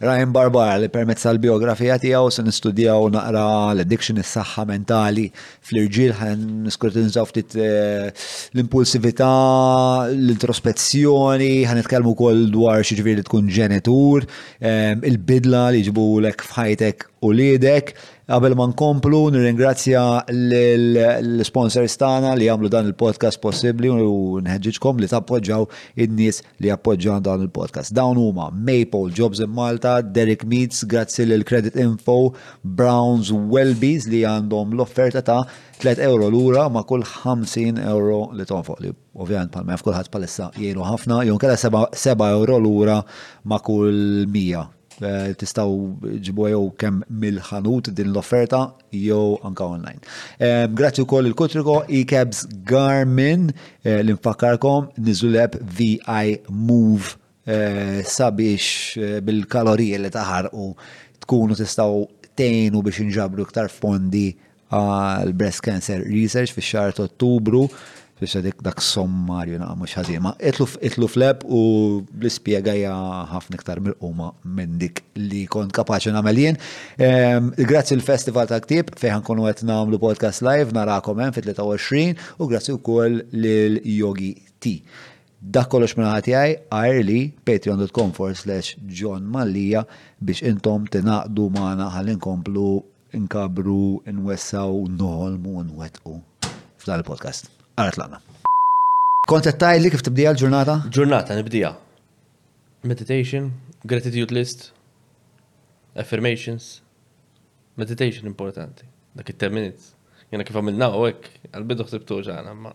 Ryan Barbara li permezz tal-bijografija tiegħu se nistudjaw naqra l-addiction is-saħħa mentali fl-irġiel ħa niskrutinizzaw ftit eh, l-impulsività, l-introspezzjoni, ħa nitkellmu wkoll dwar xi ġifieri li tkun ġenitur, eh, il-bidla li ġbulek f'ħajtek u liedek, Qabel ma nkomplu, nirringrazzja l-sponsors tagħna li jagħmlu dan il-podcast possibbli u nħeġġiġkom li tappoġġaw in-nies li jappoġġaw dan il-podcast. Dawn huma Maple, Jobs in Malta, Derek Meats, grazzi lil Credit Info, Browns u Welbies li għandhom l-offerta ta' 3 euro lura ma' kull 50 euro li tonfoq li ovvjament bħal ma kulħadd palissa jgħinu ħafna, jew kella 7 euro lura ma' kull 100 Eh, tistaw ġibu jew kem mill-ħanut din l-offerta jew anka online. Eh, grazzi u koll il-Kutriko, e-cabs Garmin, eh, l-infakarkom, nizuleb VI Move sabiex bil-kalorije li taħar u tkunu tistaw tejnu biex nġabru iktar fondi għal breast cancer research fi xar ta' ottubru, biex dik dak sommarju naqa mux ħazima. Itlu fleb u bl-ispiega ja ħafna iktar mil-quma minn dik li kont kapaċi namel jien. Ehm, grazzi l-Festival ta' Ktib, fejħan konu għet namlu podcast live, narakom hemm fit-23 u grazzi u koll l-Yogi T. Dak kollox minn ħati għaj, għajrli patreon.com for slash John Mallija biex intom tinaqdu maħna ħallin komplu Inkabbru, inwessgħu, noħolmu u nwettqu f'dan il-podcast. Ara tlaqna. Kont qed tgħidli kif tibdija l-ġurnata? Ġurnata nibdija. Meditation, gratitude list, affirmations, meditation importanti. Dak it-10 minutes. Jena kif għamilna u hekk, għal-bidu ħsibtu ġana, ma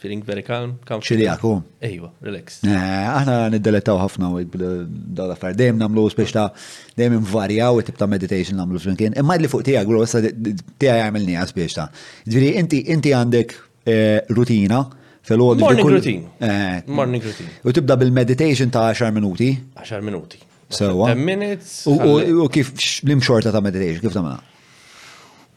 Feeling very calm, calm. Ċiljak, u? Ejwa, relax. Eh, aħna niddelettaw ħafna u dawl affar. Dejjem namlu spiex ta' dejjem invarjaw it-tip ta' meditation namlu flimkien. Imma li fuq tijak, bro, sa tijak għamilni spiex ta' Ġviri, inti inti għandek eh, rutina fil-għodu. Morning routine. Eh. Morning routine. U tibda bil-meditation ta' 10 minuti. 10 minuti. Sewa. 10 minutes. U kif l-imxorta ta' meditation, kif ta'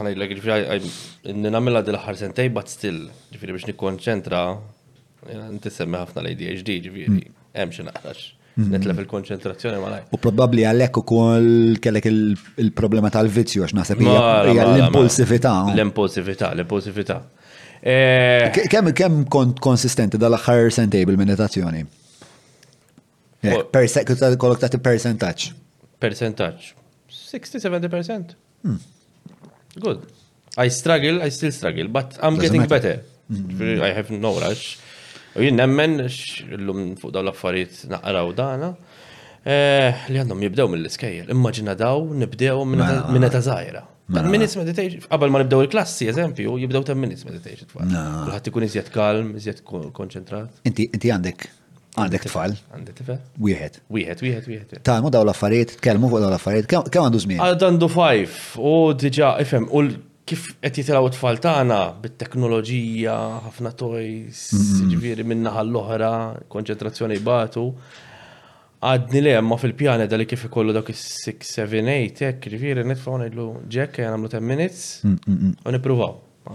Ħanajdlek, ġifieri inni nagħmilha dil aħħar sentej but still, ġifieri biex nikkonċentra ntissemmi ħafna l-ADHD, ġifieri hemm xi naqrax. Mhm. Nitlef il-konċentrazzjoni ma U probabbli għalhekk ukoll kellek il-problema tal-vizzju għax naħseb hija l-impulsività. L-impulsività, l-impulsività. Eh, kemm kemm kont konsistenti dal-aħħar sentej bil-meditazzjoni? Kollok ta' percentaċ. Percentaċ. 60-70%. Hmm. Good. I struggle, I still struggle, but I'm getting better. Hmm. I have no rush. U jien nemmen l-lum fuq daw l-affarijiet naqraw dana. Eh, li għandhom jibdew mill-iskejjel. Immaġina daw nibdew minn mela, mela. ta' zaħira. Mela. Minutes meditation, qabel ma nibdew il-klassi, eżempju, jibdew 10 minutes meditation. Kulħadd ikun iżjed kalm, iżjed konċentrat. Inti għandek Għandek tfal? Għandek tfal? Wieħed. Wieħed, wieħed, wieħed. Ta' mu daw l-affarijiet, tkellmu fuq daw l-affarijiet, kemm għandu żmien? Għandu five, u diġa, ifhem, u kif qed jitilgħu t-tfal tagħna bit-teknoloġija, ħafna toys, ġifieri minna għall-oħra, konċentrazzjoni jbatu. Għadni li ma fil-pjani dali kif ikollu dak is-6, 7, 8, hekk, ġifieri nitfgħu ngħidlu ġekk jagħmlu 10 minutes u nippruvaw.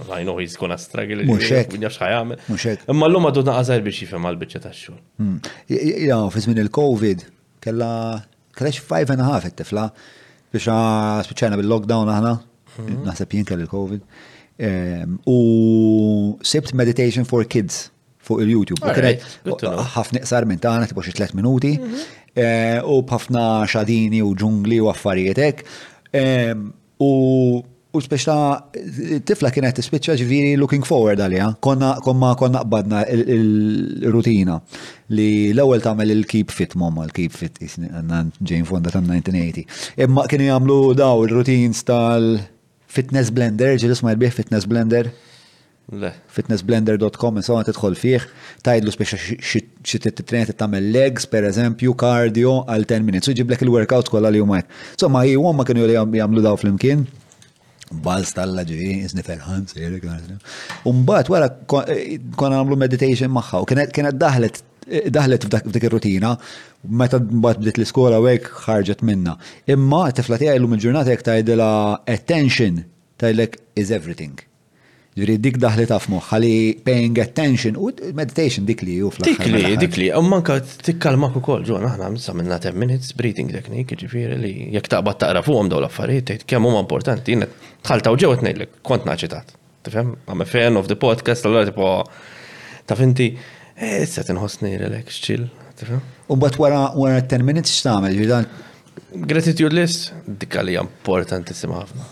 I know he's gonna struggle. Muxek. Nafx ħajamel. Muxek. Imma l-lum għadu naqazar biex jifem għal-bicċa ta' xol. Hmm. Ja, fi żmien il-Covid, kella kellax five and a half it-tifla biex spiċċajna bil-lockdown aħna. Hmm. Naħseb jien kelli il-Covid. Ehm, u sibt meditation for kids fuq il-YouTube. Ħaf niqsar minn tagħna tipo xi tliet minuti mhm. eh, u b'ħafna xadini u ġungli u affarietek. Ehm, U u spex ta' tifla kienet tispiċċa ġviri looking forward għalija. Konna komma konna qbadna il-rutina li l-ewwel tagħmel il-keep fit momma, l-keep fit isni għandna ġejn fonda ta' 1980. Imma kienu jagħmlu daw il-routines tal-fitness blender, ġilis ma jirbieħ fitness blender. Le. Fitnessblender dot com insomma tidħol fih, tgħidlu speċa xi trid titrejn trid tagħmel legs pereżempju, cardio għal 10 minutes u jġiblek il-workouts kollha li huma hekk. Insomma hi huma kienu jagħmlu daw flimkien bal stalla ġi, izni ferħan, sejri, Umbat, wara, kon għamlu meditation maħħa, u kienet daħlet, daħlet f'dik il-rutina, meta bat bdiet l-iskola u għek ħarġet minna. Imma, tifla tijaj l-lum il-ġurnata jek tajdela attention, tajlek is everything. Ġifieri dik daħlitha f'moħħha li paying attention u meditation dik li hu fl-aħħar. Dik li, mill-aħħar. dik li, u manka tikkalmak ukoll ġon aħna sa minna 10 minutes breathing technique, ġifieri li jekk taqbad taqra fuqhom dawn l-affarijiet tgħid kemm huma importanti. Jien dħalt hawn ġew qed ngħidlek kont naċitat. Tifhem? I'm a fan of the podcast, allora tipo taf inti eh, issa tinħossni relax chill, tifhem? U mbagħad wara wara 10 minutes x'tagħmel, ġifieri dan Gratitude list, dik għalija importantissima ħafna.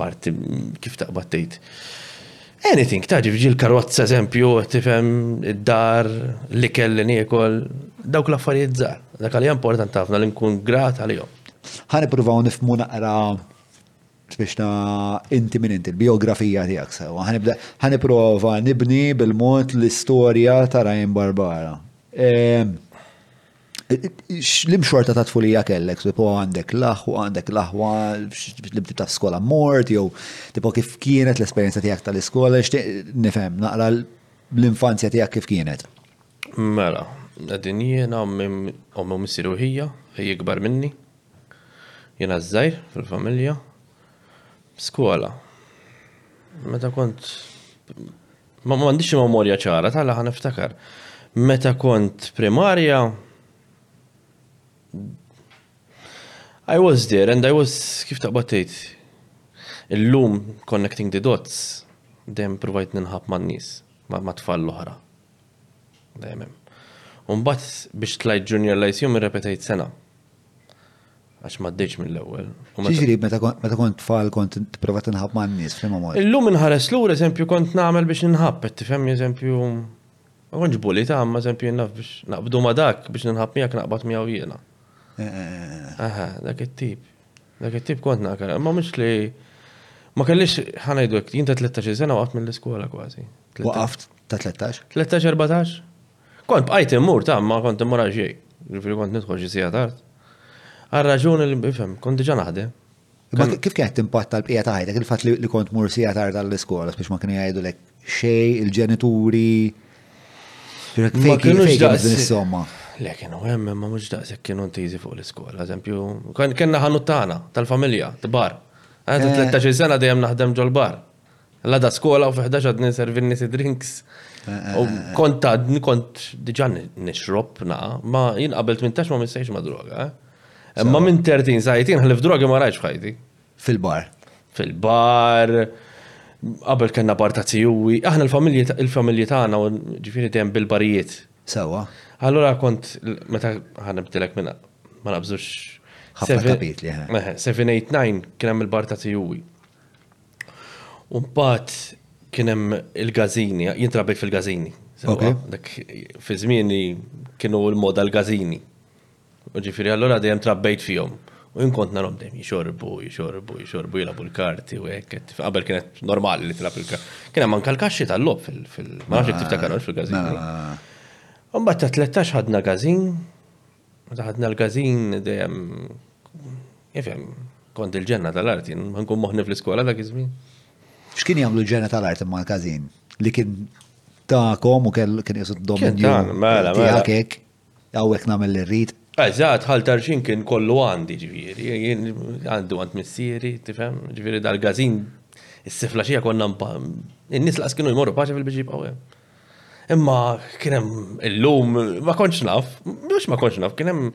Parti kif taqbad tgħid. Anything, ta' ġifġi l-karozza eżempju, tifhem id-dar, l-ikel li niekol, dawk l-affarijiet żgħar. Dak għalija important ħafna li nkun grat għalihom. Ħa nippruvaw nifmu naqra biex ta' inti minn inti, l-biografija tiegħek sewa. Ħa nipprova nibni bil-mod l-istorja ta' Ryan Barbara. Ehm, X'lim xorta ta' tfulija kellek, tipo għandek l-aħwa, għandek l-aħwa, x'lim ta' skola mort, jew tipo kif kienet l-esperjenza tiegħek tal-iskola, x'tieq nifhem naqra l-infanzja tiegħek kif kienet. Mela, qegħdin jiena ommi missieru ħija, ħija ikbar minni. Jiena żgħir fil-familja. Skola. Meta kont Ma m'għandix memorja ċara tala ħa niftakar. Meta kont primarja I was there and I was kif taqbad tgħid. Illum connecting the dots dejjem provajt ninħab man-nies ma' tfal l-oħra. Dejjem. Umbagħad biex tlajt junior l-ICU mirrepetajt sena. Għax ma ddiċ mill-ewwel. Ġiġri, meta kont tfal kont t-prova t-nħab ma' n-nis, flimma mod. Illum nħares l-ur, eżempju, kont namel biex nħab, tifhem, eżempju, għonġ buli ta' għamma, eżempju, naf biex naqbdu ma' dak, biex nħab miegħek naqbad miegħu jiena. Eh, eh, eh, Aha, dak it-tip. Dak it-tip kont naqra, ma mux li. Ma kellix ħanajdu, jinta 13 sena waqt mill-iskola kważi. Waqaft ta' 13? 13-14. Kont bqajt immur ta' imma kont immur għal xejn. Ġifieri kont nidħol xi siegħa tard. Għal raġuni li bifhem, kont diġà naħdem. Imma kif kienet timpatta l-bqija ta' ħajtek il-fatt li kont mur siegħa tard għall-iskola biex ma kienu jgħidulek xejn il-ġenituri? Ma kienu x'daqs insomma. Le kienu hemm imma mhux daqshekk kienu ntiżi fuq l-iskola. Eżempju, kellna ħanut tagħna tal-familja, bar. Għandi 13 sena dejjem naħdem ġol-bar. L-għada skola u fiħdax għad ninservi n-nisi drinks. U kont ta' kont diġan nixrob naqa, ma jien qabel 18 ma missejx ma droga. Eh. Ma minn 30 sajtin ħlif drogi ma rajx ħajti. Fil-bar. Fil-bar. Qabel kena bar ta' tijuwi. Aħna l-familji tagħna u ġifieri dejjem bil-barijiet. Sewa. Allora kont meta ħanibtilek minna ma nabżux. Ħafna kapitli. 789 eh. eh, kien hemm il-bar ta' tijuwi. U mbagħad kien hemm il-gażini, jien trabejt fil-gażini. Fi żmieni kienu l-moda l-gażini. U ġifieri allura dejjem trabejt fihom. U jien kont narhom dejjem jixorbu, jixorbu, jixorbu, jilagħbu l-karti u hekk. Qabel kienet normali li tilgħab il-karti. Kien hemm anke l-kaxxi tal-logħob fil-gażini. Ma nafx jekk tiftakar fil-gażini. U mbagħad ta' 13 ħadna gażin Meta ħadna l-każin dejjem ifhem kont il-ġenna tal-art jien, ma nkun moħni fl-iskola dak iż-żmien. X'kien jagħmlu l-ġenna tal-art imma l-każin? Li kien tagħkom u kien qisu d-dominju mela, mela. tiegħek hawnhekk nagħmel li rrid. Eżatt, ħal tarxin kien kollu għandi ġifieri, jien għandu għand missieri, tifhem, ġifieri dal-każin is-sifla xija konna in-nies laqas kienu jmorru paċi fil-biġi jibqgħu hemm. Imma kien hemm illum ma kontx naf, mhux ma kontx naf, kien hemm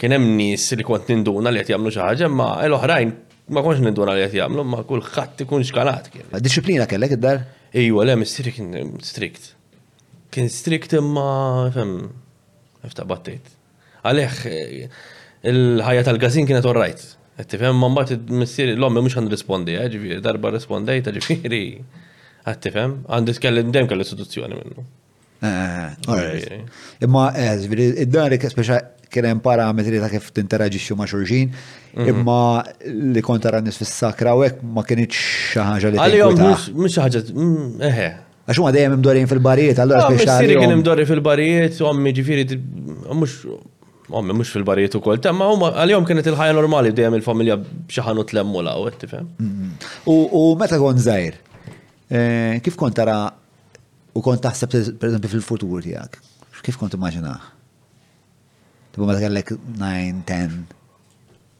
kien hemm nies li kont ninduna li qed jagħmlu xi ħaġa, imma l-oħrajn ma kontx ninduna li qed jagħmlu, ma kulħadd ikun xkanat kien. Dixxiplina kellek id-dar? Ejwa, le missieri kien strict. Kien strict imma fem, iftaħ battejt. Għalih, il-ħajja tal-każin kienet all right. Qed tifhem, imma mbagħad il-missier, l-ommi mhux ħa nirrispondiha, ġifieri darba rrispondejtha, ġifieri qed tifhem, għandi tkellim dejjem kelli seduzzjoni minnu. Imma ġifieri id-darik speċa kien hemm parametri ta' kif tinteraġixxu ma' xulxin, imma li kont tara nies fis-sakra u hekk ma kienx xi ħaġa li. Għalihom mhux xi ħaġa, eħe, Għax huma dejjem imdorin fil-barijiet, allura ah, speċjali. Missieri kien imdorri fil-barijiet, ommi ġifieri mhux ommi mhux fil-barijiet ukoll, temma huma għalihom kienet il-ħajja normali dejjem il-familja b'xi ħanu tlemmu law, tifhem. Mm-hmm. U meta kont żgħir, eh, kif kont tara u kont taħseb pereżempju fil-futur tiegħek? Kif kont immaġinah? Tibu meta kellek 9, 10,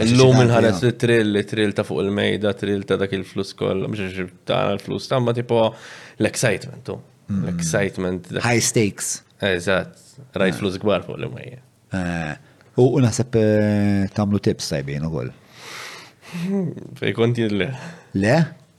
Illum il-ħares li trill, li trill ta' fuq il-mejda, trill ta' dak il-flus kollu, mhux ta' l-flus ta' ma tipo l-excitement, mm. l-excitement. High stakes. Eżatt, rajt ah. flus gbar fuq l-mejja. Eh, u naħseb eh, tamlu tips tajbin u koll. Fej konti le. Le?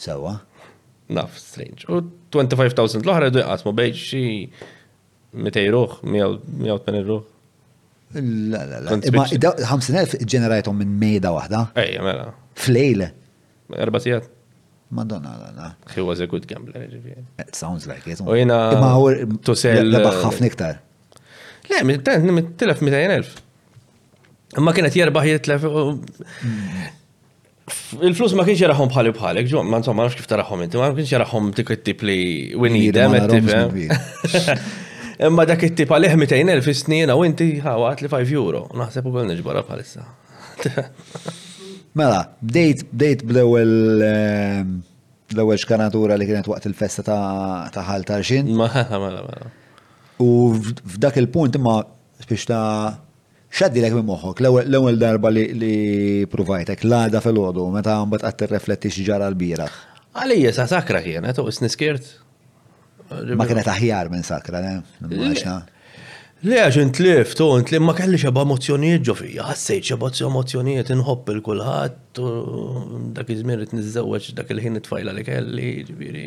Sewwa. Naf, strange. U 25,000 l-oħra jdu jqasmu bejn xi 200 ruħ, 180 ruħ. La, la, la. Imma 50,000 ġenerajtom minn mejda waħda. Ej, mela. Flejl. Erba tijat. Madonna, la, la. He was a good gambler, ġivjeni. It sounds like it. U jina. Imma għur. Tusel. Lebaħ ħafna iktar. Le, minn tent, minn tilef 200,000. Imma kienet jerbaħ jitlef. Il-flus ma kienx jaraħom bħali bħalek, ġo, ma insomma, nafx kif taraħom inti, ma kienx jaraħom dik it-tip li winidem, Imma dak it-tip għalih 200.000 fis-snin u inti ħawat li 5 euro, naħseb u kol nġbara bħalissa. Mela, bdejt, bdejt bl-ewel eh, l-ewel xkanatura li kienet waqt il-festa ta' ħal tarxin. Mela, mela, mela. U f'dak il-punt imma biex ta' X'għaddilek minn moħħok l-ewwel darba li pruvajt hekk l-għada filgħodu meta mbagħad qgħadt tirrefletti x'ġara l-bieraħ? Għalija sa sakra kienet u isni skirt. Ma kienet aħjar minn sakra, le? Immaġna. Le għax intlift u intlift ma kelli xeba emozzjonijiet ġo fija, ħassejt xeba emozzjonijiet inħobb il kulħadd u dak iż-żmien rid niżżewweġ dak il-ħin it-tfajla li kelli, ġifieri.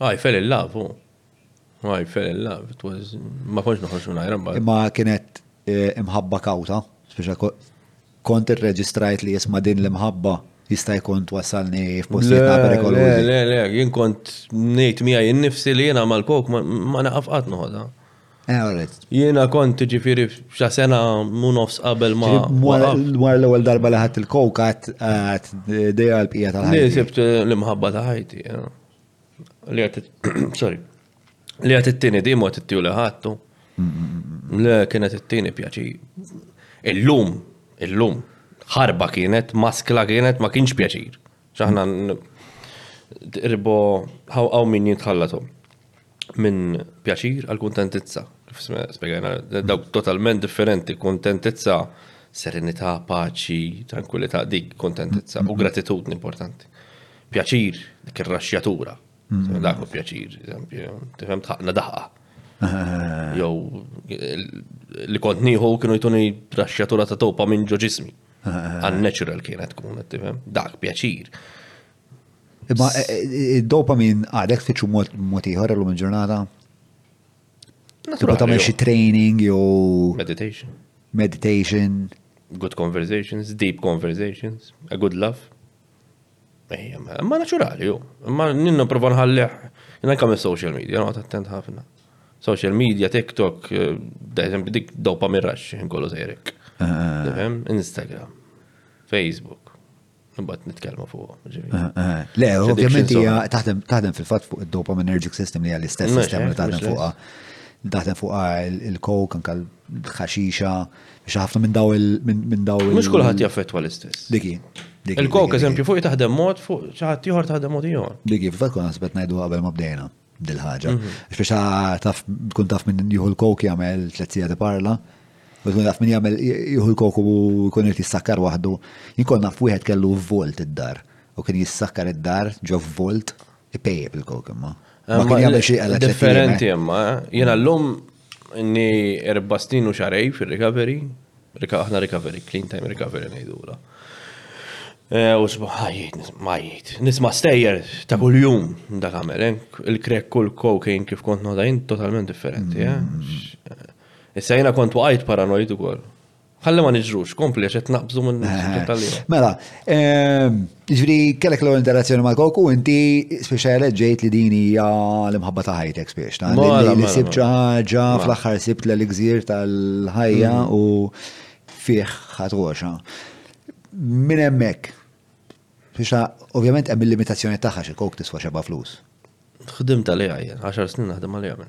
I fell in love, oh. I fell in love. It was, ma konx noħroġ minn għajra mbagħad. Imma kienet eh, imħabba kawta, speċa kont irreġistrajt li jisma din l-imħabba jista' jkun twassalni f'postijiet ta' perikolużi. Le, le, jien kont ngħid miegħi nnifsi li jiena mal-kok ma naqaf qatt noħodha. Eh, jiena kont ġifiri xa sena mu nofs qabel ma. Dwar l-ewwel darba li ħadd il-kok għat dejja l-bqija tal-ħajti. Sibt l-imħabba ta' ħajti. Eh. Li għat, sorry, li għat it-tini di mot it-tiju li ħattu. Le kienet it-tini pjaċi. Illum, illum, ħarba kienet, maskla kienet, ma kienx pjaċir. ċaħna ribbo għaw min jitħallatom. minn pjaċir għal kuntentizza, kif spiegħajna, dawk totalment differenti, kuntentizza, serenità, paċi, tranquillità, dik kuntentizza, u gratitudni importanti. Pjaċir, dik ir-raxxjatura, mm-hmm. dak u pjaċir, tifhem tħaqna daħqa. Jow, li kont nieħu kienu jtuni raxxjatura ta' topa minn ġo ġismi. Unnatural kienet tkun, tifhem, dak pjaċir. Imma eh, eh, id-dopamin għadek tfittxu mod ieħor illum il-ġurnata? Tibqa' tagħmel xi training jew meditation. Meditation. Good conversations, deep conversations, a good love. Ma naturali, jo. Ma ninnu prova nħalliħ. Jina kam social media, no, attent ħafna. Social media, TikTok, eh, da eżempju dik dopamin raxx, kollu sejrek. Ah. Instagram, Facebook. Imbagħad nitkellmu fuq. Eh, eh. Le, ovvjament hija taħdem fil-fatt fuq id-dopaminergic system li hija l-istess sistema li taħdem fuqha. Taħdem fuqha il-kok anke l-ħaxixa biex ħafna minn daw il minn daw il. Mhux kulħadd jaffettwa l-istess. Diki. Il-kok eżempju fuq taħdem mod fuq xi ħadd ieħor taħdem mod ieħor. Diki, fil-fatt kun naħsbet ngħidu qabel ma bdejna. dil-ħaġa. Biex taf, tkun taf minn juhu l-kok jagħmel tletzija di parla, u tkun taf minn jagħmel juhu l-kok u jkun irid jissakkar waħdu. Jinkun naf wieħed kellu volt id-dar u kien jissakkar id-dar ġo volt ipejjeb il-kok imma. Ma kien jagħmel xi għala Differenti imma, eh? jiena llum Inni erba' snin u xarej fir-recovery, aħna recovery, clean time recovery ngħidulha. Eh, u smaħajjit, smaħajjit. Nisma stejjer ta' kull jum da kamel, eh? il-krek kull kokain kif kont noħda jint totalment differenti. Eh? Mm. Issa jena kont waqajt paranoid u koll. Ħalli ma niġrux, kompli għax qed naqbżu minn eh, Mela, ehm, ġifieri kellek l-ewwel interazzjoni ma' koku inti speċa ġejt li din hija l-imħabba ta' ħajtek spiex. Li mela, mela, sibt xi mela. ħaġa fl-aħħar sibt l-elixier tal-ħajja mm. u fih ħatwoxa. Minn hemmhekk. Speċa ovvjament hemm il-limitazzjoni tagħha xi kok tiswa xeba flus. Ħdim tal-AI, 10 snin naħdem għal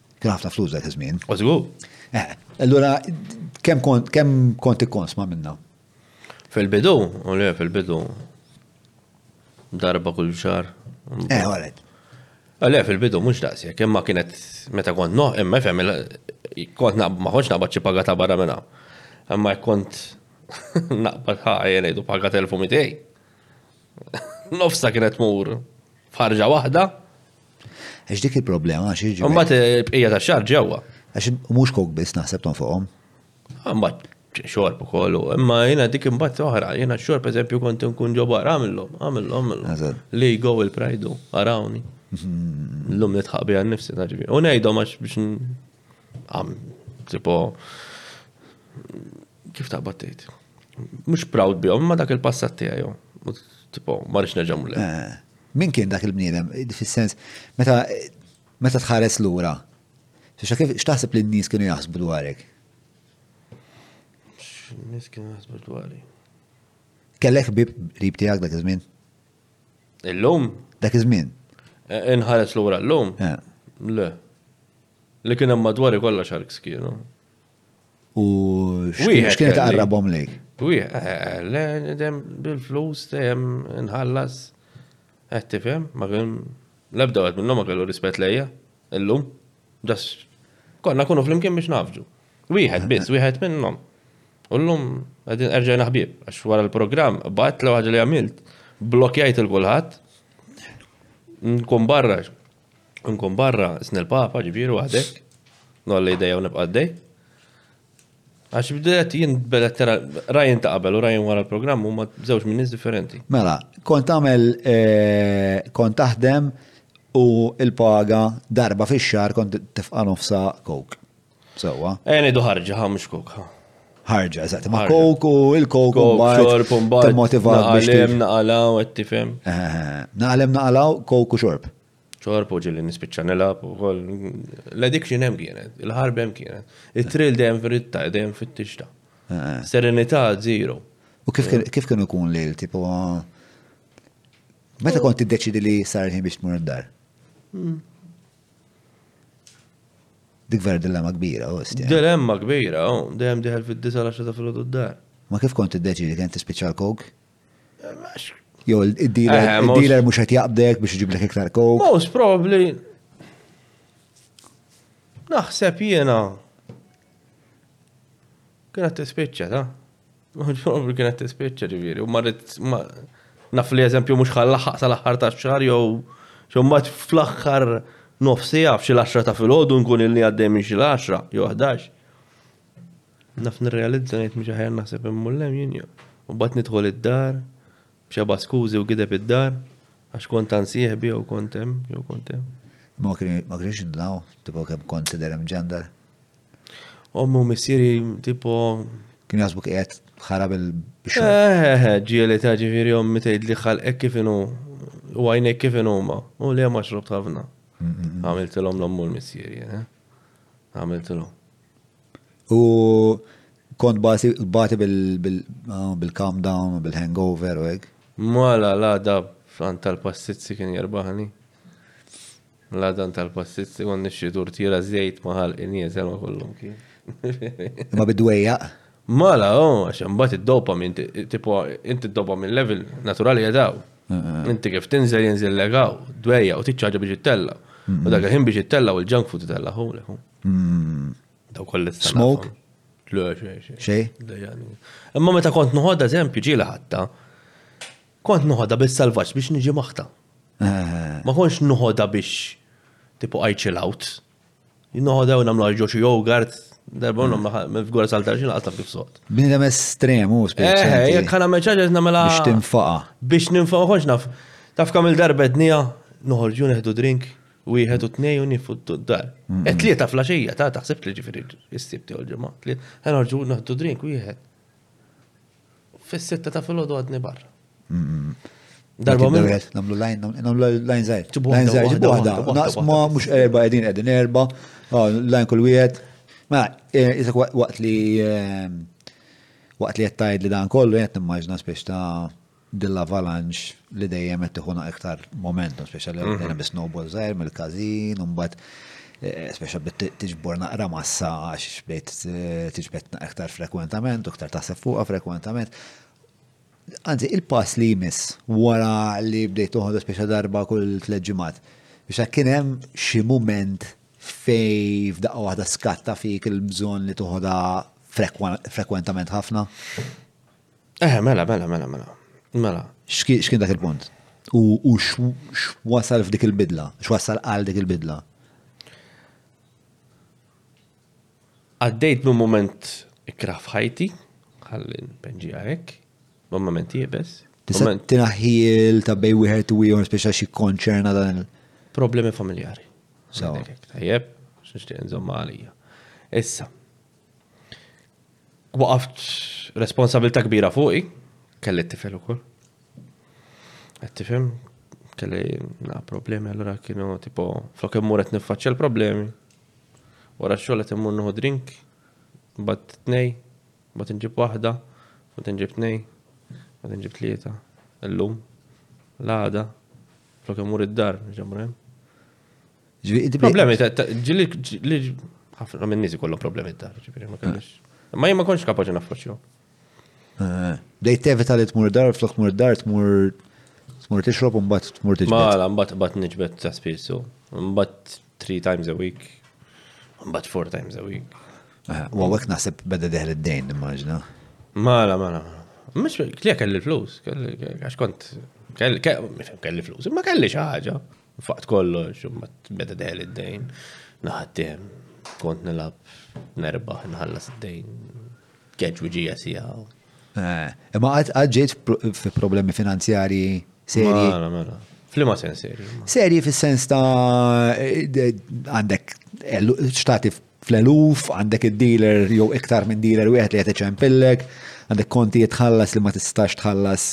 Kien ħafna flus dak iż-żmien. Ożgu. Eh, allura kemm kont kemm kont ikkonsma minna? Fil-bidu, u le fil-bidu. Darba kull xar. Eh, għalet. Le, fil-bidu, mux daqsjek, imma kienet meta kont noħ, imma fem, kont ma konċ naqbad xi paga ta' barra minna. Imma kont naqbad ħa jenejdu paga telfu mitej. Nofsa kienet mur farġa wahda, Għax dik il-problema għax iġi. Umbat eh, bqija ta' xar ġewwa. Għax mhux kok biss naħseb tonfoqhom. Umbat xorb ukoll, imma jiena dik imbagħad oħra, jiena xorb eżempju kont nkun ġobar, għamillhom, għamillhom, għamillhom. Li go il-prajdu, arawni. Mhm. L-lum nitħaq bija nifsi taġbi. U ngħidhom għax biex għam, tipo, Kif taqbad tgħid? Mhux proud bihom, ma dak il-passat tiegħi. Tipo, ma rridx nerġa' mulej. Eh, min kien dak il-bniedem? Fis-sens, meta meta tħares lura. Xa kif x'taħseb li n-nies kienu jaħsbu dwarek? N-nies kienu jaħsbu dwarek. Kellek bib rib tiegħek dak iż-żmien? Illum? Dak iż-żmien. Eh, inħares lura llum? Eh. Le. Li kien hemm madwari kollha xarks kienu. U x'kienet kienet taqrabhom lejk? Wieħed, eh, eh, le, dem bil-flus, dem nħallas. Qed tifhem, ma kien l-ebda għed minnhom ma kellu rispett lejja illum. Ġas konna kunu flimkien biex nafġu. Wieħed biss, wieħed minnhom. U llum qegħdin erġajna ħbieb għax wara l-programm bat l ħaġa li għamilt blokjajt il-kulħadd nkun barra Nkun barra, snel papa, ġifieri waħdek, nolli jdejja u nibqa' dej. Għax bdet jien bedet tara rajn ta' qabel u rajn wara l-programm huma żewġ minn nies differenti. Mela, kont għamel eh, kont taħdem u il-paga darba fix-xahar kont tifqa' nofsa kok. Sewa. Ejja ngħidu ħarġa ħa mhux kok ħa. Ħarġa, eżatt. Ma kok u il-kok u xorb u mbagħad. Motiva naqalem, naqalaw, qed tifhem. Naqalem naqalaw kok u xorb. Xorb u ġilli nispiċċa nilab u koll. L-addiction hemm kienet, il-ħarb hemm kienet. Il-trail dejjem fritta, dejjem fit-tixta. Serenità zero. U kif kien ikun lejl, tipo. Meta kont tiddeċidi li sar ħin biex tmur id-dar? Hmm. Dik vera dilemma kbira, u stja. Dilemma kbira, u dejjem diħel fid-disa l ta' filodu d-dar. Ma kif kont id-deċi li kien tispiċċa l-kog? Eh, Jow, id-dealer eh, eh, mux għet jaqbdek biex iġiblek iktar kog. Most probably. Naħseb jena. Kienet tispiċċa, ta' Ġobri kienet tispiċċa ġifieri, u marrit naf li eżempju mhux ħal laħaq sal-aħħar tax-xahar jew jew mbagħad fl-aħħar nofs siegħa f'xi l-għaxra ta' filgħodu nkun illi għaddej minn xi l-għaxra jew ħdax. Naf nirrealizza ngħid mhux aħjar naħseb immullem jien jew. U mbagħad nidħol id-dar, Xebgħat skużi u gideb id-dar, għax kont għand sieħbi jew kont hemm, jew kont hemm. Imma ma kienx indnaw, tipo kemm kont tidher imġendar. Ommi u missieri tipo. Kienu jaħsbu qiegħed ħara bil-xogħol. Eh, eh, eh, ġieli ta' ġifieri ommi tgħidli ħalqek kif inhu u għajnek kif inhuma. U le ma xrobt ħafna. Għamiltilhom l-ommu l-missieri, eh? Għamiltilhom. U kont bati bil-calm down, bil-hangover u hekk. Mala l-għada għand tal-passizzi kien jerbaħni. L-għada għand tal-passizzi kont nixxi turtira żejt ma ħalqi nieżel ma kollu kien. Ma bidwejja. Mala, oh, għax imbagħad id-dopa minn tipo inti d-dopa minn level naturali jadaw. Inti kif tinżel jinżel legaw, dwejja u tiċċaġa biex ittella. U dak il-ħin biex ittella u l-junk food itella hu lehu. Mm. Daw kolli Smoke? Xej? Imma meta kont noħodha eżempju ġiela ħatta, kont noħodha bis-salvaġġ biex niġi maħta. Eh. Ma konx noħodha biex tipo I chill out. Noħodha u nagħmlu ġoċi yogurt, darba unna mm. f'gura saltar xina għalta kif sot. Bnidem estremu, eh, speċi. Eh, jek ħana meċaġet namela. Biex tinfaqa. Biex ninfaqa, konx naf. Taf kam il-darba dnija, noħorġu neħdu drink, Wieħed u tnej u nifuttu d-dar. E tlieta flaxija, ta' taħseb li ġifiri s-sib tiegħu ġimgħa. Ħana ġu naħdu drink wieħed. Fis-sitta ta' filgħodu għadni barra. Darba minn wieħed nagħmlu lajn nagħmlu lajn żgħir. Lajn żgħir ġibu waħda. Naqsma mhux erba' qegħdin qegħdin erba'. Ah, lajn kull wieħed. Ma eh, isek waqt li eh, waqt li qed tgħid li dan kollu qed nimmaġna spiex ta' din l-avalanche li dejjem qed tieħuna iktar momentum, speċjal li għandna bi snowball żgħir mill-każin, imbagħad eh, speċjal bit tiġbor naqra massa għax bejt eh, tiġbed iktar frekwentament, u iktar taħseb fuqha frekwentament. Anzi, il-pass li jmiss wara li bdejt toħod speċa darba kull tliet ġimgħat. Biex kien hemm xi mument fej f'daqqa waħda skatta fik il-bżonn li toħodha frekwentament ħafna? Eh, mela, mela, mela, mela. Mela. X'kien dak il-punt? U x'wasal f'dik il-bidla? X'wasal għal dik il-bidla? Għaddejt minn moment ikra f'ħajti, ħallin penġi għarek, minn moment jibes. Tinaħħil ta' bej wieħed u ieħor speċa xi konċerna dan il- Problemi familjari. Tajjeb, x'nixtieq nżomma għalija. Issa, Waqaft responsabilta kbira fuqi, kelli t-tifel ukoll. Għattifem, kelli na problemi, allora kienu tipo, flok immur qed niffaċċja l-problemi. Wara xogħol qed immur nieħu drink, bat tnej, bat inġib waħda, bat inġib tnej, bat inġib tlieta, illum, l-għada, flok immur id-dar, ġamrem. Problemi ta' ħafna minn nizi kollhom problemi ta' ġifieri ma kellix. Ma jien ma kontx kapaċi naffaċċju. Eh, Dej tevita li tmur dar, flok tmur dar, tmur tmur tixrob un bat tmur tixrob. Ma la, mbat bat nġbet ta' spisu. Mbat three times a week. Mbat four times a week. Eh, u għawek naħseb beda deħel id-dejn, immaġna. Ma la, ma la. Mux, klija kelli l-flus, għax kont, kelli flus, ma kelli xaħġa. Faqt kollox, beda deħel id-dejn, naħattem, kont nilab nerbaħ, nħallas id-dejn, keġ uġija sija. Eh, imma għadġiet fi problemi finanzjari serji. Mela, mela. Flima sens serji. Serji fis-sens ta' eh, għandek eh, xtati fl-eluf, għandek id-dealer jew iktar minn dealer wieħed li qed iċempillek, għandek konti jitħallas li ma tistax tħallas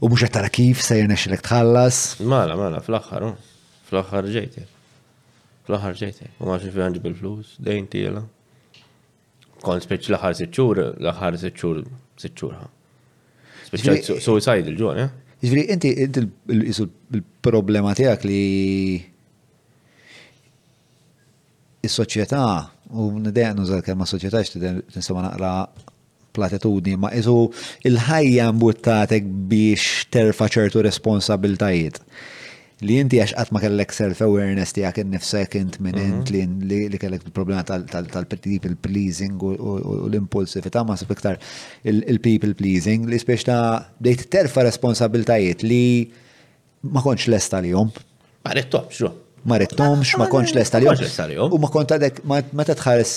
u mhux qed tara kif se jirnexxilek tħallas. Mala, mala, fl-aħħar, fl-aħħar ġejti. Fl-aħħar ġejti. U ma xi fejn ġib il-flus, dejn tiela. Kont speċ l-aħħar sitt xhur, l-aħħar sitt xhur, sitt xhur. Speċjal suicide il-ġuħ, eh? Ġifieri inti il-problema tiegħek li is-soċjetà, u nidejja nuża l-kelma soċjetà x'tidher nistgħu naqra platitudni, ma isu il-ħajja mbuttatek biex terfa' ċertu responsabiltajiet. Li inti għax qatt ma kellek self-awareness tiegħek innifsek int minn int mhm. li kellek il-problema tal-people pleasing u l-impulsività ma sib iktar il-people pleasing li spiex ta' bdejt terfa' responsabiltajiet li Ma kontx lesta li jom. Ma rittomx, ġo. Ma rittomx, ma kontx lesta li jom. U ma kont għadek, ma tħares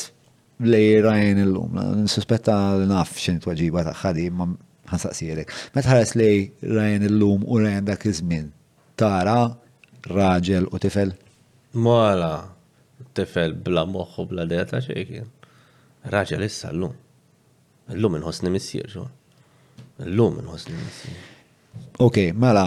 li rajn il-lum, nsuspetta naf xin tweġiba taħħadi, ma ħansaqsijek. Ma tħares li rajn il-lum u rajn dak iż-żmien. Tara, raġel u tifel? Mala, tifel bla moħħu bla deta xejkin. Raġel issa l-lum. Illum inħossni missier, xo. Illum inħossni missier. Ok, mela,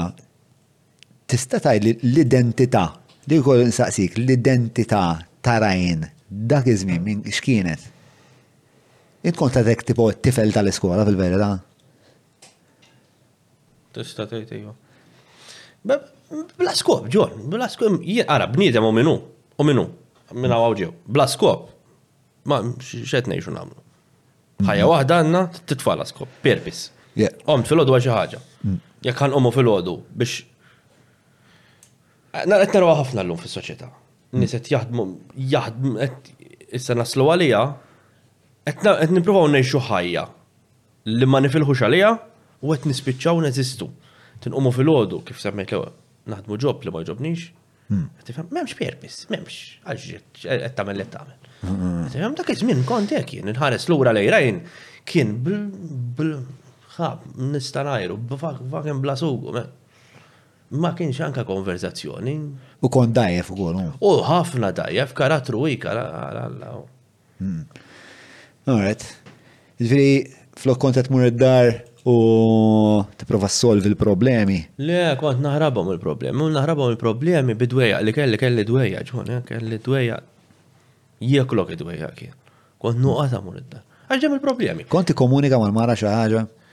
tista' tgħidli l-identità, li jkollu nsaqsik, l-identità ta' Ryan dak iż-żmien minn x'kienet? Int kont għadek tipo tifel tal-iskola fil-verità? Tista' tgħid ejja. Bla skop, John, bla skop, ara, bniedem u minu, u minu, minna għawġew, bla skop, Ma x'qed ngħixu nagħmlu. Ħajja waħda għandna titfala skop, perpis. Qomt fil-għodu għal xi ħaġa. Mm. Jekk ħanqomu fil-għodu biex Qed naraw ħafna llum fis-soċjetà. Nies qed jaħdmu jaħdmu issa naslu għalija qed nippruvaw ngħixu ħajja li ma nifilħux għalija u qed nispiċċaw neżistu. Tinqumu fil-għodu kif semmejt naħdmu ġob li ma jġobnix, Hmm. Tifhem, m'hemmx purpose, m'hemmx għax qed tagħmel li tagħmel. Hmm. Tifhem, dak iż-żmien kont hekk jien inħares lura lejra jien kien bl ħab nista' ngħiru b'fakin bla sugu, ma kienx anka konverzazzjoni. U kont dajjef ukoll. U ħafna dajjef, karattru wika, għalla. Hmm. Alright. Ġifieri flok kont qed tmur id-dar u tipprova solvi l-problemi. Le, kont naħrabhom il-problemi, u naħrabhom il-problemi bidweja li kelli kelli dweja ġon, eh, kelli dweja jieklok id-dweja kien. Kont nuqata mur id-dar. Għax il-problemi. Konti komunika mal-mara xi ħaġa?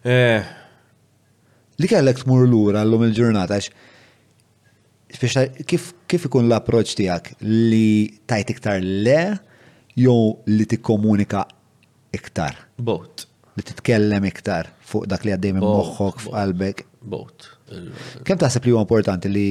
Eh, li kellek tmur lura llum il-ġurnata kif kif ikun l-approċċ tiegħek li tajt iktar le jew li tikkomunika iktar? Bot. Li titkellem iktar fuq dak li għaddej minn moħħok f'qalbek? Bot. Kemm taħseb li huwa importanti li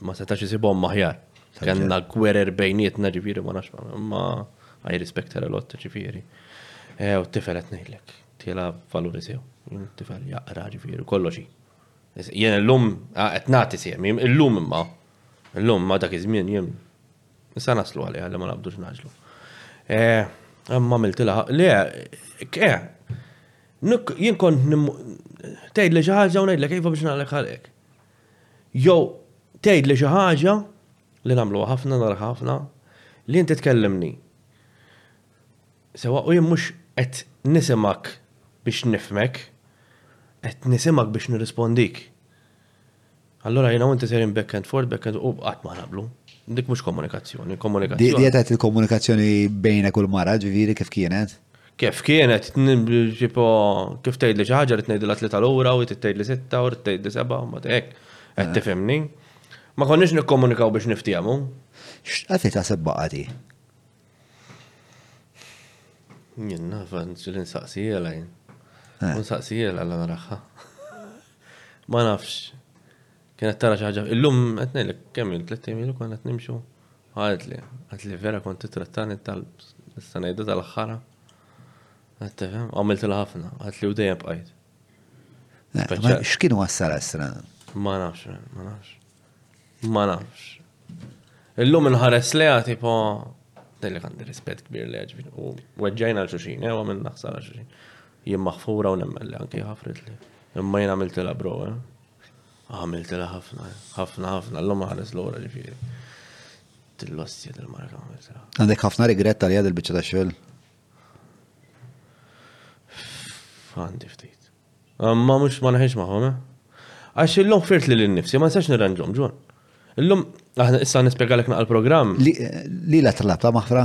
ma setax isibhom maħjar. Kenna gwerer bejnietna ġifieri ma nafx ma I respect her a lot ġifieri. Eh, u t-tifel qed ngħidlek, tiela valuri sew. T-tifel jaqra ġifieri kollox. Jien illum ah, qed nagħti sehem, illum imma illum ma dak iż-żmien jien issa naslu għalih għalli ma nabdux naġlu. Eh, imma miltilha le, eh, jien kont tgħidli xi ħaġa u ngħidlek kif biex nagħlek ħalek. Jew tgħidli xi ħaġa, li nagħmluha ħafna, naraha ħafna, li inti tkellimni sewwa u jien mhux qed nisimgħek biex nifhmek, qed nisimgħek biex nirrispondik. Allura jiena u inti sejrin back and forth, back and forth, u qatt ma naqblu. Dik mhux komunikazzjoni, komunikazzjoni. Di qed il-komunikazzjoni bejnek u l-mara, ġifieri kif kienet? Kif kienet, tipo, kif tgħidli xi ħaġa rid ngħidilha tlieta lura u trid tgħidli sitta u rid tgħidli seba' ma hekk. Qed tifhimni. Ma konniex nikkomunikaw biex niftiehmu. X'qati ta' sebba qati? Jien naf, ġili nsaqsijela jien. Nsaqsijela l-għana raħħa. Ma nafx. Kienet tara xi ħaġa. Illum qed ngħidlek kemm il tliet ilu kont qed nimxu. Għadli, għadli vera kont titrattani tal nista' ngħidha tal-aħħara. Qed tifhem, għamilt ħafna, għadli u dejjem bqajt. X'kienu għassar għasra? Ma nafx, ma nafx. Ma nafx. Illum inħares li għati po Dajli għandi rispet kbir li għagħbin. U għagġajna l-xuxin, ewa minn naħsar l-xuxin. Jien maħfura u nemmen li għanki ħafrit li. Imma jien għamilt la bro, eh. Għamiltela ħafna, ħafna, ħafna, l-lum ħares l-ora li fili. Tillosti għad il-marka għamiltela. Għandek ħafna rigretta li għad il-bicċa ta' xogħol? Għandi ftit. Ma mux ma naħiex maħom, eh? Għax il-lum firt li l-nifsi, ma nistax nirranġom, ġon. Il-lum, issa nispiegalek naqal program. Li la tlabta maħfra?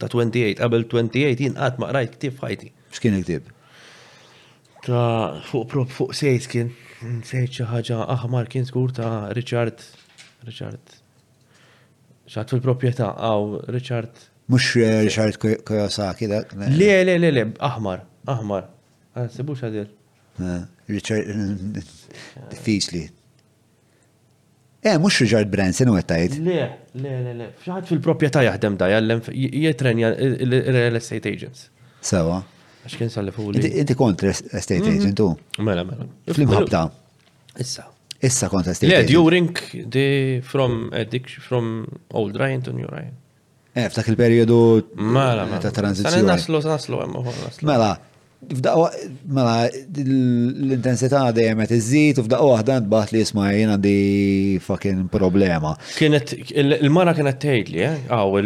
Ta' 28, qabel 28 jien qatt ma qrajt ktieb f'ħajti. X'kien il-ktieb? Ta' fuq prop fuq sejt kien, sejt xi ħaġa aħmar kien skur ta' Richard, Richard. Xat fil-proprjetà għaw Richard. Mhux Richard Kiyosaki dak. Le, le, le, le, aħmar, aħmar. Sibux għadil. Richard, diffiċli. Eh, mhux Richard Branson u qed tgħid. Le, le, le, le. F'xi fil-proprjetà jaħdem da jgħallem jitrenja real estate agents. Sewa. Għax kien salli fuq. Inti kontra estate mhm. agent u? Mela, mela. Fl-imħabta. Issa. Issa kontra estate agent. Le, during the from addiction from old Ryan to new Ryan. Eh, f'dak il-periodu mela, mela. ta' tranzizjoni. Naslu, naslu, Mela, mela, l-intensità dejjem qed iżżid u f'daqqa waħda ntbaħt li jisma' jien għandi fucking problema. Kienet il-mara kienet tgħidli, eh? Aw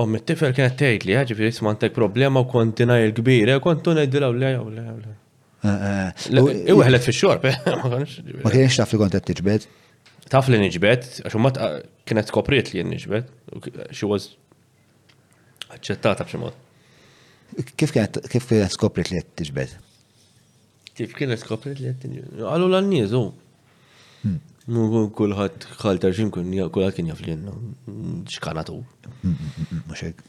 Om it-tifel kienet tgħidli, eh? ġifieri jisma' għandek problema u kont dinaj il-kbir, eh? kont ngħidilha le, le, le. Iweħlet fi xorb, eh? Ma kienx taf li kont qed tiġbed. Taf li niġbed, għax ma kienet kopriet li niġbed, she was aċċettata b'xi mod. Kif kienet kif kienet skopriet li qed tiġbed? Kif kienet skopriet li qed tiġbed? Qalu l nies u. Hmm. Kulħadd ħalter x'inkun kulħadd kien jaf li jenna x'kanatu. Hmm, hmm, Mhux hekk.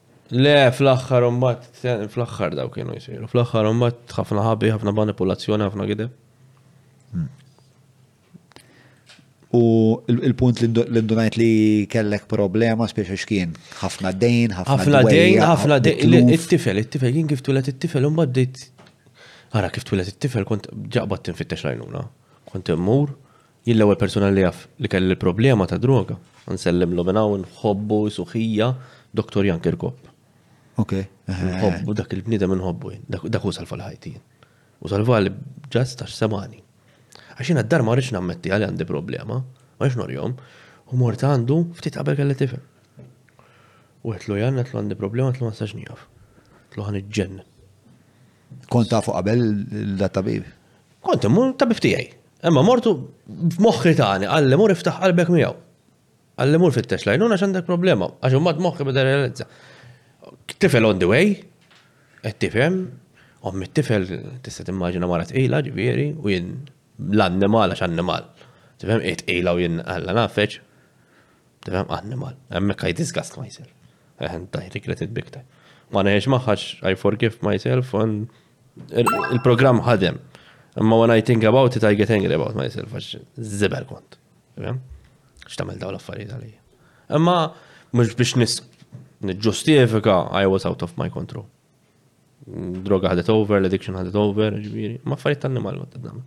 Le, fl-aħħar imbagħad, fl-aħħar daw kienu jsiru. Fl-aħħar imbagħad ħafna ħabi, ħafna manipulazzjoni, ħafna gideb. Hmm. U il-punt li ndunajt li kellek problema spiex xkien ħafna dejn, ħafna dejn, ħafna dejn, it-tifel, it-tifel, jien kif tulet it-tifel, un baddit. Ara kif tulet it-tifel, kont ġaqbat tinfittex lajnuna. Kont immur, Jien l-ewwel persuna li jaf li kelli problema ta' droga. Nsellimlu minn hawn, nħobbu, suħija, Doktor Jan Kirkop. Ok. Nħobbu dak il-bniedem nħobbu jien, dak hu salva l-ħajti jien. U salva li ġast għax semani. Għax jiena d-dar ma rridx nammetti għal għandi problema, ma rridx norjom, u mort għandu ftit qabel kelli tifel. U għetlu Jan, għetlu għandi problema, għetlu ma nistax nijaf. Għetlu għan iġġen. Kont tafu qabel l-tabib? Kont immur tabib tiegħi. Imma mortu b'moħħi tani, għalli mur iftaħ qalbek miegħu. Għalli mur fittex lajnuna x'għandek problema, għax imbagħad moħħi beda realizza. Tifel on the way, qed tifhem, ommi tifel tista' timmaġina mara tqila ġifieri u jien l-annimal għax annimal. Tifhem qiegħed tqila u jien alla nafeġ. Tifhem annimal. Hemmhekk I disgust myself. And I regret it big time. Ma neħiex maħħax I forgive myself and Il-programm ħadem. Imma when I think about it, I get angry about myself, għax zibel kont. Xtamil daw l-affarijiet għalija. Imma mux biex nis nġustifika, I was out of my control. Droga ħadet over, l-addiction ħadet over, ġviri. Ma affarijiet tal-nimal għod t-dam.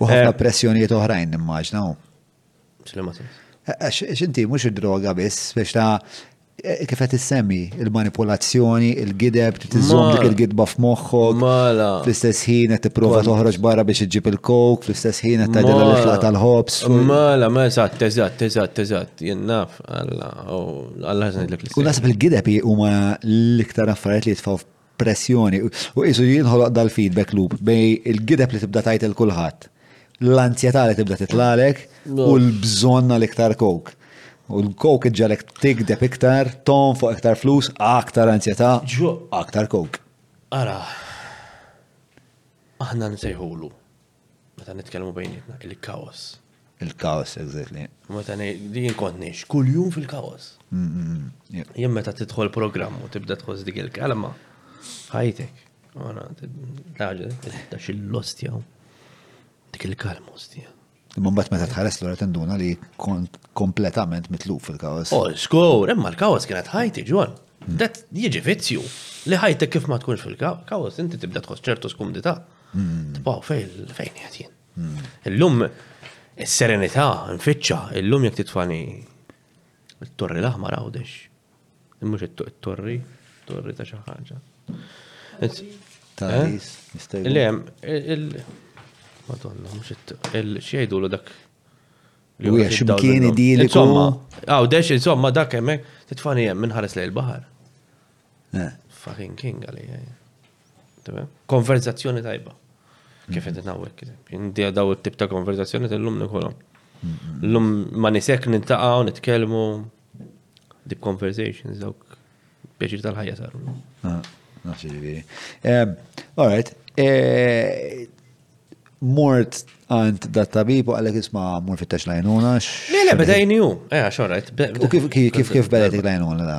U ħafna eh, pressjonijiet oħrajn nimmaġnaw. Għax inti mhux id-droga biss, biex ta' kif qed issemmi il-manipulazzjoni, il-gideb, tiżżomm dik il-gidba f'moħħok. Mala. Fl-istess ħin qed tipprova toħroġ barra biex iġġib il-kok, fl-istess ħin qed tgħidilha li tlaq tal-ħobs. Mala, ma eżatt, eżatt, eżatt, eżatt, jien naf, Alla, Alla ħażnet l-eklissi. U nasib il-gideb huma l-iktar affarijiet li jitfaw pressjoni u qisu jinħoloq dal-feedback loop bej il-gideb li tibda tajt il kulħadd l-anzjetà li tibda titlalek u l-bżonna l-iktar kok. U l-kok iġġalek tigdeb iktar, ton fuq iktar flus, aktar anzjetà, aktar kok. Ara, aħna nsejħulu Meta nitkellmu bejnietna, il-kaos. Il-kaos, exactly. Meta din kont nix, kull jum fil-kaos. Jien meta tidħol programm u tibda tħoss dik il-kalma, ħajtek. Għana, taġa, ta' xil-lost jaw. Dik il-kalma, ostija. Imma mbagħad meta tħares l-għura tenduna li kont kompletament mitlub fil-kaos. Oh, skur, imma l-kaos kienet ħajti, ġwan. Dat jiġi vizzju li ħajtek kif ma tkunx fil-kaos, inti tibda tħoss ċertu skumdita. Tbaw fejn fejn qiegħed jien. Illum is-serenità nfittxa, illum jekk titfani it-torri l-aħmar għawdex. Mhux it-torri, torri ta' xi ħaġa. Taris, eh? Le, il- Madonna, mhux il-xejdu dak U jiex ximkien idili Insomma, għaw, dex, insomma, dak emmek, titfani jem minnħares lejl bahar. Eh. Fucking king għalija. Konverzazzjoni tajba. Kif qed nagħwek. Indi daw it-tip ta' konverzazzjoni tal-lum nikolhom. L-lum ma nisek nintaqaw, nitkelmu, deep conversations, dawk bieċir tal-ħajja saru. Ah, Nafsi ġiviri. Ehm, all right. Eh, mort għant da tabibu għalek isma mur fit-tax lajnuna. Le, le, beda jniju. Eh, all right. U kif kif kif beda lajnuna da?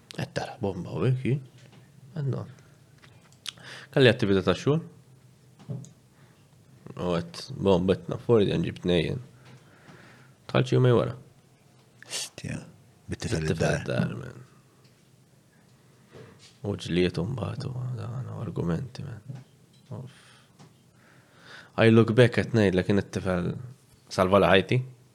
Qed tara bomba u hekk. Għandna. Kalli attività ta' xogħol. U qed bomba qed nafor jien ġib tnejjen. Talċi u wara. Stja. Bittifel id-dar. U ġliet un batu, dan argumenti, man. I look back at nejt li kien it-tifel salva l-ħajti,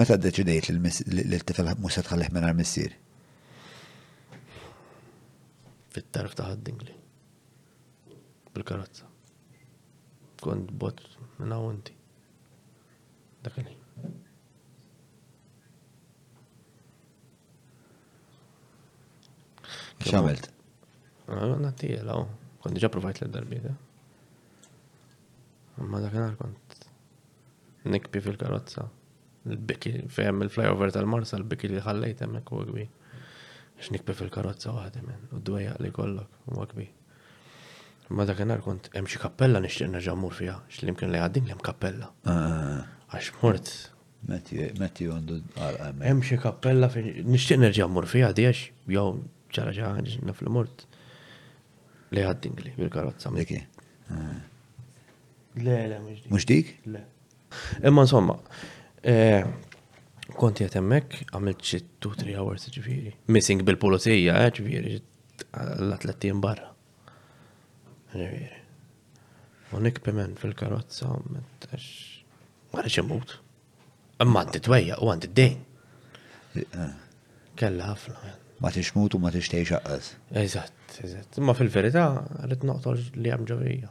Meta ddeċidejt li t-tifel mhux se tħallih mingħajr missier? Fit-tarf ta' ħaddingli. Bil-karozza. Kont bot minn hawn Dak il X'għamilt? Nattijel, għaw. Kont ġa provajt l-darbiet. Eh? Ma dak il kont Nikbi fil-karozza. Il-biki, fehem il-flyover tal-marsa, l-biki li ħallejt hemmhekk huwa kbir. Għax nikbi fil-karozza waħdi minn u d-dwejja li kollok huwa kbir. Ma dak nhar kont hemm xi kappella nixtieq nerġa' mmur fiha, x'limkien li għaddin hemm kappella. Ah. Għax mort. Metti għandu Hemm xi kappella nixtieq nerġa' mmur fiha diex jew ċara xi ħaġa naf li mort. Li għaddin li bil-karozza. Diki. Ah. Le, le, mhux dik. Mhux dik? Le. Imma insomma, eh, kont qed hemmhekk għamilt xi 2-3 hours ġifieri. Missing bil-pulizija, eh, ġifieri l-atlettien barra. Ġifieri. U nikpimen fil-karozza, mettax. Ma rridx imut. Imma għandi twejja u għandi d-dejn. Eh. Kella ħafna. Ma tixmut u ma tixtejx aqqas. Eżatt, eżatt. Imma fil-verità, rrid noqtol li hemm ġovija.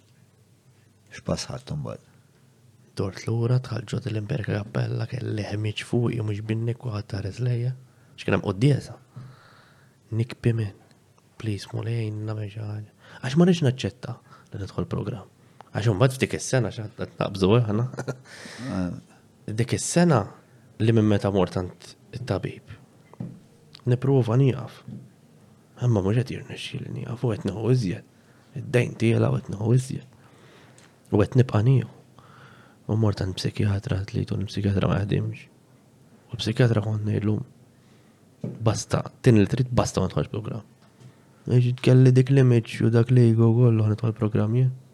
X'pass ħadd imbagħad? Dort lura tħall ġod l-imberka kappella kelli ħmiġ fuqi u mhux binni kwaħad tares lejja. X'kien hemm quddiesa? Nikpi minn, please muli għinna minn xi ħaġa. Għax ma rridx naċċetta li nidħol programm. Għax imbagħad f'dik is-sena x'għadda naqbżu aħna. Dik is-sena li minn meta mort tant it-tabib. Nipprova nieqaf. Imma mhux qed jirnexxieli nieqaf u qed nieħu iżjed. Id-dejn tiela' u qed nieħu iżjed. U qed nibqa' nieħu. U mort għand psikjatra li jtun psikjatra ma jaħdimx. U psikjatra kont ngħidlu basta, tin li trid basta ma tħoġ programm. Kelli dik l-image u dak l-ego kollu ħanitħol programm jien.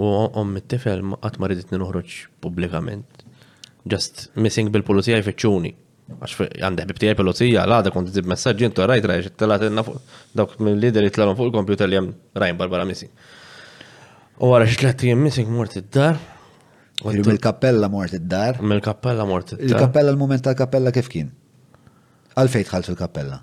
U omm it-tifel qatt ma riditni noħroġ pubblikament. Just missing bil-pulizija jfittxuni. Għax għandek ħbib tiegħi pulizija, l-għada kont iġib messaġġi intu rajt rajx it-telat inna fuq dawk mill-lider jitlelhom fuq il-kompjuter li hemm Ryan Barbara missing. U wara xi tliet ijiem missing mort id-dar. U mill-kappella mort id-dar. Mill-kappella mort id-dar. Il-kappella l-mument tal-kappella kif kien? Għalfejn dħalt fil-kappella?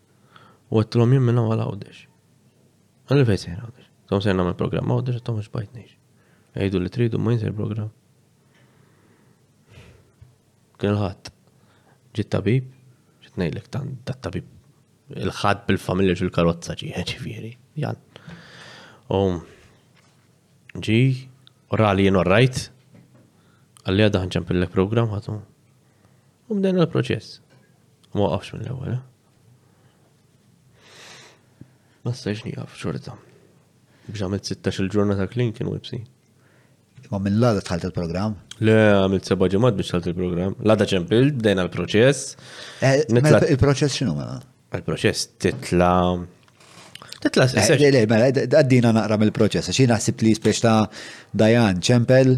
U għattilom jien minna għal għawdex. Għalli fejn sejn għawdex. Tom sejn għamil program għawdex, tom mux bajtnix. Għajdu li tridu ma jinsir program. Kien ħat. Ġit tabib, ġit nejlek tan dat tabib. Il-ħad bil-familja ġil karozza ġi, ġifiri. Jan. U ġi, u rali jien rajt, għalli għadda ħanċempillek program ħatu. U bdejna l-proċess. U ma waqafx mill-ewwel. Eh? Ma stajx nieqaf xorta. Biex għamilt 16 il-ġurnata klin kienu ibsi. Ma minn l-għada tħalt il-program? Le, għamilt seba ġemat biex tħalt il-program. L-għada ċempil, bdejna l-proċess. Eh, il-proċess xinu ma? Il-proċess titla. Titla s eh, Le, mela, għaddina naqra mill-proċess. Xina naħsib li spiex ta' Dajan ċempel,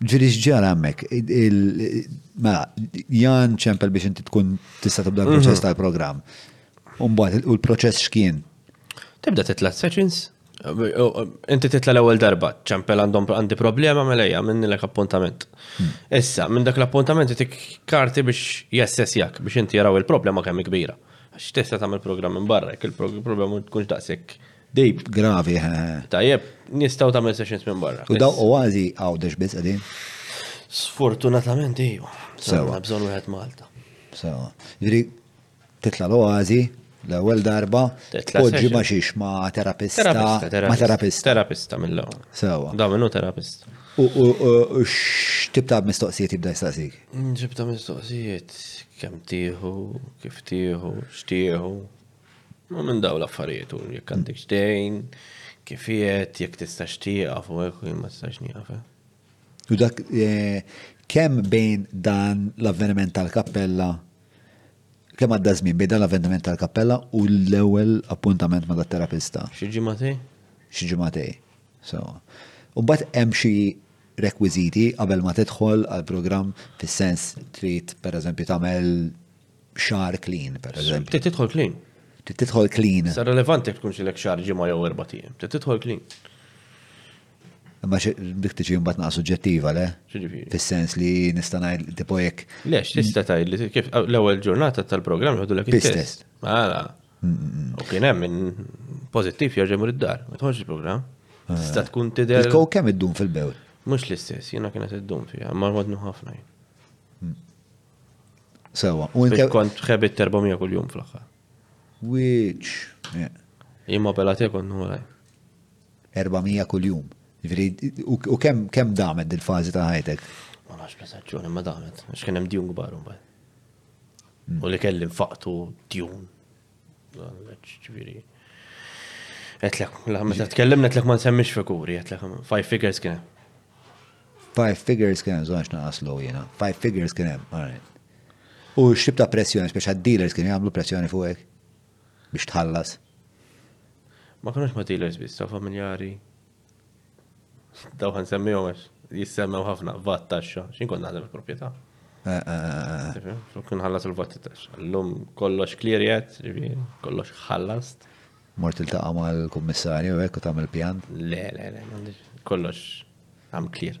Ġieli x'ġara hemmhekk? Mela, Jan ċempel biex inti tkun tista' tibda l-proċess tal-programm. Umbagħad u l-proċess x'kien? Tibda titla' sessions. Inti titla' l-ewwel darba, ċempel għandhom għandi problema mela hija minnilek appuntament. Hmm. Issa, minn dak l-appuntament tik karti biex jessessjak biex inti jaraw il-problema kemm kbira. Għax tista' tagħmel programm minn barra, il-problema tkunx daqshekk Deep. Gravi, he. Tajjeb, nistaw ta' sessions minn barra. U daw u għazi għawdex biz għedin? Sfortunatament, iju. Sewa. Bżon wieħed Malta. Sewa. Ġri, titla l-oazi, l-ewel darba, poġġi ma xiex ma terapista. Ma terapista. Terapista mill-ewel. Sewa. Da minnu terapista. U x'tib ta' mistoqsijiet jibda jistaqsik? X'tib ta' mistoqsijiet, kemm tieħu, kif tieħu, x'tieħu, Ma minn daw l-affarijiet u jekk għandek xdejn, kif qiegħed, jekk tistax tieqaf u hekk ma tistax nieqaf. Eh. U dak eh, kemm bejn dan l-avveniment tal-kappella kemm għadda żmien bejn dan l-avveniment tal-kappella u l-ewwel appuntament ma' dat-terapista. Xi ġimgħatej? Xi ġimgħatej. So. U mbagħad hemm xi rekwiżiti qabel ma tidħol għal programm fis-sens trid pereżempju tagħmel xar clean, per eżempju. Ti tidħol clean. Ti tidħol clean. Sa relevanti tkun xilek xar ġimma jew erba' tiegħem. Ti tidħol clean. Ma dik tiġi mbagħad naqa' suġġettiva le? Fis-sens li nista' ngħid tipo jekk. Lex tista' tgħid li kif l-ewwel ġurnata tal-programm jħodulek it-test. Mela. U kien hemm minn pożittiv jerġa' mur id-dar, ma tħoġġ il-programm. Ah. Tista' tkun tidher. Il-kow kemm iddum fil-bewl? Mhux l-istess, jiena kienet iddum fiha, ma rwadnu ħafna jien. Sewa. U inti kont ħebit 400 kuljum fl-aħħar. Which? Imma bella te kont nura. 400 kuljum. U kemm kemm damet dil-fażi ta' ħajtek? Ma nafx prestazzjoni ma damet, għax kien hemm djun kbar mbagħad. Mm. U li kelli nfaqtu djun. Ġviri. Etlek, la, meta tkellem netlek ma nsemmix figuri, etlek, five figures kien. Five figures kien, zonx naqas low jena. Five figures kien, alright. U xib ta' pressjoni, speċa dealers kien jgħamlu pressjoni fuqek biex tħallas. Ma kienux ma dealers biss, ta' familjari. Daw għan semmijom għax jissemmew ħafna vat taxxa, xin kon naħdem il-propieta. Kun ħallas il-vat taxxa. L-lum kollox klirjet, kollox ħallast. Mort il-taqa ma l-kommissarju, ekku tam il-pjan? Le, le, le, kollox għam klir.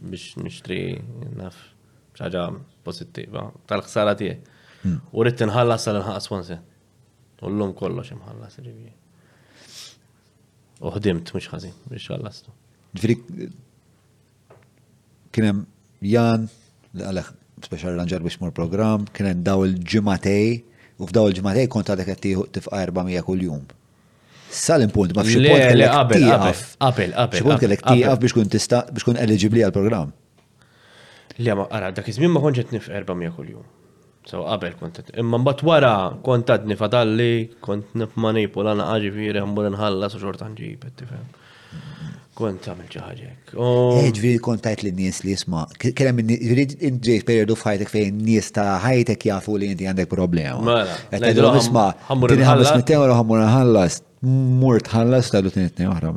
biex nixtri naf ċaġa pozittiva tal-ħsara tiegħi. Hmm. U rrid tinħallas sal inħaqas sponsi. U llum kollox imħallas ġifieri. U ħdimt mhux ħażin biex ħallastu. Ġifieri kien hemm Jan li għalek speċjal ranġar biex mur programm, kien hemm daw il-ġimatej u f'daw il-ġimatej kont għadek qed tifqa' 400 kuljum. Sal impunt ma fxie punt kellek tiqaf. Qabel, qabel. Xpunt kellek tiqaf biex kun tista biex kun eligibli għal-program. Le, ma għara, dak iż-żmien ma konġet nif erba mija kull-jum. So, qabel kont. Imma mbatt wara kont għadni fadalli, kont nif manipu l-għana għagġi viri, għambur nħalla su xorta nġib, tifem. Kont għamil ċaħġek. Eh, ġviri kont tajt li nies li jisma. Kienem ġejt periodu fħajtek fejn nies ta' ħajtek jafu li inti għandek problema. Mela, Għetlu nisma. Għamur nħallas. Għamur nħallas. Mur tħallas ta' dutin it-tni uħra.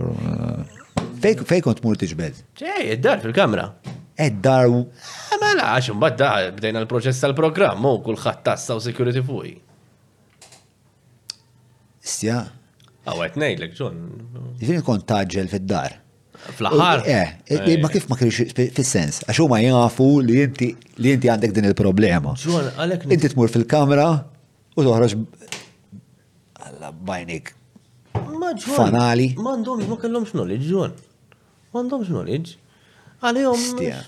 Fej kont mur tiġbed? Ej, id-dar fil-kamra. Id-dar. Eh, mela, għax mbagħad bdejna l-proċess tal-programm u kulħadd tassa u security fuqi. Stja. Aw qed ngħidlek ġon. Jiġifieri kont taġġel fid-dar. Fl-aħħar? Eh, eh, eh, ma kif ma kienx fis-sens, għax huma jafu li inti li inti għandek din il-problema. Ġon, għalhekk inti tmur fil-kamra u toħroġ alla bajnik. Fanali. M'għandhomx ma kellhomx knowledge, Ġon. M'għandhomx knowledge. Għalihom. Stja.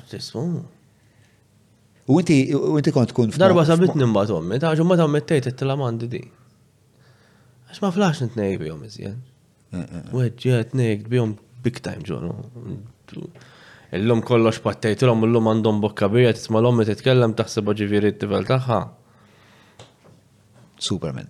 U inti, u inti kont tkun. Darba sabitni mbagħad ommi, ta' ma ta' mettejt it-tila mandi di. Għax ma flax nitnej bihom iżjed. Eh, eh, eh. Weġġet nejk bihom big time ġonu. Illum kollox pattejtilhom illum għandhom bokka bija tisma' l-ommi titkellem taħseb ġifieri t-tifel tagħha. Superman.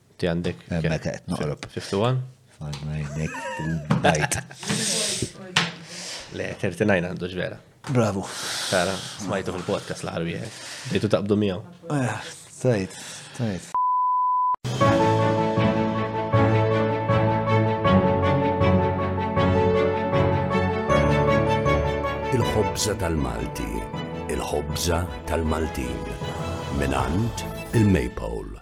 Ti għandek. Meta qed noqrob. 51? Fajnajnek il-bajt. Le, 39 għandu ġvera. Bravo. Tara, smajtu fil-podcast l-ħar wieħed. Dejtu taqbdu miegħu. Eh, tajt, tajt. Il-ħobza tal-Malti, il-ħobza tal-Maltin, minant il-Maypole.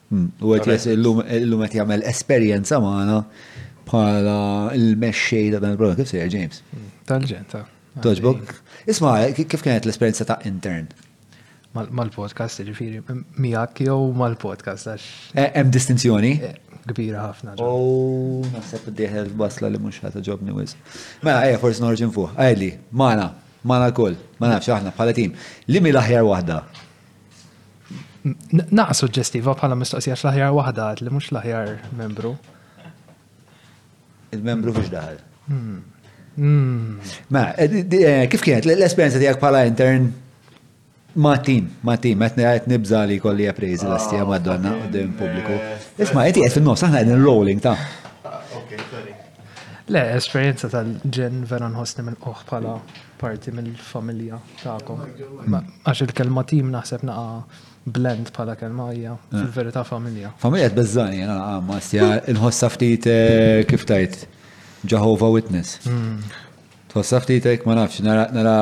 U qed jgħid illum illum qed jagħmel esperjenza magħna bħala l-mexxej ta' dan il-programm. Kif sejjer James? Tal-ġenta. Toġbok? Isma' kif kienet l-esperjenza ta' intern? Mal-podcast, ġifiri, miegħek jew mal-podcast għax. Eh, hemm distinzjoni? Eh, kbira ħafna. Oh, naħseb id-dieħel basla li mhux ħata ġobni wis. Mela, ejja, forsi norġi fuq. Għajli, magħna, magħna l-koll, ma nafx aħna bħala tim. Li mi l-aħjar waħda? Naqa suġġestiva bħala mistoqsija l-aħjar waħda li mhux l-aħjar membru. Il-membru biex daħal. Hmm. Hmm. Ma, eh, eh, kif kienet l-esperienza tiegħek bħala intern ma' tim, ma' tim, qed qed nibża li kolli apprejzi l-astija Madonna qudiem pubbliku. Isma' qed qiegħed fin-nofs aħna qegħdin rolling ta'. Ah, Le, esperjenza tal-ġen vera nħossni minn qoħ bħala parti mill-familja tagħkom. Għax il-kelma tim naħseb naqa blend bħala kelma hija eh. fil-verità familja. Familja tbeżżani jena għamma, stja nħossa ftit eh, kif tajt Jehovah Witness. Hmm. Tħossa ftit hekk ma nafx, nara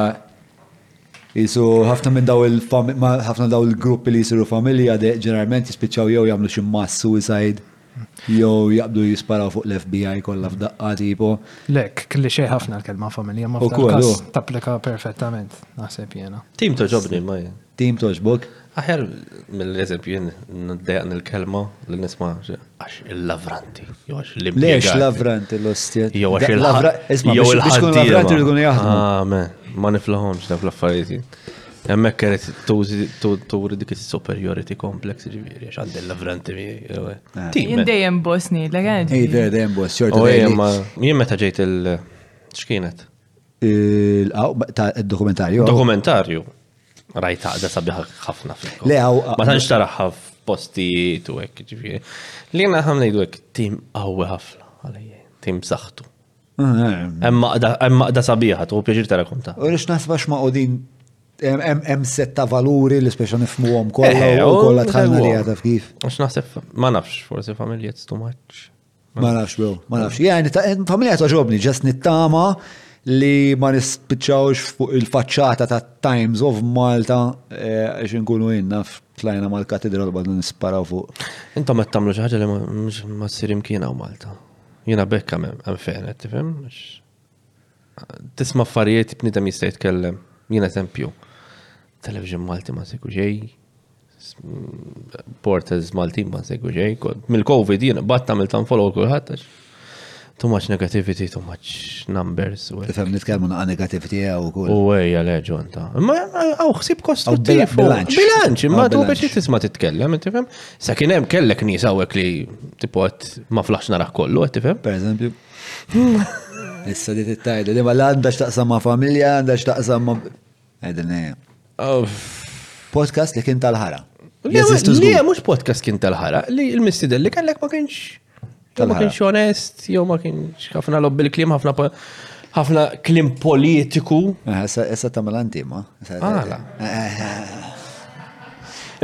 jisu ħafna minn daw il-ħafna daw il-gruppi li jisiru familja ġeneralment jispiċċaw jew jagħmlu xi mass suicide Jew jaqbdu jisparaw fuq l-FBI kollha f'daqqa tipo. Lek, kelli xejn ħafna l-kelma familja ma f'każ tapplika perfettament, naħseb jiena. Tim toġobni ma jien. Tim toġbok? Aħjar mill-eżempju jien ndejjaq il-kelma li nisma' għax il-lavranti. Jew għax l Lex lavranti l-ostja. Jew għax il-lavranti. Jew il-lavranti li jkunu jaħdmu. Ah, ma niflahomx dak l-affarijiet. Hemmhekk kienet turi dik is-superiority complex ġifieri għax għandha l-avranti Jien dejjem boss ngħidlek għenet. Ej dejjem boss xorta. Jien meta ġejt il x'kienet? Il-dokumentarju. Dokumentarju. Rajt għaqda sabiħa ħafna. Le għaw. Ma tantx taraħħa f'posti tu hekk ġifieri. Li naħam ngħidu hekk tim qawwi ħafna għalija, tim saħtu. Hemm maqda sabiħa, tu pjaċir ta' rakonta. U rix naħsba x'maqodin hemm setta valuri li speċa nifmuhom kollha eh, u kollha tħallna li għadha kif. Għax naħseb ma nafx, forsi familja too much. Ma nafx, bro, ma nafx. Jani, familja ta' ġobni, ġas nittama li ma nispiċċawx fuq il-facċata ta' Times of Malta eh, għax nkunu inna tlajna mal-katedral bad nisparaw fuq. Intom qed tagħmlu xi ħaġa li ma ssir imkiena u Malta. Jiena bekk hemm fejn qed tifhem. Tisma' affarijiet bniedem jista' jitkellem. Jien eżempju, television Malti ma segwi xej, portals Malti ma segwi xej. Mill-COVID jien bat tagħmel tan follow kulħadd too much negativity, too much numbers. Tifhem nitkellmu naqa' negativity għaw ukoll. U ejja leġon ta'. Ma għaw ħsib kostruttiv. Bilanċ. Bilanċ, imma tu biex tisma' titkellem, tifhem? Sa kien hemm kellek nies hawnhekk li tipot ma flaħx narah kollu, qed tifhem? Per eżempju. Issa li tittajdu li ma għandha x'taqsam ma' familja, għandha x'taqsam ma' qegħdin Podcast li kien tal-ħara. Le, mhux podcast kien tal-ħara, li l-missiden li kellek ma kienx Jew ma kienx onest, jew ma kienx ħafna lob bil-klim, ħafna ħafna klim politiku. Ah, issa ta' malanti, ma? Għala.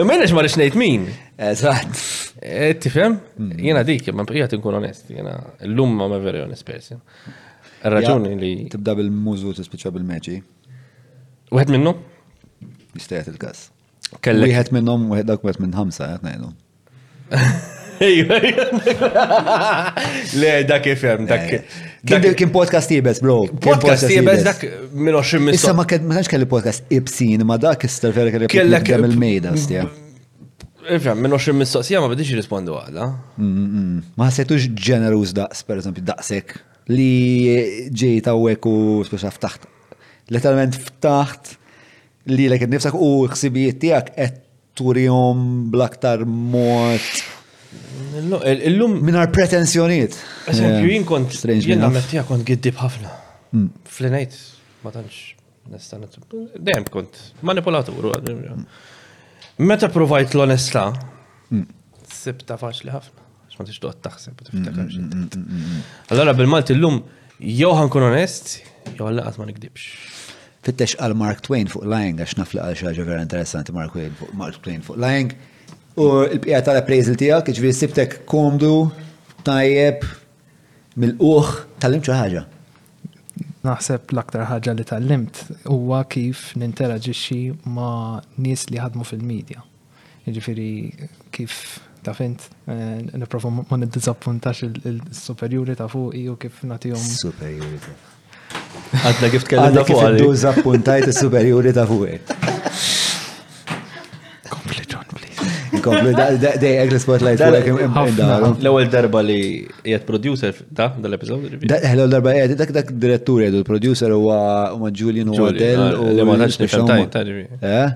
Immenex ma rix nejt min. Eżat. Eh, tifem? Mm. Jena dik, ma bqija tinkun onest. Jena l-lum ma veri onest person. Raġuni li. Tibda bil-mużu tispiċa bil-meċi. Wieħed minnu? Jistajat il-kas. Kellek. Wieħed minnhom wieħed dak wieħed minn ħamsa qed ngħidu. Le, dak kif hemm dak. Eh, kien podcast ibes, bro. Podcast ibes dak minn 20 minn. Issa ma kienx kelli podcast ibsin, ma dak ister vera kelli kellek kemm il-mejda stja. Ifhem, minn 20 mistoqsija ma bidix jirrispondu għadha. Mm, mm, mm. Ma ħasejtux ġeneruż daqs, pereżempju, daqsek li ġejt hawnhekk u speċa ftaħt. Letteralment ftaħt Lilek innifsek u ħsibijiet tiegħek qed turihom bl-aktar mod. Illum. Minar pretensjoniet. Eżempju, jien kont. Strange. Jien għammet tiegħek kont giddib ħafna. Hmm. Flinajt, ma tantx nista' Dejjem kont manipulatur. Meta provajt l-onestà, Sibta faċli ħafna, x'ma tix toqgħod taħseb u tiftakar xi. Allora bil-Malti llum jew ħankun onest, jew alla qatt ma nikdibx. Fittex għal Mark Twain fuq Lying, għax naf li għal xi ħaġa vera interessanti Mark Twain fuq Mark Twain fuq Lying. U l-bqija tal-appraisal tiegħek, jiġifieri sibtek komdu, tajjeb, mill-uħ, tal-lim xi ħaġa. Naħseb l-aktar ħaġa li tal-limt huwa kif ninteraġixxi ma' nies li ħadmu fil-medja. Jiġifieri kif taf int nipprova ma niddiżappuntax il-superjuri ta' fuq u kif nagħtihom. Superjuri ta' fuq. Għadna kif tkellimna fuq. Għadna kif iddiżappuntajt is-superjuri ta' fuq. Kompli, dejjek l-spotlight L-ewel darba li jgħed producer ta' dal-epizod. L-ewel darba jgħed, dak dak direttur jgħedu, l-producer huwa Julian Waddell. Li ma nafx nifxantaj, taġbi. Eh?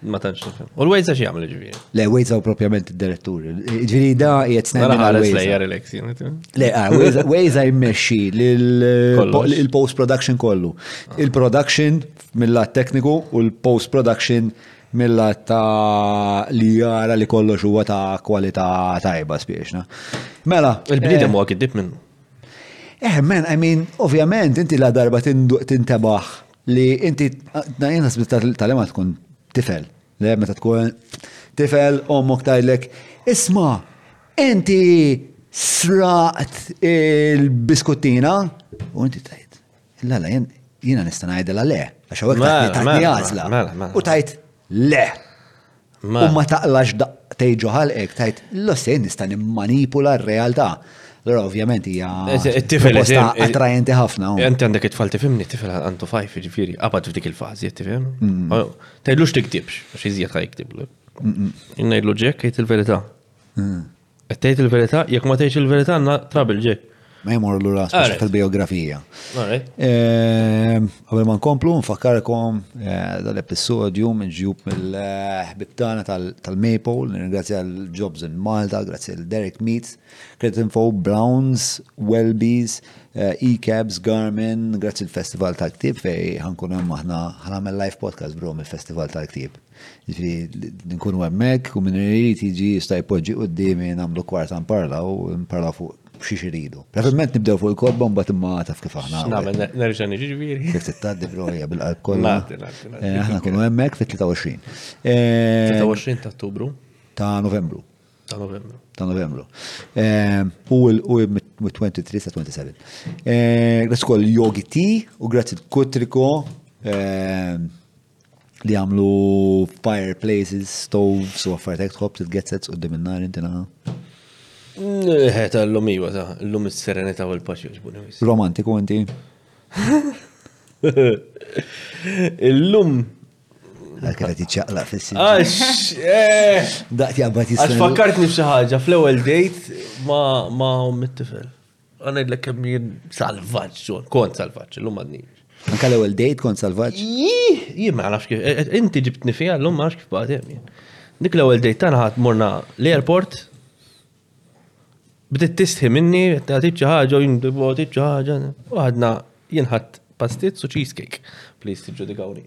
Ma tantx nifhem. U l-Waze għax jagħmel ġifieri. Le, Waze għaw propjament id-direttur. Ġifieri da qiegħed snajna. Mela ħares lejja relax. Le, ah, Waze għaj meċi l-post production kollu. Il-production mill-lat tekniku u l-post production mill-lat ta' li jara li kollox huwa ta' kwalità tajba spiexna. Mela. Il-bnidem eh, huwa kiddib minnu. Eh, man, I mean, ovvjament, inti la darba tintebaħ Li inti, jena sbitta tal-ema tkun tifel, li meta tkun tifel, ommok tajlek, isma, inti sraqt il-biskuttina, u inti tajt, la la, jena nista najdela le, għax għawek taħni għazla, u tajt le. U ma taqlax daqtej ġo ħalqek tajt l-ossej nista' nimmanipula r-realtà. Allora ovvjament hija tifel attrajenti ħafna. Inti għandek it-tfal tifhimni, tifel għandu fajf, ġifieri, qabad f'dik il-fażi, tifhem? Mm. Tgħidlux tiktibx, għax iżjed ħajktiblu. Ngħidlu ġek, jgħid il-verità. Mm. Qed tgħid il-verità, jekk ma tgħidx il-verità għandna trouble ġek. Ma jmur lura speċi tal-biografija. Ehm, qabel ma nkomplu nfakkarkom eh, dal-episodju minn ġjub mill-ħbib tagħna tal-Maple, nirringrazzja l-Jobs in Malta, grazzi l Derek Meats, Credit Info, Browns, Welbies, eh, E-Cabs, Garmin, grazzi l-Festival tal-Ktib fej ħankun hemm aħna ħanamel live podcast bro mill-Festival tal-Ktib. Ġifieri nkunu hemmhekk u min irid jiġi jista' jpoġġi qudiemi nagħmlu kwarta nparlaw, nparlaw fuq xiex iridu. Preferment nibdew fuq il-kobba mbagħad imma taf kif aħna. Nagħmel nerġa' niġi ġifieri. Kif tittaddi broja bil-qalb kollha. Eh, aħna nkunu hemmhekk fit-23. 23 eh, ta' Ottubru. Ta' Novembru. Ta' novembru. Ta' novembru. Eh, u mit-23 sa' 27. Eh, grazzi kol Yogi T u grazzi Kutriko eh, li għamlu fireplaces, stoves u affarijiet hekk tħobb titgezzez qudiem in-nar inti naħa. Ħeta l-lum iwa ta' l-lum is-serenità u l-paċi ġbuni. Romantiku inti. Illum Għalka ta' tiċċaqla fissi. Għax, eh. daqt jabbat jisna. Għax fakkartni f'xi ħaġa fl-ewwel dejt ma' ummi t-tifel. Għan ngħidlek kemm jien salvaġġ, kont salvaġġ, illum m'għadniex. Anka l-ewwel dejt kont salvaġġ? Jien ma nafx kif, e, e, inti ġibtni fiha llum ma nafx kif baqgħet Dik l-ewwel dejt tagħna ħadd morna l-airport bdiet tistħi minni, għatit ċaħġa, għatit ċaħġa, u għadna jenħat pastit su cheesecake. Please, tiġu di għawni,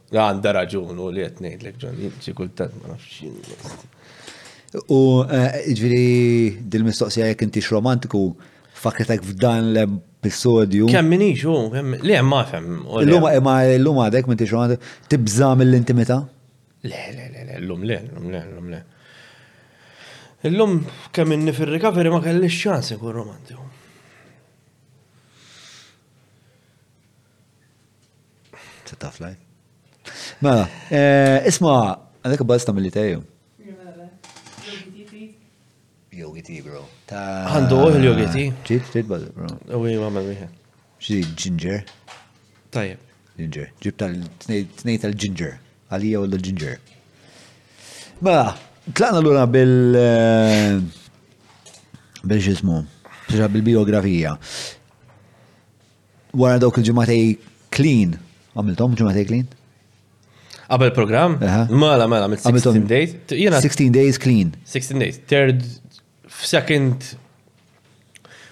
Għanda raġun u li għetnejdlek ġon, xie kultant ma nafx U eh, ġviri dil-mistoqsija jek intix romantiku, fakketek f'dan l-episodju. Kemm minix u, li hemm ma fem. L-luma imma l-luma għadek minn tix romantiku, tibża mill-intimita? Le, le, le, le, l-lum le, l-lum le, l-lum le. L-lum kemm inni fil-recovery ma kellix ċans ikun romantiku. Se taf laj. Mela, eh, isma, għandek basta mill-li tajju. Yogi tea, bro. Għandu uħ il-yogi tea. Ġit, ġit, bro. U għi ma melli. Xi ginger. Tajjeb. Ginger. Ġib tal-tnej tal-ginger. Għalija u l-ginger. Mela, tlaqna l-ura bil- eh, bil-ġismu. Bil-biografija. Wara dawk il-ġimgħatej clean, għamilthom ġimgħatej clean? Qabel program? Mela, mela, mit 16 days. 16 days clean. 16 days. Third, second,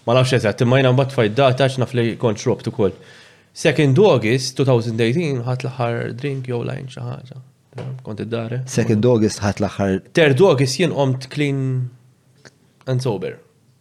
ma nafx eżatt, imma jina mbatt fajt data x'naf li kont xrobt ukoll. 2nd August 2018 ħat l-aħħar drink jew lajn xi ħaġa. Kont id-dare. 2nd August ħat l-aħħar. 3rd August jien qomt clean and sober.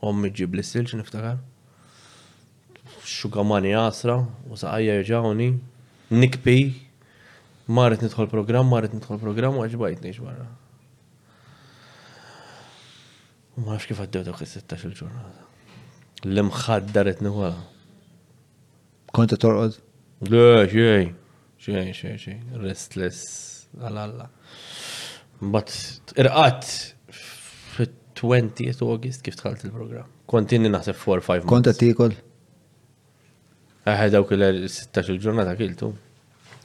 Ommi ġġib li silġ niftakar. Xugamani għasra u saqajja jirġawni. Nikpi. Marit nidħol program, marit nidħol program u għagġbajt nix barra. U ma nafx kif għaddew dak is-16 il-ġurnata. L-imħadda ritni wara. Konta torqod? Le, ġej. Xejn, xejn, xejn. Restless għal Alla. Mbatt, irqat fit-20 August kif tħalt il-programm. Kontinni naħseb 4-5 Kont qed tikol? Eħe dawk il-16 il-ġurnata kiltu.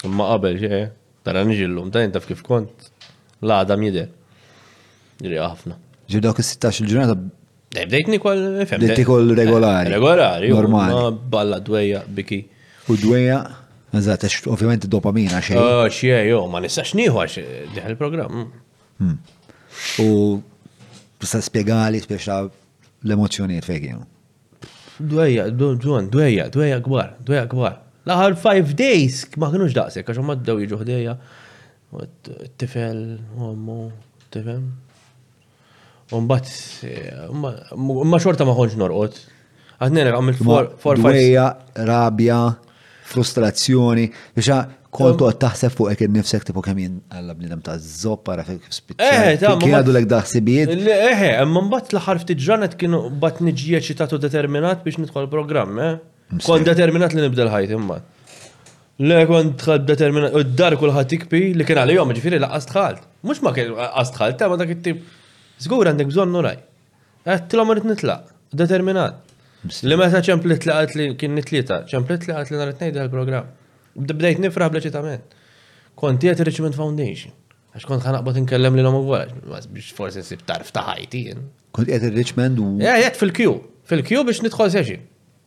Imma qabel xejn, eh? tara nġillum, ta' intaf kif kont. L-għada mjide. Ġri ħafna. Ġi dawk il-16 il-ġurnata Bdejt nikol, fem. Bdejt nikol regolari. Eh, regolari, normali. Ma balla dweja biki. U dweja, eżat, ovvijament dopamina xej. Oh, xie, jo, ma nistax nieħu għax eh, diħal il-programm. Hmm. U tista' spjegali spiex ta' l-emozjoniet fejn kienu. Dweja, dwan, dweja, dweja kbar, dweja kbar. Laħar five days ma kienux daqsek, għax ma d-daw jiġu ħdejja. Tifel, għammu, tifel. Umbat, ma xorta ma konċ norqot. Għadni għamilt for Dwejja, rabja, frustrazzjoni, biex kontu għad taħseb fuq ekin nifsek tipu kemm jien għalla bnidem ta' zoppa għara fik spiċċa. Kien għadu l-ek daħsibijiet. Eħe, imma mbatt l-ħar ftit ġranet kienu bat nġi eċitatu determinat biex nidħol program, eh? Kon determinat li nibdel ħajt imma. Le kont ħadd determinat, u d-dar kulħadd ikpi li kien għalihom, ġifieri laqqas dħalt. Mhux ma kien laqqas dħalt, ta' ma dak it-tip. Żgur għandek bżonn u raj. Għedtilhom irid nitlaq, determinat. Li meta ċemplit li għalt li kien nitlieta, ċemplit li għalt li nhar it-tnejn dal-programm. Bdejt nifraħ bleċitament. Kont qiegħed Richmond Foundation. Għax kont ħanaqbad inkellem li l-omu biex forsi nsib tarf ta' ħajti. Kont qed il-Richmond u. Ja, jgħet fil-kju. Fil-kju biex nidħol seġi.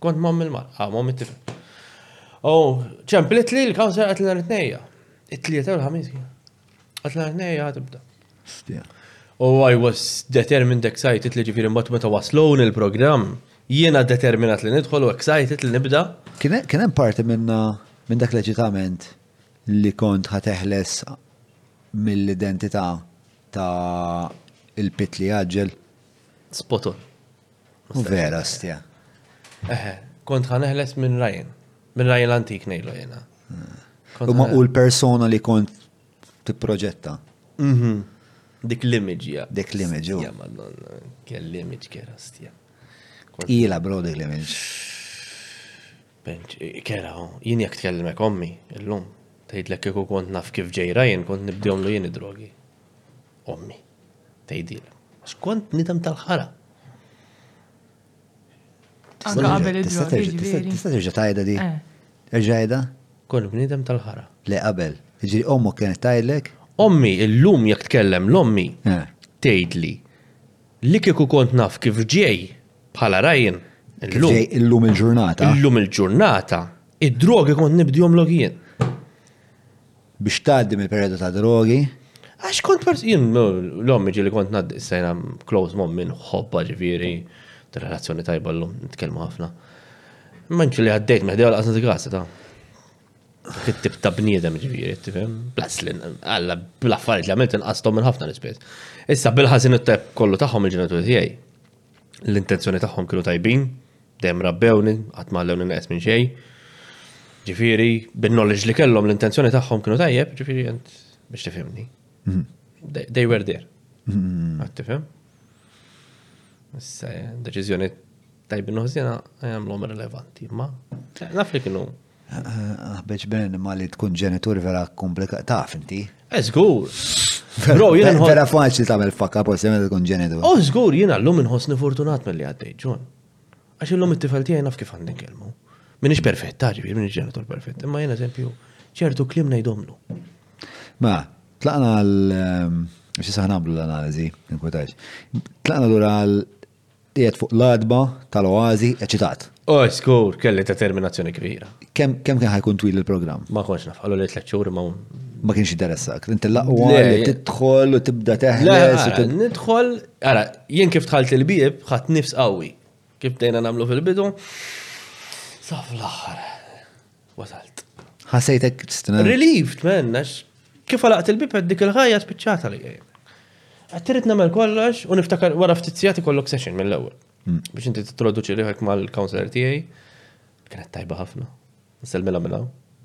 Kont mom il-mar. Ah, mom it tifel U ċemplit li l-kawser għat l-għartnejja. It-tlieta u l-ħamis. Għat l-għartnejja għatibda. U I was determined excited li ġifiri mbat meta waslun il-program. Jiena determinat li nidħol u excited li nibda. Kien hemm parti minna minn dak l-eċitament li kont ħa teħles mill-identità ta' il-pitt li jgħaġġel. Spot on. U vera stja. Eħe, kont ħa neħles minn Ryan. Minn Ryan l-antik nejlu jena. Ah. U ma u l-persona li kont t-proġetta. Mhm. Dik l-image, ja. Dik l-image, u. Ja, madonna, kell l-image kera, stja. Ila, bro, dik l-image. Benġ, kera, jien jekk tkellimek ommi, illum, tgħidlek kieku kont naf kif ġej Ryan kont nibdihomlu jien id-drogi. Ommi, tgħidilek. Għax kont nidem tal-ħara. Anka qabel id-drogi. Tista' terġa' tajda di? Eh. Terġa' tajda? Kont nidem tal-ħara. Le qabel. Ġiri ommu kienet tajdlek? Ommi, illum jekk tkellem l-ommi, eh. tgħidli Li kieku kont naf kif ġej, bħala Ryan, illum. Kif ġej illum il-ġurnata. Illum il-ġurnata, id-drogi kont nibdihomlok jien. Biex tgħaddi mill-perjodu ta' drogi? Għax kont pers jien l-ommi ġieli kont ngħaddi sejna close mom minn ħobba ġifieri relazzjoni tajba llum nitkellmu ħafna. Imma ġieli għaddejt meħdejha l-qasna ta' Kittib ta' bniedem ġviri, tifem, blas li għalla bl-affarijiet li għamilt inqastom minn ħafna l-ispiet. Issa bil-ħazin it-tep kollu tagħhom il-ġenituri tiegħi. L-intenzjoni tagħhom kienu tajbin, dem rabbewni, qatt ma llewni neqes minn xejn. Ġifieri, bin-knowledge li kellhom l-intenzjoni tagħhom kienu tajjeb, ġifieri jent biex tifhimni. Mhm. They were there. Mhm. Għat tifhem? Issa, deċiżjoni tajbin uħżina għamlhom relevanti, ma naf li kienu Ħbeġ b'anima li tkun ġenitur vera komplikat, taf inti. Eh, zgur. Bro, jena. Vera faċli tamel fakka possibli li tkun ġenitur. Oh, zgur, jena l-lum nħosni fortunat mill-li għaddej, ġon. Għax l-lum it-tifel tijaj naf kif għandin kelmu. Minix perfett, taġbi, minix ġenitur perfett. Imma jena eżempju, ċertu klim najdomlu. Ma, tlaqna għal, ehm, biex saħna għamlu l-analizi, nkutax. Tlaqna l-ura għal Qiegħed fuq l-għatba tal-oażi eċitat. O żgur, kelli determinazzjoni kbira. Kemm kemm kien ħa jkun twil il-programm? Ma kontx naf, qaluli tliet xhur imma Ma kienx jidderessak. Inti l-aqwa Le. li tidħol u tibda Le, teħles u ara, tib- nidħol, ara, jien kif dħalt il-bieb, ħadt nifs qawwi. Kif bdejna nagħmlu fil-bidu, sa fl-aħħar. Wasalt. Ħasejtek stna. Relieved, man, għax kif għalaqt il-bib dik il-ħajja spiċċata li għajn. Għattirit namel kollox u niftakar wara ftit sigħati kollok session mill-ewwel. Mm. Biex inti t-introduċi liħek mal-counselor tiegħi. Kienet tajba ħafna. Nselmilha minna.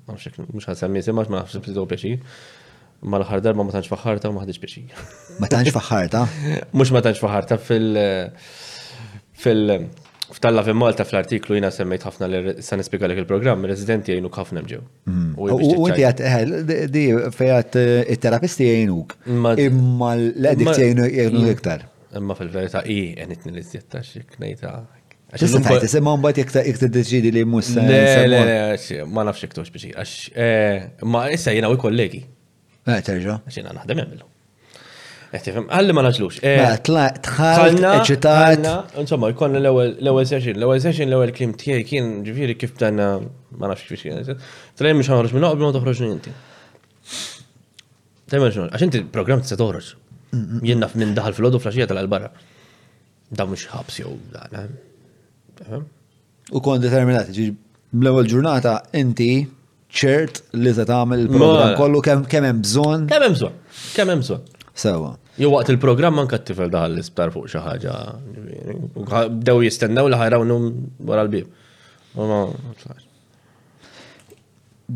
Mhux ħasemmi semmax ma nafx nibtidu pjaċir. Imma l-aħħar darba ma tantx faħħarta u ma ħadix pjaċi. Ma tantx faħħarta? Mhux ma tantx faħħarta fil- fil- F'talla fi Malta fl-artiklu jina semmejt ħafna li sa nispjegalek il-programm, residenti jgħinu ħafna mġew. Mm. U inti għat, eh, di fejat eh, il-terapisti jgħinuk. Imma l-edik jgħinu iktar. Imma fil-verita i għenitni li zjettax, knejta Tista' tgħid isimha mbagħad jekk jekk tiddeċidi li mhux se. Le, le, le, ma nafx jekk tux biċi. Għax eh, ma issa jiena u kollegi. Eh, terġa'. Għax jiena naħdem hemmillu. Qed tifhem, għalli ma naġlux. Eh, Mela, tla- Tħalt, Tħallna, eċitat. tħallna, insomma, jkollna l-ewwel l-ewwel session, l-ewwel session, l-ewwel klim tiegħi kien ġifieri kif bdajna ma nafx kif kien. Tlejn mhux ħanħroġ minn qabel ma toħroġni inti. Tajma xogħol, għax inti programm tista' toħroġ. Jien naf minn daħal fil-ħodu flaxija tal-barra. Da mhux ħabs jew dana. U kon determinat, ġi bl-ewwel ġurnata inti ċert li se tagħmel il-programm kollu kemm kemm hemm bżonn. Kemm hemm bżonn, kemm hemm bżonn. Sewa. Jew waqt il-programm anke t-tifel daħal l-isptar fuq xi ħaġa. Dew jistennew li ħajrawnu wara l-bib.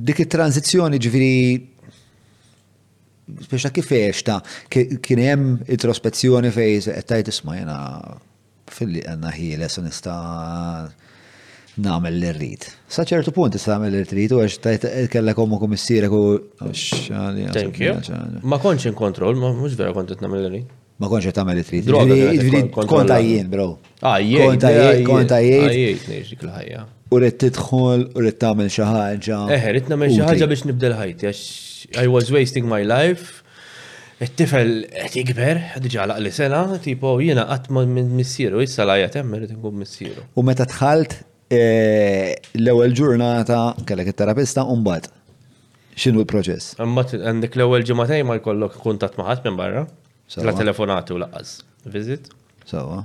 Dik it-tranzizzjoni ġifieri Biex ta' kif ta' kien hemm introspezzjoni fej qed tgħid isma' jiena filli għandna ħieles u nista' nagħmel li rrid. Sa ċertu punt tista' tagħmel li trid u għax tajt kellek ommu kumissierek u Thank you. Ma kontx in kontroll, mhux vera kont qed nagħmel li rrid. Ma konċ qed tagħmel li trid. Droga jiġri kont għajjien, bro. Għajjien. Kont għajjien. Għajjien ngħix dik il-ħajja. U rrid tidħol u rrid tagħmel xi ħaġa. Eh, rrid nagħmel xi ħaġa biex nibdel ħajti għax I was wasting my life. It-tifel qed jikber, diġà laq li sena, tipo jiena qatt ma missieru, issa la jatem rrid nkun missieru. U meta dħalt eh, l-ewwel ġurnata kellek it-terapista u mbagħad. X'inhu l-proċess? Imbagħad għandek l-ewwel ġimagħtejn ma jkollok kuntatt ma' ħadd minn barra. La telefonati u laqqas visit. Sawa.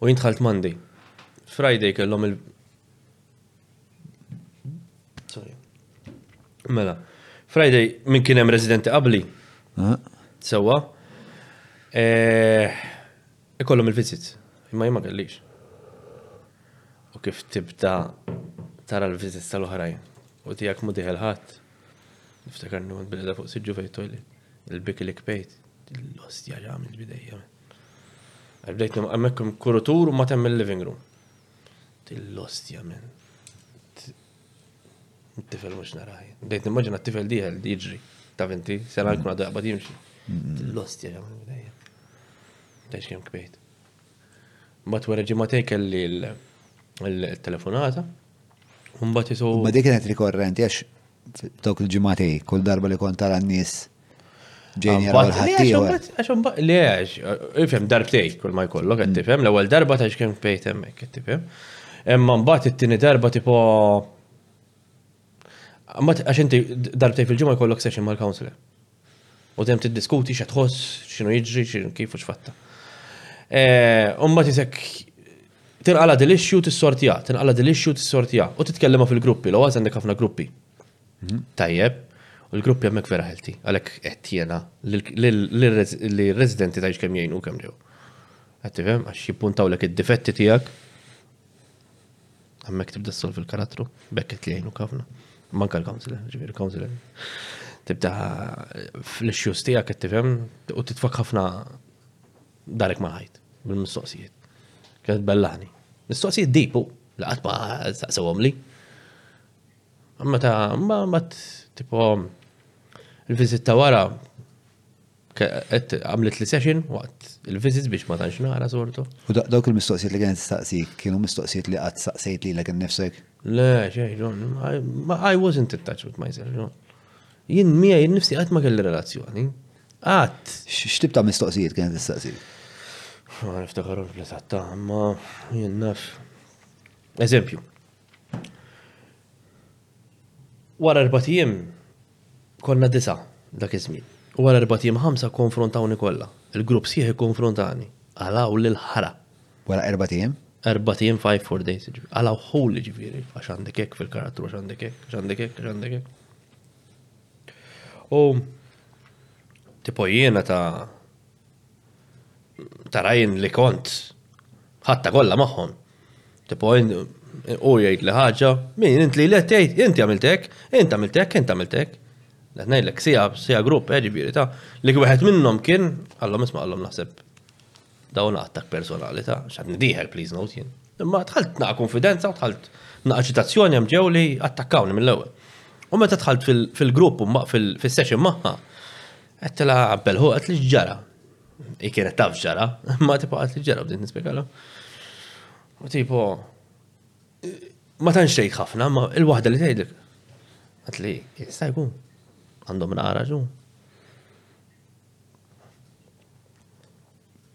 U jintħalt Monday. Friday kellhom il- Sorry. Mela. Friday minn kien hemm residenti qabli. Sawa. Eh, Ikollhom il-visit, imma jien ma kellix. U kif tibda tara l-visit tal-oħrajn u tiegħek mu diħel ħadd, niftakar nħod bil-qeda fuq siġġu fejn tolli, il-bik li kpejt, l-ostja ġamil bidejja. Għabbdejt għammek kurutur u ma temm il-living room. L-ostja minn. Tifel mhux naraj. Bdejt nimmaġina t-tifel diħel jiġri. Ta' vinti, sena jkun għadu jaqbad jimxi. L-ost jaġa minn bdejja. Tajx kem kbejt. Bat wara ġimatej kelli l-telefonata. Mbagħad isu. Ma dik kienet rikorrenti għax dawk il-ġimatej kull darba li kont tara n-nies Ġejni għal ħaddieħor. Le, ifhem darbtej kull ma jkollok, qed tifhem, l-ewwel darba ta' x'kemm bejt hemmhekk, qed tifhem. Imma mbagħad it-tieni darba tipo għax inti darbtej fil-ġimgħa jkollok session mal-counselor. U dem tiddiskuti xa tħoss, x'inhu jiġri, x'inhu kif u x'fatta. Eh, Umma tisek tinqala dil-issue tissortija, tinqala dil-issue tissortija u titkellima fil-gruppi, l-għaz għandek ħafna gruppi. Tajjeb, u l-gruppi hemmhekk vera ħeltin, għalhekk qed jiena li r-residenti tgħidx kemm jgħinu kemm ġew. Qed tifhem għax jippuntawlek id-difetti tiegħek. Hemmhekk tibda ssolvi l-karattru, bekk qed jgħinu kafna. Manka l-counselor, ġifieri counselor. Tibda fl-issues tiegħek qed tifhem u titfak ħafna darek ma' ħajt bil-mistoqsijiet. Kienet bellani. Mistoqsijiet dipu li qatt ma saqsewhom li. Imma ta' ma ma tipo il-visit ta' wara għamlet li session waqt il-visit biex ma tantx nara sortu. U dawk il-mistoqsijiet li kienet staqsi kienu mistoqsijiet li qatt saqsejt li l-ek nifsek? Le, xej, John, I wasn't in touch with myself, John. Jien mija jien nifsi qatt ma kelli relazzjoni. Qatt. X'tib ta' mistoqsijiet kienet tistaqsi? Ma niftakar li tatta, ma jien naf. Eżempju, Wara erbat jiem konna disa dak iż-żmien. U wara erbat jiem ħamsa konfrontawni kollha. Il-grupp sħiħ ikkonfrontani. Qalgħu lil ħara. Wara erbat jiem? Erbat jiem five four days. Qalgħu ħuli ġifieri għax għandek hekk fil-karattru għax għandek hekk, għax għandek hekk, għax għandek hekk. U tipo jiena ta' tarajn li kont ħatta kollha magħhom. Tipo, u jgħid li ħaġa, min int li l tgħid, inti għamiltek, inti għamiltek, inti għamiltek. Qed ngħidlek sija, sija grupp, eh, ġifieri ta' li wieħed minnhom kien għallhom isma' għallhom naħseb dawn attak personali ta' x'għad nidiħel please note jien. Imma tħalt naqa' konfidenza u tħalt naqa' ċitazzjoni hemm ġew li attakkawni mill-ewwel. U meta tħalt fil-grupp u fil-session magħha, Għattela għabbel, hu għat li ġara. I kienet taf ġara, ma tipo għat li ġara bdiet nispjegala. U tipo, ma tantx xejk ħafna, ma il-waħda li tgħidlek. Għat li, jista' jkun, għandhom nara ġu.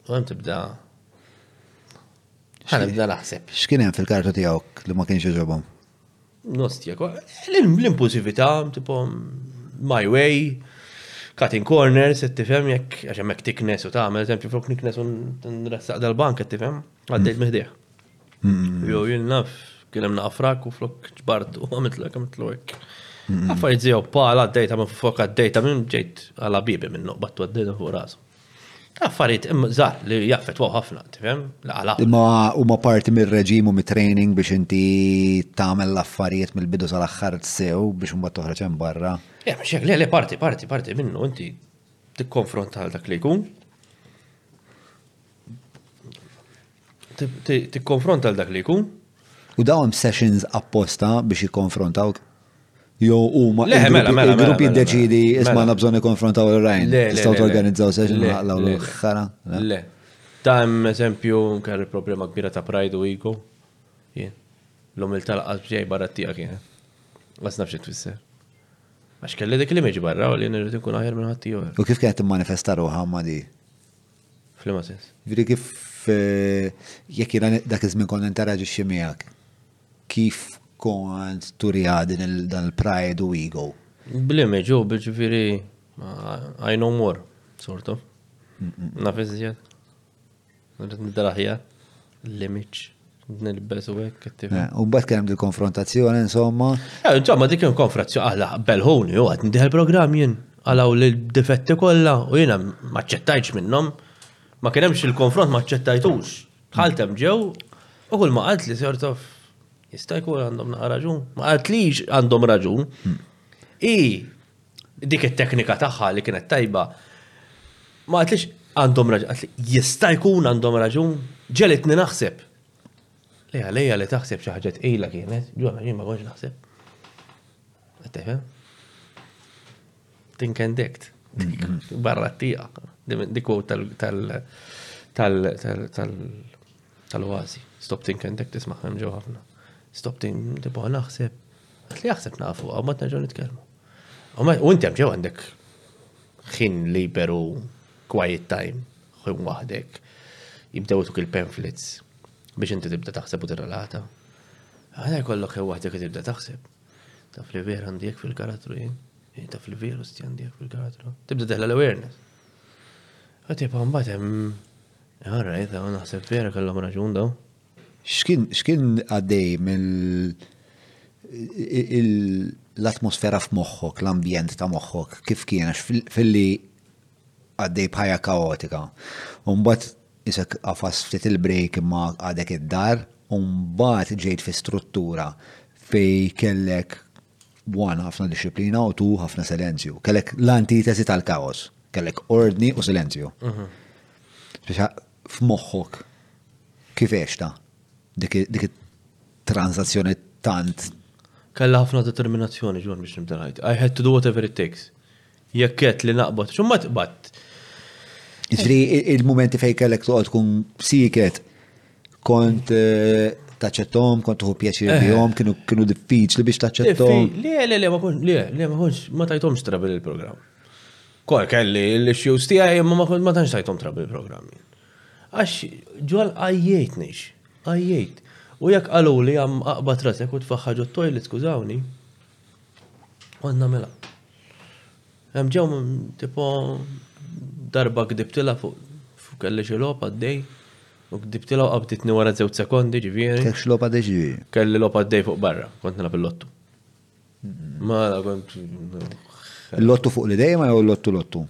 U għem tibda. Għan nibda naħseb. X'kien hemm fil-karta tiegħek li ma kienx iġobhom? Nostja, l-impulsività, tipo, my way, cutting corners, qed tifhem jekk għax hemmhekk tiknes u tagħmel, eżempju flok niknes u nressaq dal-bank qed tifhem, għaddejt miħdieħ. Mm. Jew jien naf kien hemm naqfrak u flok ġbart u għamitlek għamitlu hekk. Mm. Affarijiet żew pala għaddejta minn fuq għaddejta minn ġejt għala bibi minn noqbad għaddejta fuq rasu. Affarijiet żgħar li jaffettwaw ħafna, tifhem? Imma huma parti mir-reġim u mit-training biex inti tagħmel l-affarijiet mill-bidu sal-aħħar sew biex imbagħad toħroġ hemm barra. Eh, xek, le, le, parti, parti, parti minnu, inti tikkonfronta dak li jkun. Tikkonfronta l-dak li jkun. U daw hemm sessions apposta biex jikkonfrontawk? Jew huma Le, mela, mela, mela, il-grupp mela, jiddeċidi mela. isma' għandna bżonn ikkonfrontaw il-rajn. Le, le, le, Tistgħu le. torganizzaw session Le, naqlaw le. l-ħara. le? Le. Ta' hemm eżempju, kelli problema kbira ta' pride u ego. Jien. L-umiltà laqas bġej barra t-tieqa kien. Għas nafx xi tfisser. Għax kelli dik l-image barra u li nirrid ikun aħjar minn ħaddieħor. U kif kienet timmanifesta ruħha ma' di? F'liema sens? Ġifieri kif jekk jiena dak iż-żmien kont interaġixxi miegħek, kif kont turija din dan il-pride u ego? Bl-image u ġifieri I know more, sortu. Naf iżjed. Nrid nidher aħjar. L-image nilbes u hekk it eh, U mbagħad kemm il-konfrontazzjoni insomma. Eh, insomma dik il-konfrontazzjoni għala ah, belħuni u għad ndiħel programm jien għalaw li difetti kollha u jiena maċċettajtx minnhom. Ma kien hemmx il-konfront maċċettajtux. Ħaltem ġew u kull ma qalt li sort of jista' jkun għandhom naqra raġun. Ma qaltlix għandhom raġun. Hmm. I Dik it-teknika tagħha li kienet tajba ma għatlix għandhom raġun, jista' jkun għandhom raġun, ġelitni naħseb. Li għalija li taħseb xi ħaġa tqila kienet, ġona jien ma konx naħseb. Tefhem? Think and act. Mm-hmm. Barra t-tija. Dik tal- tal- tal- tal- Tal-oazi. Stop think and act tisma' hemm ġew ħafna. Stop think tibqa' naħseb. Għat li jaħseb nafu, għaw ma nerġgħu nitkellmu. U inti hemm ġew għandek ħin liberu quiet time, ħin waħdek. Jibdew tuk il-pamphlets biex inti tibda taħseb u tirrelata. Għana jkollok ħin waħdek tibda taħseb. Taf li vera għandijek fil-karattru jien. Eh, taf li vera stjandijek fil-karattru. Tibda teħla l-awareness. Għatib għambat hemm All right, daw naħseb vera kellhom raġun daw. X'kien għaddej mill l-atmosfera f'moħħok, l-ambjent ta' moħħok, kif kien għax fil-li għaddej bħajja kaotika. Umbat isek għafas ftit il-break imma għadek id-dar, umbat ġejt fi struttura fej kellek One, ħafna dixxiplina u two, ħafna silenzju. Kellek l-antitesi tal-kaos. Kellek ordni u silenzju. Biex f'moħħok kif eċta dik transazzjoni tant. Kella ħafna determinazzjoni ġon biex nimterħajt. I had to do whatever it takes. Jekk għedt li naqbad, x'u ma tqbad. Ġri il-mumenti fejn kellek toqgħod tkun siket kont eh, taċċettom, kont tuħu pjaċir eh. bihom, kienu kienu diffiċli biex taċċettom. Le, le, le, ma kun, le, le, ma kunx, ma tajtom strabil il-programm. Kol kelli l-issues tiegħi imma ma ma tantx tajtom trabil il-programm. Għax ġwal għajjejt nix, għajjejt. U jekk qalu li għam aqba trasek u tfaħħaġu t-toilet, skużawni, Għanna mela. Hemm ġew tipo darba kdibtila fuq fuq kelli xi logħob għaddej u kdibtila u qabditni wara żewġ sekondi ġifieri. Kekx logħob għaddej ġifieri. Kelli logħob għaddej fuq barra, kont nilgħab il-lottu. Ma kont. Il-lottu fuq li dejma jew l-lottu lottu?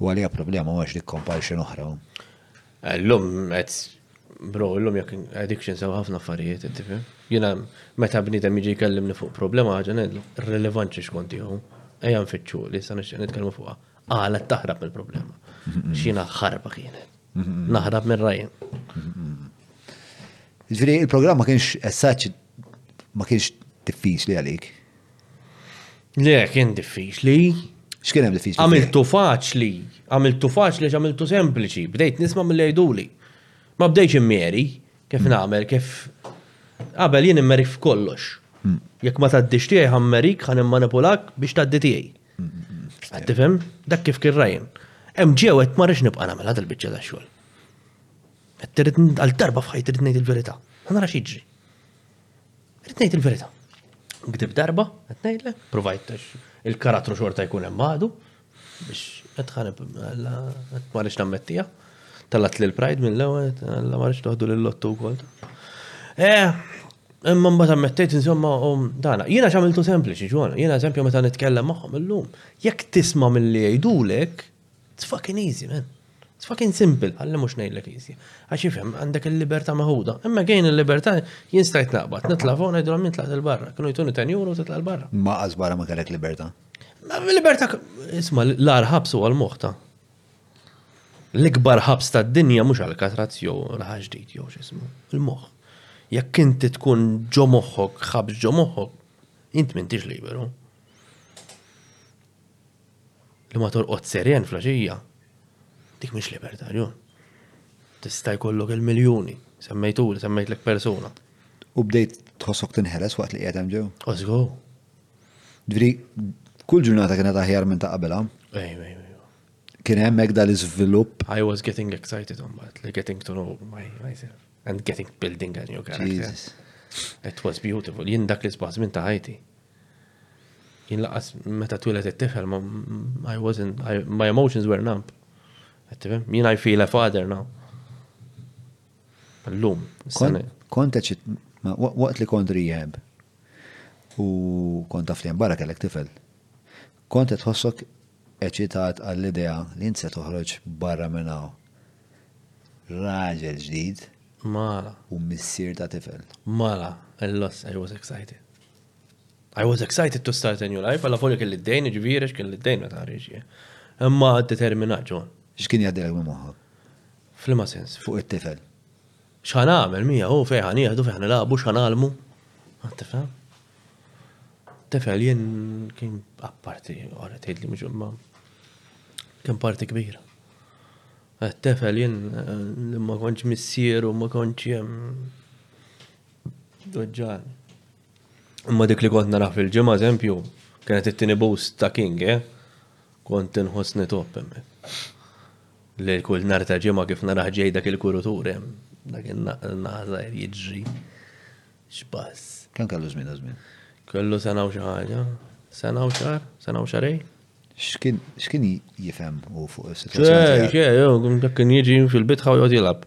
U għalija problema għax dik compulsion oħra. L-lum, bro, l-lum jek addiction sew ħafna affarijiet, tifi. Jena, meta bnidem jiġi jkellimni fuq problema ħaġa ngħidlu, relevant xi xkont jieħu. Ejja nfittxu li sa nixtieq nitkellmu fuqha. Għala taħrab mill-problema. Xina ħarba kienet. Naħrab minn rajn. Ġifieri il-programm ma kienx essaċ ma kienx diffiċli għalik. Le, kien diffiċli. X'kien hemm diffiċli? Għamiltu faċli, għamiltu faċli għamiltu sempliċi, bdejt nisma' mill jgħiduli. Ma bdejx immeri, kif hmm. nagħmel, kif qabel jien immerik f'kollox. Hmm. Jekk ma taddix tiegħi ħammerik ħan immanipulak biex taddi tiegħi. Hmm, Għattifem? Dak kif kien rajn. Hemm ġew qed ma rridx nibqa' nagħmel ħadd biċċa tax-xogħol. Qed għal darba f'ħajt irid ngħid il-verità. Ħanara xi jiġri. Rrid ngħid il-verità. Gdib darba, qed ngħidlek, provajt il-karattru xorta jkun hemm għadu biex qed ħanib qed ma rridx nammettija. Talat lil Pride minn l-ewwel, la ma rridx toħdu lil lottu wkoll. Eh, imma mbagħad ammettejt insomma um, dana. Jiena x'għamiltu sempliċi ġwana, jiena eżempju meta nitkellem magħhom illum, jekk tisma' milli jgħidulek, It's fucking easy, man. It's fucking simple, għalli mux nejlek easy. Għax jifem, għandek il-liberta maħuda. Imma għajn il-liberta jinstajt naqbat, nitla fuq, najdru għammin tlaqt il-barra. Kienu jtuni ten juru titla l-barra. Ma għazbara ma kellek liberta. Ma liberta, isma, l-ar ħabsu għal-muħta. L-ikbar ħabs ta' dinja mux għal-katrazz jow l-ħaġdijt jow xismu, il-moħ. Jekk inti tkun ġo moħħok, ħabs ġo moħħok, int mintix liberu. li ma torqod seren flaxija, dik mhix libertà ġun. Tista' jkollok il-miljuni, semmejtu li semmejtlek persuna. U bdejt tħossok tinħeles waqt li qiegħed hemm ġew? Osgo. Dvri, kull ġurnata kienet aħjar minn ta' qabela. Ej, ej, ej. Kien hemm hekk dal-iżvilupp. I was getting excited on that, like getting to know my, myself and getting building a new character. Jesus. It was beautiful. Jien dak l-isbaż minn ta' ħajti. Jien laqas meta twilet it-tifel, I wasn't, I, my emotions were numb. Għattifem? Jien I feel a father now. L-lum. Kont eċit, waqt li kont rehab, u kont taf li barra kellek tifel, kont tħossok eċitat għall-idea li jinti se toħroġ barra minnaw. Raġel ġdid. Mala. U missir ta' tifel. Mala, l-loss, I was excited. I was excited to start a new life, għalla folja kelli d-dejn, ġviri, x'kelli d-dejn meta ħriġ. Imma determinat ġon. X'kien jgħaddilek minn moħħok? Flima sens. Fuq it-tifel. X'ħan għamel mija, u fejħan jieħdu fejħan il-għabu, x'ħan għalmu. Tifel. Tifel jien kien apparti, għara tgħid li mhux ma. Kien parti kbira. Tifel jien eh, ma konċ missieru, ma konċ Doġġal. Imma dik li kont nara fil-ġimgħa eżempju, kienet it-tieni boost ta' King, eh? Kont inħossni top hemmhekk. Li kull nar ta' ġimgħa kif naraħ ġej dak il-kurutur hemm, dak in-naħza jiġri. X'bass. Kemm kellu żmien ta' żmien? Kellu sena u xi ħaġa. Sena u xar, sena u xarej. X'kien jifhem u fuq is-sitwazzjoni? Dak kien jiġi fil-bitħa u jgħod jilgħab.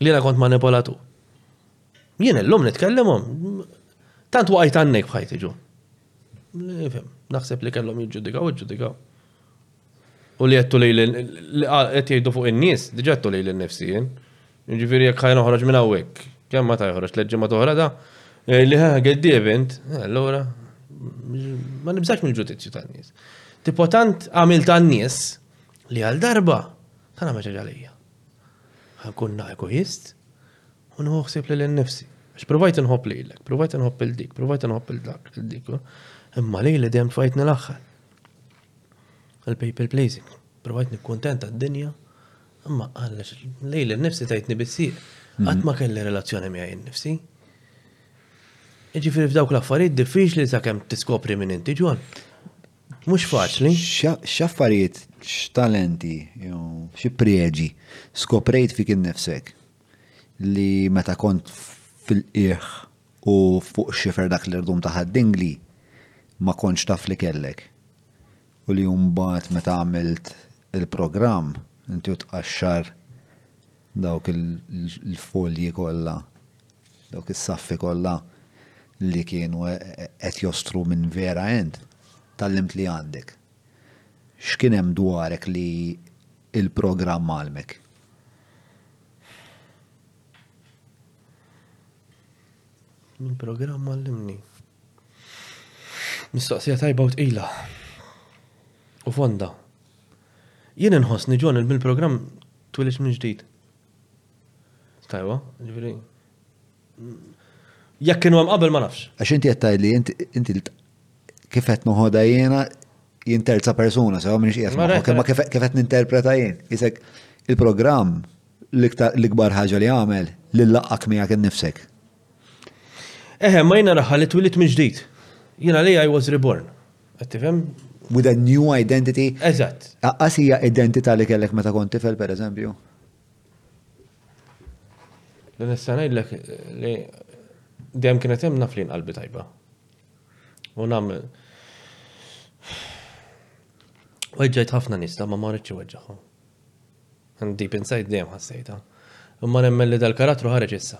Li jiena kont manipolatu. Jien illum nitkellimhom. Tant waqajt għannek bħajti ġu. Naħseb li kellhom jiġġudikaw, jiġġudikaw. U li jettu li qed jgħidu fuq in-nies, diġà jettu li l-nifsi jien. Ġifieri jekk ħajn oħroġ minn hawnhekk, kemm ma tajħroġ tleġġi ma toħra da, eh, li ħa għeddieb int, eh, allura ma nibżax mill-ġudizzju tan-nies. Tipo tant għamil tan-nies li għal darba tana ma ġeġalija. Ħankunna egoist u nħu ħsieb lil innifsi. Għax provajt inħobb lilek, provajt inħobb il dik, provajt inħobb il dak, il dik. Imma li li dem fajtni l-axħar. Il-people pleasing. Provajt nikkontenta d-dinja, imma għallax li li nifsi tajtni bissi. Mhm. Għat ma kelli relazzjoni miegħi nifsi. Ġifiri f'dawk l-affarijiet diffiċ li sakemm tiskopri minn inti ġon. Mhux faċli. X'affarijiet, x'talenti, xi preġi skoprejt fik innifsek li meta kont fil-qiegħ u fuq xifer dak l-irdum ta' ħad-dingli ma kontx taf li kellek u li mbagħad meta għamilt il-programm inti u tqaxxar dawk il-folji kollha Dawk is-saffi kollha li kienu qed jostru minn Vera int tgħallimt li għandek. X'kien hemm dwarek li l-programm għallmek? Il-programm għallimni. Mistoqsija tajba u tqila. U fonda. Jien inħossni ġon il-programm twilix minn ġdid. Tajwa, ġifieri. Jekk kienu hemm qabel ma nafx. Għax inti qed tgħid li inti kif qed noħodha jiena jien terza persuna, sewa minn xqiegħed ma kif qed ninterpreta jien. Isek il-programm l-ikbar ħaġa li għamel li laqak miegħek innifsek. Eħe, ma jiena raħħa li twilit minn ġdid. Jiena li I was reborn. Qed tifhem? With a new identity. Eżatt. Aqqas hija identità li kellek meta kont tifel pereżempju. Li nista' ngħidlek li dejjem kienet hemm naf li qalbi tajba. U nagħmel Weġġajt ħafna nista ma marriċ weġġaħħom. Deep inside dejjem ħassejta. Imma nemmen li dal-karattru ħareġ issa.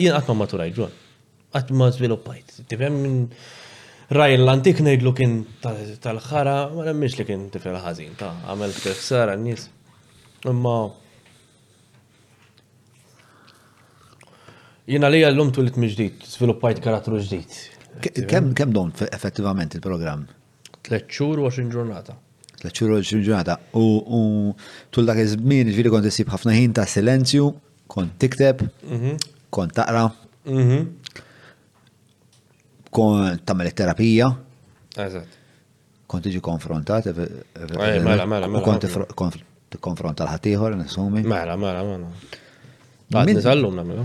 Jien qatt ma maturajt ġon. Qatt ma żviluppajt. Tifhem minn Ryan l-antik ngħidlu kien tal-ħara, ma nemminx li kien tifel ħażin, ta' għamel kif sara n-nies. Imma Jina li għallum tulit mġdijt, sviluppajt karattru ġdijt. Kem kem don effettivament il-program? Tlet xhur u 20 ġurnata. Tlet xhur u 20 ġurnata. U tul dak iż-żmien ġifieri kont issib ħafna ħin ta' silenzju, kont tikteb, mhm. kont taqra, mhm. kont tagħmel it-terapija. Eżatt. Kont tiġi konfrontat, mela, mela, mela, mela kont tikkonfronta l-ħaddieħor, nisumi. Mela, mela, mela. Għadni tal-lum nagħmlu.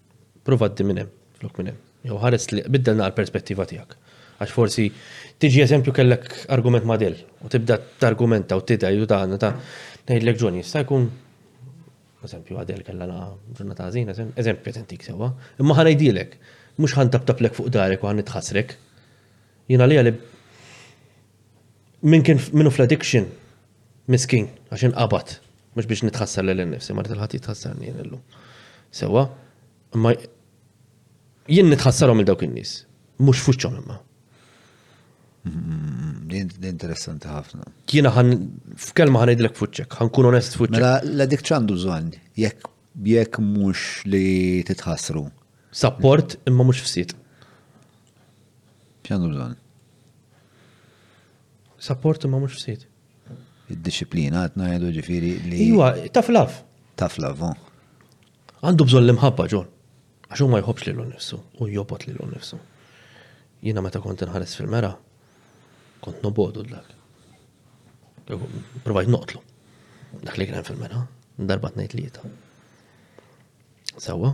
Prova għaddi minn hemm, flok minn hemm. Jew ħares li biddel naqra perspettiva tiegħek. Għax forsi tiġi eżempju kellek argument ma' del u tibda targumenta u tidgħi u dan ta' ngħidlek ġon jista' jkun eżempju għadel kellha la ġurnata ħażin, eżempju tentik sewwa, imma ħa ngħidilek, mhux ħan tabtablek fuq darek u ħan nitħasrek. Jiena li li minn kien minnu fl-addiction Miskin, għax inqabad. Mhux biex nitħassar lil innifsi, ma rrid il-ħadd jitħassarni jien illum. Sewwa, imma jien nitħassarhom il dawk in-nies, mhux fuċċhom imma. Mm-hmm. Interessanti ħafna. Jiena ħan f'kelma ħan ngħidlek fuċċek, ħan kun onest fuċċek. Mela la dik ċandu żgħan, jekk jekk mhux li titħassru. Sapport imma mhux fsit. Ċandu bżonn. Sapport imma mhux ftit. Id-disciplina qed ngħidu ġifieri li. Iwa, taf laf. Taf laf, oh. Għandu bżonn l-imħabba ġol. Għax ma jħobbx lilu nnifsu u jobot lilu nnifsu. Jiena meta kont inħares fil-mera, kont nobodu dak. Provajt noqtlu. Dak li kien fil-mera, darba tnejt li jita. Sawa?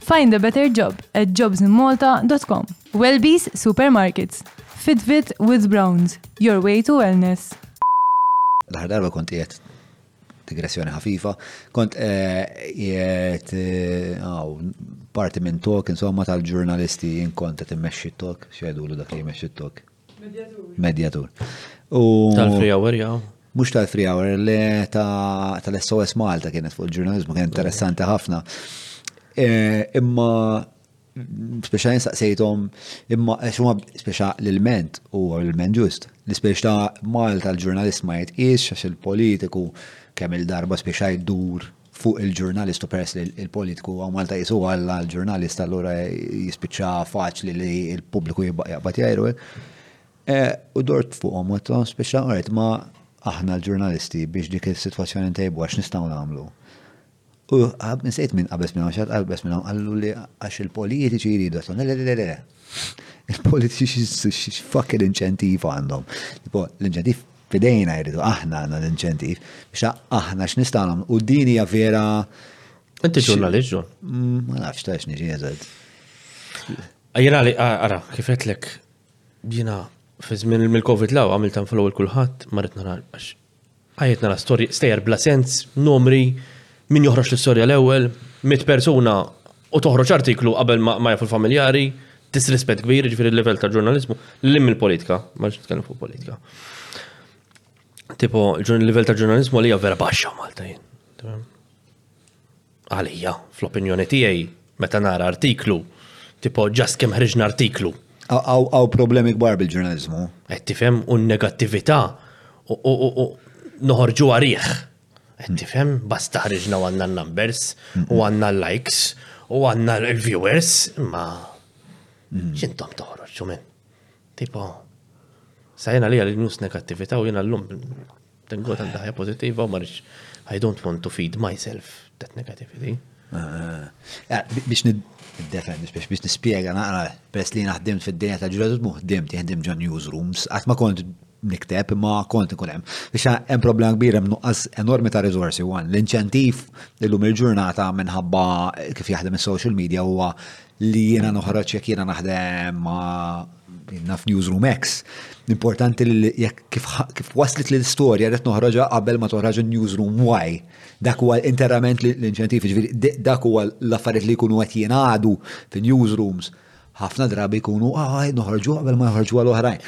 Find a better job at jobsinmalta.com. Welby's Supermarkets. Fitbit with Browns. Your way to wellness. L-aħħar darba kont qiegħed digressjoni ħafifa, kont eh, qiegħed eh, parti minn tok, insomma tal-ġurnalisti jien kont qed immexxi tok, x'għidu dak li jmexxi tok. Medjatur. Tal-free hour, jaw. Mux tal-free hour, li tal-SOS Malta kienet fuq il-ġurnalizmu, kien interessanti ħafna. E, imma speċa jistaqsejtom imma xumma speċa l-ment u l-ment ġust li speċa Malta l-ġurnalist ma jitqis xax il-politiku kemm il-darba speċa jiddur fuq il-ġurnalist u peress li l-politiku għaw Malta jisu għalla l-ġurnalist allura jispiċċa faċli li l-pubbliku jibqabad jajru. E, u dort fuqhom u għattom spiċċa għart ma aħna l-ġurnalisti biex dik il-situazzjoni ntejbu għax nistaw namlu. U għab nsejt minn qabes minn għaxat qabes minn għallu li għax il-politiċi jridu għattom, le le le le. Il-politiċi xfakker inċentif għandhom. L-inċentif F'idejna jridu aħna għandna l-inċentiv biex aħna x'nistgħu nagħmlu. U din hija vera. Inti ġurnalist ġon. Mm, ma nafx tax niġi eżad. Jiena li ara kif qedlek jiena fi żmien mill-Covid law għamilt hemm follow il-kulħadd ma rid nara għax ħajjed nara storja stejjer bla sens, numri, min joħroġ l-istorja l-ewwel, mit persuna u toħroġ artiklu qabel ma ma jafu l-familjari, disrispett kbir, ġifiri l-level ta' ġurnalizmu, l-lim il-politika, ma ġit tkellem fuq politika. Tipo, l-level ta' ġurnalizmu għalija vera baxxa Malta jien. Tamam. Għalija, fl-opinjoni tiegħi, meta nara artiklu, tipo, ġast kemm ħriġna artiklu, Għaw- Għaw għaw problemi kbar bil-ġurnalizmu. qed tifhem u n-negattività u- u u- u noħorġu għarih. Qed tifhem? Basta ħriġna u għandna n-numbers u għandna l-likes u għandna l-viewers, imma x'intom toħroġ u minn. Tipo, sajna li għal-news negattivita u jena l-lum tengot għal ħajja pozittiva u marriċ I don't want to feed myself that negativity. Ah. Eh, biex nid-defen, biex biex nispiega naqra, press li naħdimt fid-dinja ta' ġuradu tmu ħdimt, jħdimt ġan newsrooms, għatma kont nikteb imma kont ikun hemm. Biex hemm problema kbira hemm nuqqas enormi ta' riżorsi wan. L-inċentiv illum il-ġurnata minħabba kif jaħdem is-social media huwa li jiena noħroġ jekk jiena naħdem ma' naf Newsroom X. Importanti li jekk kif, kif waslet li l-istorja qed noħroġha qabel ma toħroġ Newsroom Y. Dak huwa interament l-inċentiv, ġifieri dak huwa l-affarijiet li jkunu qed jingħadu fin-newsrooms ħafna drabi jkunu għaj noħorġu għabel ma joħorġu għal oħrajn.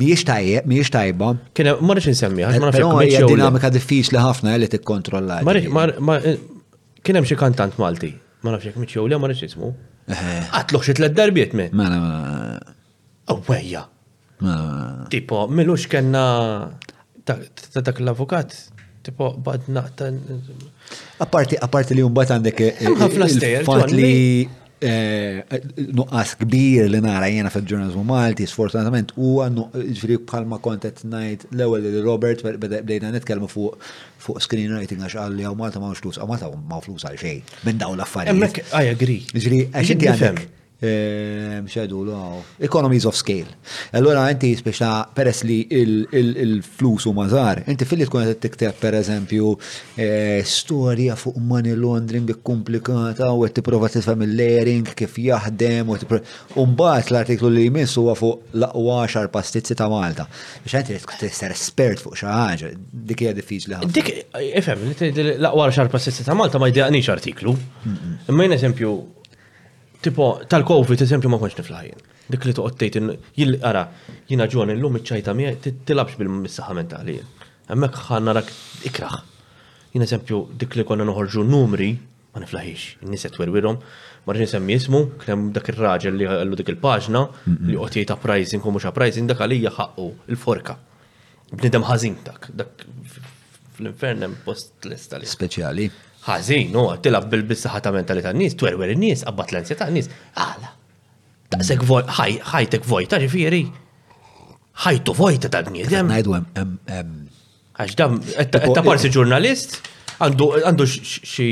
Miex tajjeb, miex tajba. Kena, ma rridx nsemmi, għax ma nafx. Hija dinamika diffiċli ħafna eh, li tikkontrolla. Eh, kien hemm xi kantant Malti, ma nafx jekk miċċew le ma rridx ismu. Għatluħ xi tliet darbiet me. Mela, mela. Għawajja. Ah. Tipo, milux kena ta' dak l-avukat, tipo, badna ta' Apparti, apparti li jumbat għandek il-fat li eh, nuqqas kbir li nara jena fil-ġurnalizmu Malti, sfortunatament, u ġifri bħalma kontet najt l-ewel li Robert bdejna nitkellmu fuq fuq screenwriting għax għalli għaw Malta ma' flus, għaw Malta ma' flus għal xej, minn daw l-affarijiet. I agree. Ġri, għax inti għandek Ehm, xedu l-għaw. Economies of scale. Allora, inti speċa peress li il-flus u mażar, inti fil-li tkun għed tikteb per eżempju eh, storja fuq money laundering komplikata u għed tiprofa tifhem il-layering kif jaħdem u mbagħad l-artiklu li jmiss huwa fuq l-aqwa xar pastizzi ta' Malta. Biex inti tisser espert fuq xi ħaġa, dik hija diffiċli ħafna. Dik ifhem li l-aqwa xar pastizzi ta' Malta ma jdejaqniex artiklu. Imma eżempju Tipo, tal-Covid, eżempju, ma konċ niflaħ jien. Dik li toqgħod tgħid jil ara, jiena ġon illum iċ-ċajta miegħi tilabx bil-missaħa mentali. Hemmhekk ħa narak ikraħ. Jien eżempju, dik li konna noħorġu numri, ma niflaħix, in-nies qed werwirhom, ma rridx insemmi ismu, kemm dak ir-raġel li għallu dik il-paġna li qgħod jgħid uprising u mhux uprising dak għalija ħaqqu il-forka. Bnidem ħażin dak, dak fl-infern hemm post lesta li. Speċjali. Ħażin, u tilab bil-bissaħa ta' mentalità n-nies, twerwer in-nies, qabbat l ta' n-nies. Għala. Taqsek ħajtek vojta ġifieri. Ħajtu vojta ta' bniedem. Ngħidu hemm. Għax dam, ta' parsi ġurnalist, għandu xi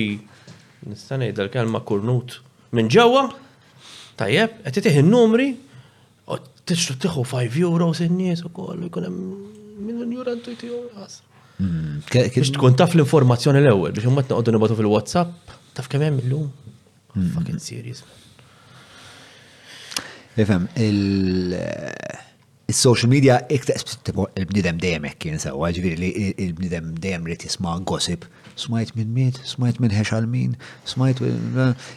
nista' ngħid l-kelma kurnut minn ġewwa, tajjeb, qed titih in-numri, Tixtru tiħu 5 euros in-nies ukoll, jkun hemm minn injurantu jtiju ħas. Hmm, biex tkun taf l-informazzjoni l-ewwel biex imma tnaqdu nibatu fil-WhatsApp, taf kemm hemm illum. Hmm. Fucking serious. Ifhem, il- Is-social media iktar il-bnidem dejjem hekk kien sewwa, ġifieri li il-bnidem dejjem rrid jisma' gossip smajt minn miet, smajt minn ħex għal min, smajt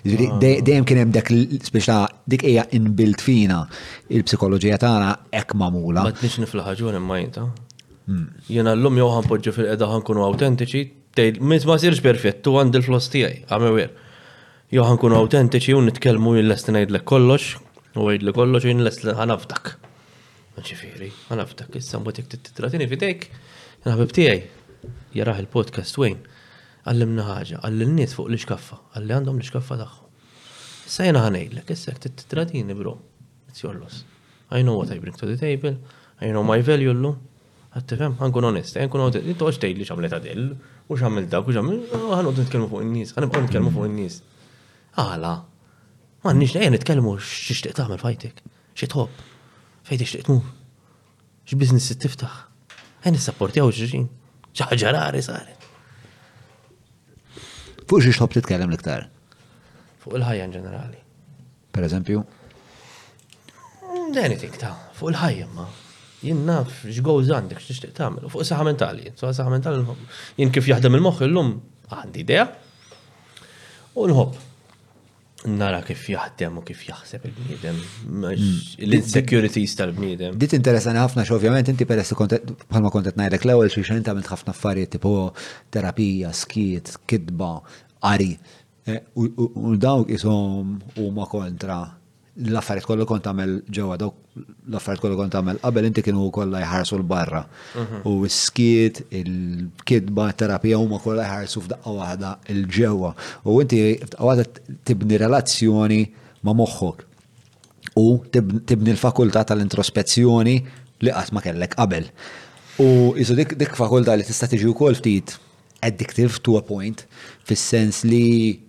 dejjem kien hemm dak biex ta' dik hija inbuilt fina il-psikoloġija tagħna hekk magħmula. Ma tnix nifla ħaġun imma jinta. Hmm. Jiena llum jew ħanpoġġu fil-qeda ħankunu awtentiċi, tgħid miss ma sirx perfett u għandi l-floss tiegħi, għamewer. Jew ħankunu awtentiċi u nitkellmu jillest ngħidlek kollox, u għidli kollox jien lest ħanafdak. Ġifieri, għala f'dak issa mbagħad jekk titratini f'idejk, il-ħabib tiegħi jaraħ il-podcast Wayne, għallimna ħaġa, għal nies fuq l-iskaffa, għalli għandhom l-iskaffa tagħhom. Issa jiena ħanejdlek, issa jekk titratini bro, it's your loss. I know what I bring to the table, I know my value llum. Għattifem, għankun onest, għankun onest, intu għax tgħid li xamlet għadil, u xamil dak, u xamil, għanqod nitkellmu fuq in-nies, għanqod nitkellmu fuq in-nies. Għala, ma nix nejja nitkellmu x'tixtieq tagħmel fajtek. Xi tħobb? Fejn tixtieq tmur? X'business trid tiftaħ? Ejn nissapportjaw xulxin. Xi ħaġa rari saret. Fuq xi tħobb titkellem l-iktar? Fuq il-ħajja in ġenerali. Per eżempju? Mm, anything ta' fuq il-ħajja ma. Jien naf x'goes għandek x'tixtieq tagħmel. Fuq saħħa mentali, so saħħa mentali nħobb. Jien kif jaħdem il-moħħ illum għandi idea. U nħobb. nara kif jaħdem u kif jaħseb il-bniedem, mm. l-insecurities tal-bniedem. Dit interessani ħafna x'ovvjament inti peress bħalma kontet ngħidlek l-ewwel xi xejn tagħmel ħafna affarijiet tipo terapija, skiet, kitba, qari. Eh, u dawk ishom huma kontra l-affarijiet kollu kont tagħmel ġewwa dawk l-affarijiet kollha kont tagħmel qabel inti kienu kollha jħarsu l-barra. Mhm. U s-skiet, il-kitba, terapija huma kollha jħarsu f'daqqa waħda il-ġewwa. U inti f'daqqa waħda tibni relazzjoni ma' moħħok. U tibni l-fakultà tal-introspezzjoni li qatt ma kellek qabel. U jisu dik dik fakultà li tista' tiġi wkoll ftit addictive to a point fis-sens li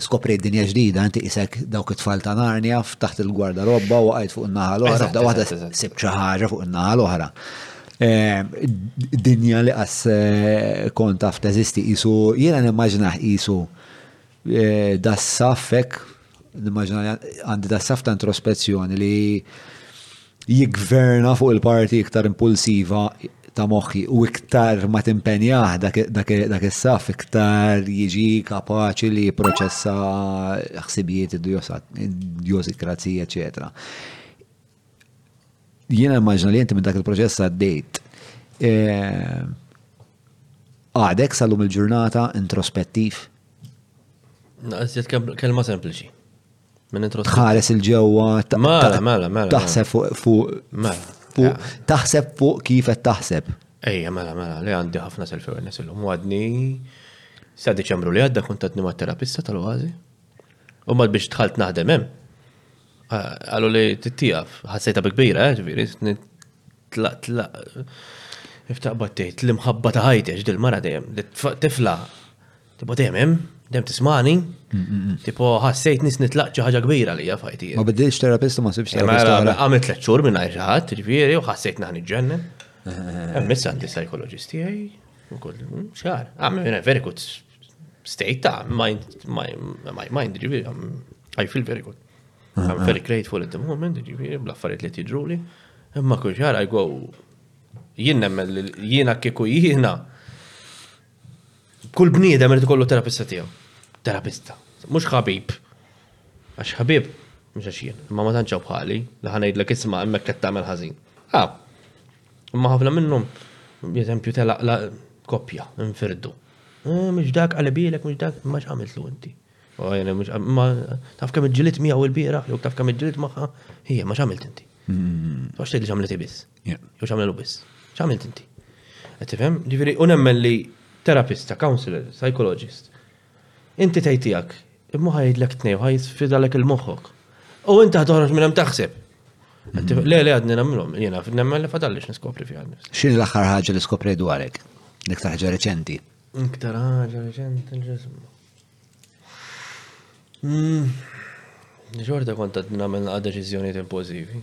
skoprejt dinja ġdida, inti isek dawk it-tfal ta' narnja taħt il-gwarda robba u għajt fuq in-naħa l-oħra, f'da waħda sib xi ħaġa fuq in-naħa l-oħra. Eh, dinja li qas eh, kont taf teżisti qisu jiena nimmaġnah qisu eh, dassafek, nimmaġna għandi dassaf ta' introspezzjoni li jiggverna fuq il-parti iktar impulsiva ta' moħħi u iktar ma timpenjah dak is-saf iktar jiġi kapaċi li jipproċessa ħsibijiet id-djosikrazzi, eċetera. Jiena immaġna li inti minn dak il-proċess għaddejt. Eh, għadek sal-lum il-ġurnata introspettiv? Naqsiet kelma sempliċi. tħares il-ġewwa, mela, mela, mela, taħseb fuq fuq taħseb fuq kif qed taħseb. Ejja, mela, mela, li għandi ħafna self-awareness illum għadni sa Deċembru li għadda kuntatni ma' terapista tal-għazi. U mal biex tħalt naħdem hemm. Għallu li t-tijaf, ħassejta bi kbira, eh, ġviri, tlaq, tlaq. Iftaq battejt, l-imħabba ta' ħajtex dil-mara dejjem, tifla Tipo dejjem hemm, dejjem tismani, tipo ħassejt nis nitlaq xi ħaġa kbira li fajti. Ma bidilx terapist ma sibx terapist. Mela, għamilt tliet xhur minn xi ħadd, ġifieri, u ħassejt naħni ġennen. Hemm issa għandi psychologist tiegħi, ukoll mm, xar. Għam in a very good state ta' mind, my, my mind, ġifieri, I feel very good. I'm very grateful at the moment, ġifieri, bl-affarijiet li tiġruli. Imma kull xar I go jien nemmen jiena kieku jiena Kull bniedem irid ikollu terapista tiegħu. Terapista. Mhux ħabib. Għax ħabib, mhux għax jien, imma ma tantx bħali li ħanejdlek isma' hemmhekk qed tagħmel ħażin. Ah. Imma ħafna minnhom, eżempju telaqla koppja, infirdu. Eh, mhux dak għalibilek, mhux dak, ma x'għamiltlu inti. Oh, ma taf kemm iġġilit miegħu l-bieraħ, jew taf kemm iġġilit magħha, hija ma x'għamilt inti. Mm. Għax tgħidli x'għamilt biss. Jew x'għamelu biss. X'għamilt inti? Qed tifhem? Ġifieri u nemmen li terapista, counselor, psychologist. Inti tgħid tiegħek, imma ħajdlek tnej ħaj sfidalek il-moħħok. U inti ħatoħroġ minn hemm taħseb. Mhm. Le, le, għadni namlom, jena, nemmen li fadalli x'niskopri fi għadni. X'in l-aħħar ħaġa li skopri dwarek? L-iktar ħaġa reċenti? Iktar ħaġa reċenti, ġismu. Ġorda mm. konta d-namel għad deċizjoni impulsivi.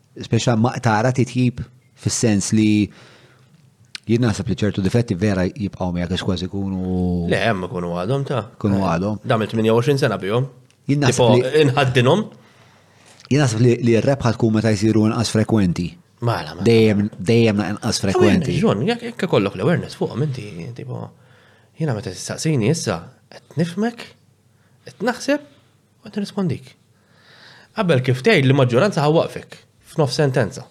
Speċa ma tara titjib fis-sens li jien naħseb li ċertu difetti vera jibqgħu miegħek għax kważi kunu. Le hemm ikunu għadhom ta'. Kunu għadhom. Dam il-28 sena bihom. Jien naħseb li inħaddinhom. Jien naħseb li r-rebħa tkun meta jsiru inqas frekwenti. Mala, mela. dejjem dejjem naqas frekwenti. Ġon, jekk ikollok l-awareness fuq inti tipo jiena meta tistaqsini issa qed nifmek qed naħseb Ma nirrispondik. Qabel kif tgħid li maġġoranza ħawwaqfek f'nof sentenza.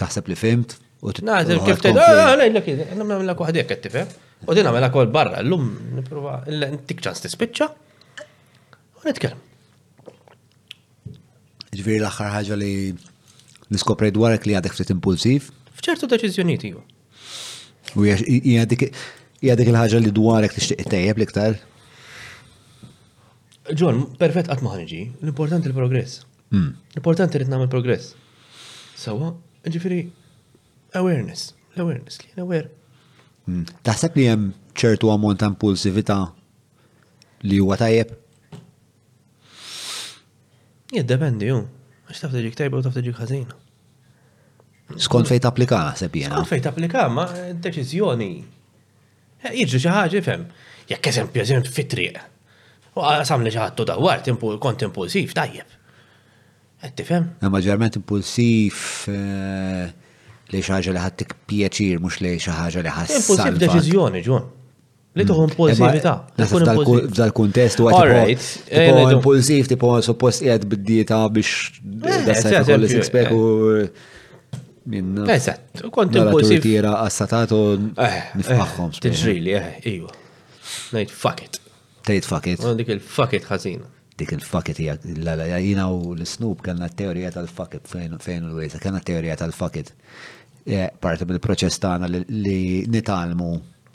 Taħseb li fimt? Naħseb kif tgħid, ah, ngħidlek, nagħmilha waħdek qed tifhem. U din għamela kol barra, l-lum niprofa, n-tik ċans tispicċa, u nitkellem. Ġviri l-axar ħagġa li niskopri dwarek li għadek ftit impulsiv? Fċertu deċizjoniet, ju. U hija dik il-ħaġa li dwarek tixtieq ittejjeb l-iktar? Ġon, perfett qatt ma ħanġi, l-importanti l-progress. Hmm. L-importanti li nagħmel progress. Sawa, ġifieri awareness, l-awareness li aware. Hmm. Taħseb li hemm ċertu ammont ta' impulsività li huwa tajjeb? Jiddependi, ju. Għax taf tiġik tajba u taf tiġik ħażina. Skont fejn tapplika naħseb jiena. Skont fejn tapplika ma deċiżjoni. Eh, jiġri xi ħaġa fem. Jekk eżempju eżempju fit-triq. U qasam li ġaħattu dawar, kont impulsiv, tajjeb. Qed tifhem? Eh, ma ġerment impulsiv eh, li xi ħaġa li ħadtik pjaċir mhux li xi ħaġa li ħass. Impulsiv deċiżjoni, ġun. Li tuħu impulsivita. F'dal-kuntest u għajt. Eh, impulsiv, tipo suppost jgħed bid-dieta biex. Eh, Eżatt, eh. kont impulsiv. Tira għassatatu nifħaħħom. Tiġrili, iju. Najt fuck it. Tajt fuck it. Dik il-fuck it ħazina. Dik il-fuck it jgħak. Lala, jina u l-snoop kanna teorija tal-fuck it fejn u l-wejza, kanna teorija tal-fuck it. Parti bil-proċess tagħna li nitalmu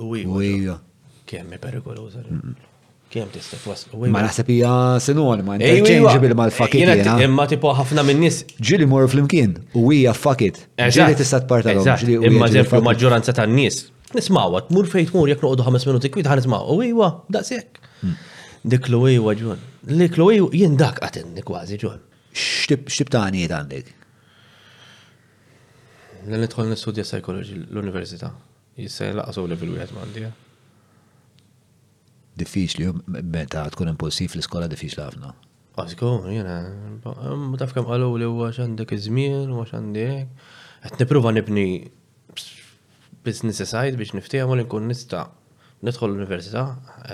Uwija. Kemm hi perikoluża. Kemm tista' twassal. Ma naħseb hija sinonima, interchangeable mal-fakit. Imma tipo ħafna min-nies. Ġili mor flimkien, uwija fakit. Ġili tista' tpartalhom. Imma ġempju maġġoranza tan-nies. Nismawha, tmur fejn tmur jekk noqogħdu ħames minuti kwid ħan nismgħu. Uwija, daqshekk. Hmm. Dik l-uwija ġon. Dik l-uwija jien dak qatenni kważi ġon. X'tib ta' għanijiet għandek? L-nidħol nistudja psikoloġi l-università. Jista' jnaqqas u level wieħed m'għandi. Diffiċli, meta tkun impulsiv fl-iskola diffiċli ħafna. Għazgu, jena, taf kem għalu li huwa xandek iż-żmien, huwa xandek. Għet niprofa nibni business aside biex niftijem u li nkun nista nidħol l-università,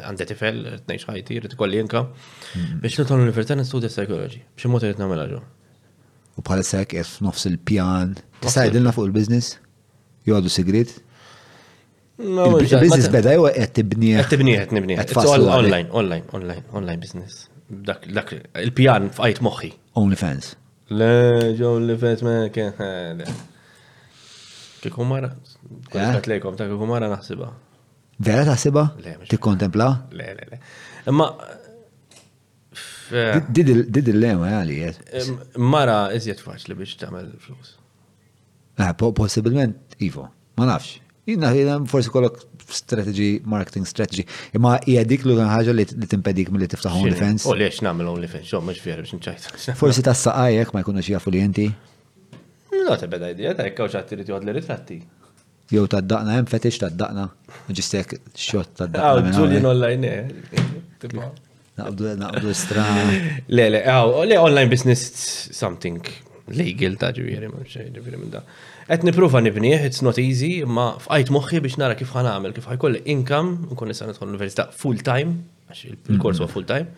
għandi tifel, t-nejx ħajti, rrit kolli jenka, mm-hmm. biex nidħol l-università nistudja psychology, biex mota jitna mela ġo. U bħal sekk, nofs il-pjan, tistajdilna fuq il-biznis? Jgħodu sigrit? Il-business beda jew qed tibnieh? Qed tibnieh, qed nibnieh. Online, online, online, online business. Dak il-pjan f'qajt moħħi. OnlyFans. Le, OnlyFans ma kien ħada. Kieku mara, kieku tlejkom ta' kieku mara naħsibha. Vera taħsibha? Le, tikkontempla? Le, le, le. Imma Did il-lema għalijiet. Mara iżjed faċli biex tagħmel flus. Eh, po- possibilment, Ivo, ma nafx. Jina, jina forsi kollok strategy, marketing strategy, imma hija dik l ħaġa li li timpedik mill-li tiftaħ Xini? OnlyFans. U liex nagħmel OnlyFans, xo mhux vera biex nċajt. Forsi ta' saqajek ma jkunux jafu li inti. No, ta' beda idea, ta' jekk għawx għatti li tiħod l-ritratti. Jew tad-daqna, hemm fetix tad-daqna, ġisti jekk xott tad-daqna. Għaw, Julian online, Naqbdu, naqbdu stra. Le, le, għaw, le, online business something legal ta' ġviri, ma' xejn ġviri minn da. Qed niprofa nibnieh, it's not easy, ma fqajt moħħi biex nara kif ħanamel, kif ħajkolli income, nkun nista' nidħol università full time, għax il-kors huwa full time.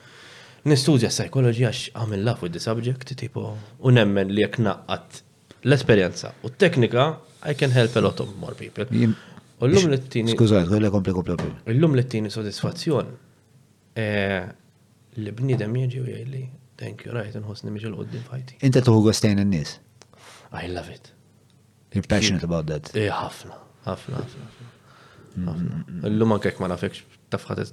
Nistudja psychology għax għamil love with the subject, tipo, u nemmen li jekk naqqat L-esperjenza u t-teknika I can help a lot of more people. U l-lum li t-tini. Skużaj, għajna kompli kompli kompli. U l-lum li t-tini soddisfazzjon eh, li bnidem jieġi u jgħidli, thank you, rajt nħosni miġi l-qoddim fajti. Inta tuħu għostajn n-nis? I love it. You're passionate about that. Eh, ħafna, ħafna, ħafna. Mm-hmm. L-lum anke ma nafekx tafħat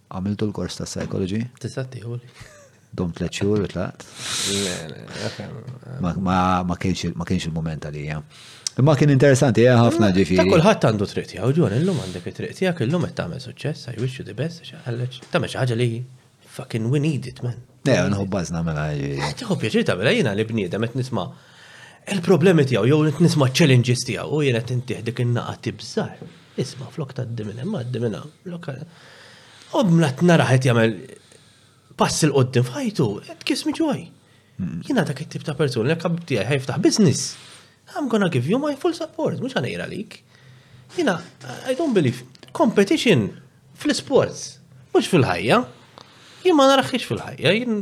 Għamiltu l-kors ta' psychology? Tista' tieħu. Dom tliet xhur u tlaqt. Ma kienx il-mument għalija. Imma kien interessanti, eh, ħafna mm, ġifi. Ta' kulħadd għandu triq tiegħu, ġon illum għandek it-triq tiegħek, illum qed tagħmel suċċess, I wish you the best, x'għalleġ. Tagħmel xi ħaġa li fucking we need it, man. Ne, nħu bażna mela. Tieħu pjaċir ta' mela jiena li bniedem qed nisma' Il-problemi tiegħu jew qed nisma' challenges tiegħu u jien qed intih dik in-naqa tibżar. Isma' flok ta' dimin hemm għaddi minn hawn. U mla nara qed jagħmel pass il qoddim f'ħajtu, qed kiss me joy. Hmm. Jiena dak it-tip ta' persuna li kab tiegħi ħajftaħ business. I'm gonna give you my full support, mhux ħanejra lik. Jiena I don't believe competition fl-sports, mhux fil-ħajja. Jien ma naraħħiex fil-ħajja, jien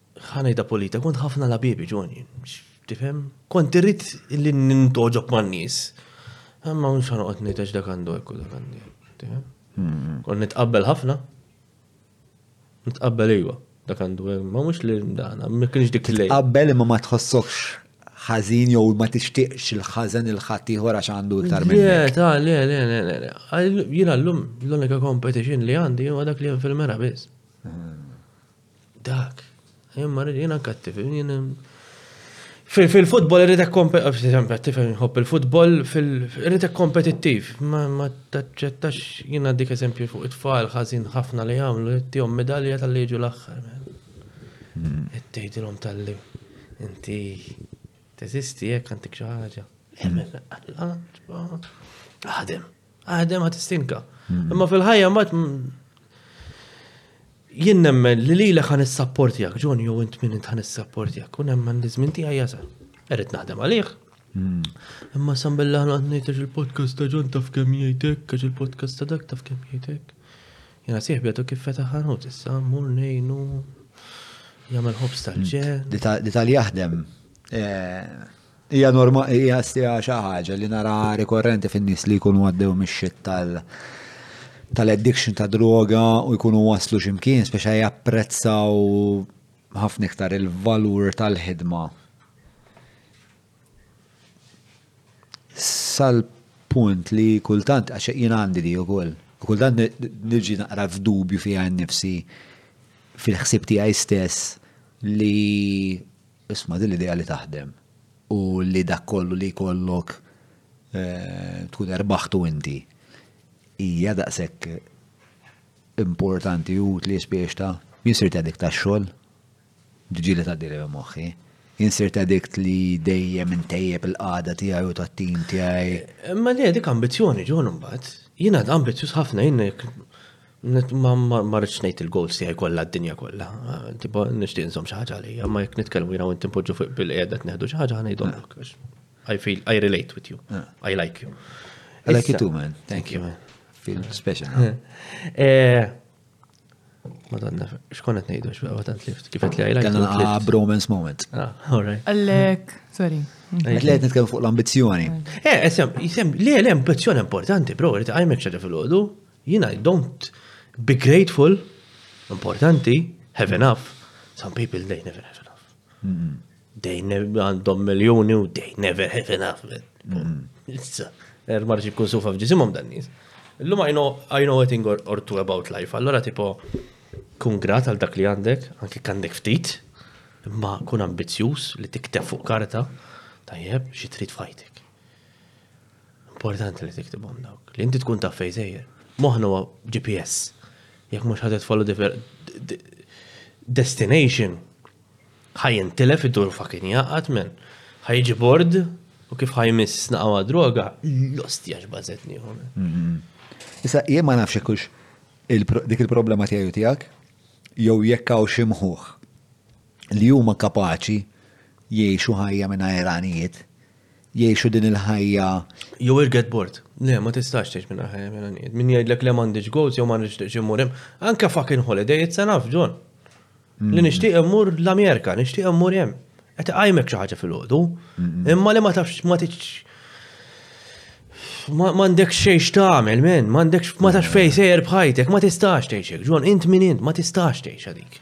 Ħa ngħidha polita, kont ħafna labieb ġoni, tifhem? Kont irrid li nintoġob man-nies. Imma mhux ħanoqgħod ngħid għax dak għandu hekk u dak għandi. tifhem? Hmm. Kont nitqabbel ħafna. Nitqabbel ejwa, dak għandu hekk, ma mhux li dana, ma kienx dik li. Titqabbel imma ma tħossokx ħażin jew ma tixtieqx il-ħażen il-ħadd ieħor għax għandu iktar minn. Le, ta' le, le, le, le, le. Għal- Jiena llum l-unika competition li għandi huwa dak li hemm fil-mera biss. Dak. Imma jiena kattif, jiena Fil-futbol irrid kompetittiv, tifhem inħobb il-futbol irrid kompetittiv, ma taċċettax jiena dik eżempju fuq it-tfal ħażin ħafna li jagħmlu tihom medalja tal-li jiġu l-aħħar. Qed tgħidilhom tal-li inti teżisti jekk għandek xi ħaġa. Għadem. Għadem għat istinka. Hmm. Imma fil-ħajja mbagħad jien nemmen li li leħan is-sapportjak, ġon jew int minn int ħan is-sapportjak, u nemmen li żmien tiegħi jasal. Erid naħdem għalih. Hmm. Imma sam billa ħana ngħid il-podcast ta' ġon taf kemm jgħidek, għax il-podcast ta' dak taf kemm jgħidek. Jena sieħbi għadu kif feta ħanut, issa mur nejnu jagħmel ħobs tal-ġen. Li tal-jaħdem. Eh, Hija norma hija stija xi ħaġa li nara rikorrenti fin-nies li jkunu għaddew mix-xitt tal tal-addiction ta' droga u jkunu waslu x'imkien speċa japprezzaw ħafna iktar il-valur tal-ħidma. Sal-punt li kultant għax jien għandi di ukoll. Kultant niġi naqra f'dubju fiha nnifsi fil-ħsieb tiegħi stess li Isma' din l-idea li taħdem u li dak kollu li jkollok tkun erbaħtu inti hija daqshekk importanti u utli spiex ta' jien sirt addict għax-xogħol. Ġieli tgħaddi lejn moħħi. Jien sirt addict li dejjem intejjeb il-qagħda tiegħi u tat-tim tiegħi. Imma le dik ambizzjoni John imbagħad. Jien għad ambizzjuż ħafna jien Ma rridx ngħid il-goals tiegħi kollha d-dinja kollha. Tipo nixtieq nżomm xi ħaġa għalija, ma jekk nitkellmu jiena u inti npoġġu fuq bil-qiegħda tneħdu xi ħaġa ħanejdolok. I feel I relate with you. I like you. I like you too, man. Thank you. Feel special. Eh, Madonna, xkon qed ngħidu x'baqgħu tant lift, kif qed li għajlek. Kellna bromance moment. Ah, all right. Għallek, sorry. Għet li nitkellem fuq l-ambizjoni. Eh, jisem, li l-ambizjoni importanti, bro, għet għajmek xaġa fil-ħodu, Jiena I don't be grateful, importanti, have enough, some people they never have enough. Mm-hmm. They never għandhom miljoni u they never have enough. Issa, er marġi kun sufa f'ġisimhom dan nies. Illum I know, I know a thing or, or two about life. Allora tipo kun grat għal dak li għandek, anke għandek ftit, imma kun ambizjuż li tiktef fuq karta tajjeb xi trid fajtek. Importanti li tiktibhom dawk. Li inti tkun taf fejn sejjer. Moħħna huwa GPS. Jekk mhux ħadet follow destination, ħajjen tilef id-dur fakin jaqat men. Ħajġi bord u kif ħajmis naqawa droga, lost jax bazet nieħu. Mm-hmm. Issa, jien ma nafx kux dik il-problema tiegħu tiegħek, jew jekk hawn xi mħuħ li huma kapaċi jgħixu ħajja minn ajranijiet jgħixu din il-ħajja. Jew irget bord. Le, ma tistax tgħix minn ħajja minn għanijiet. Min jgħidlek le m'għandix goals jew m'għandix tgħix immur hemm. Anke fucking holiday it's enough, John. Li mm. nixtieq immur l-Amerika, nixtieq immur hemm. Qed iqajmek xi ħaġa fil-għodu. Imma li ma tafx ma tgħix mandek xej xtamel, men, mandek ma tax fej sejr bħajtek, ma tistax teċek, ġon, int min int, ma tistax teċek dik.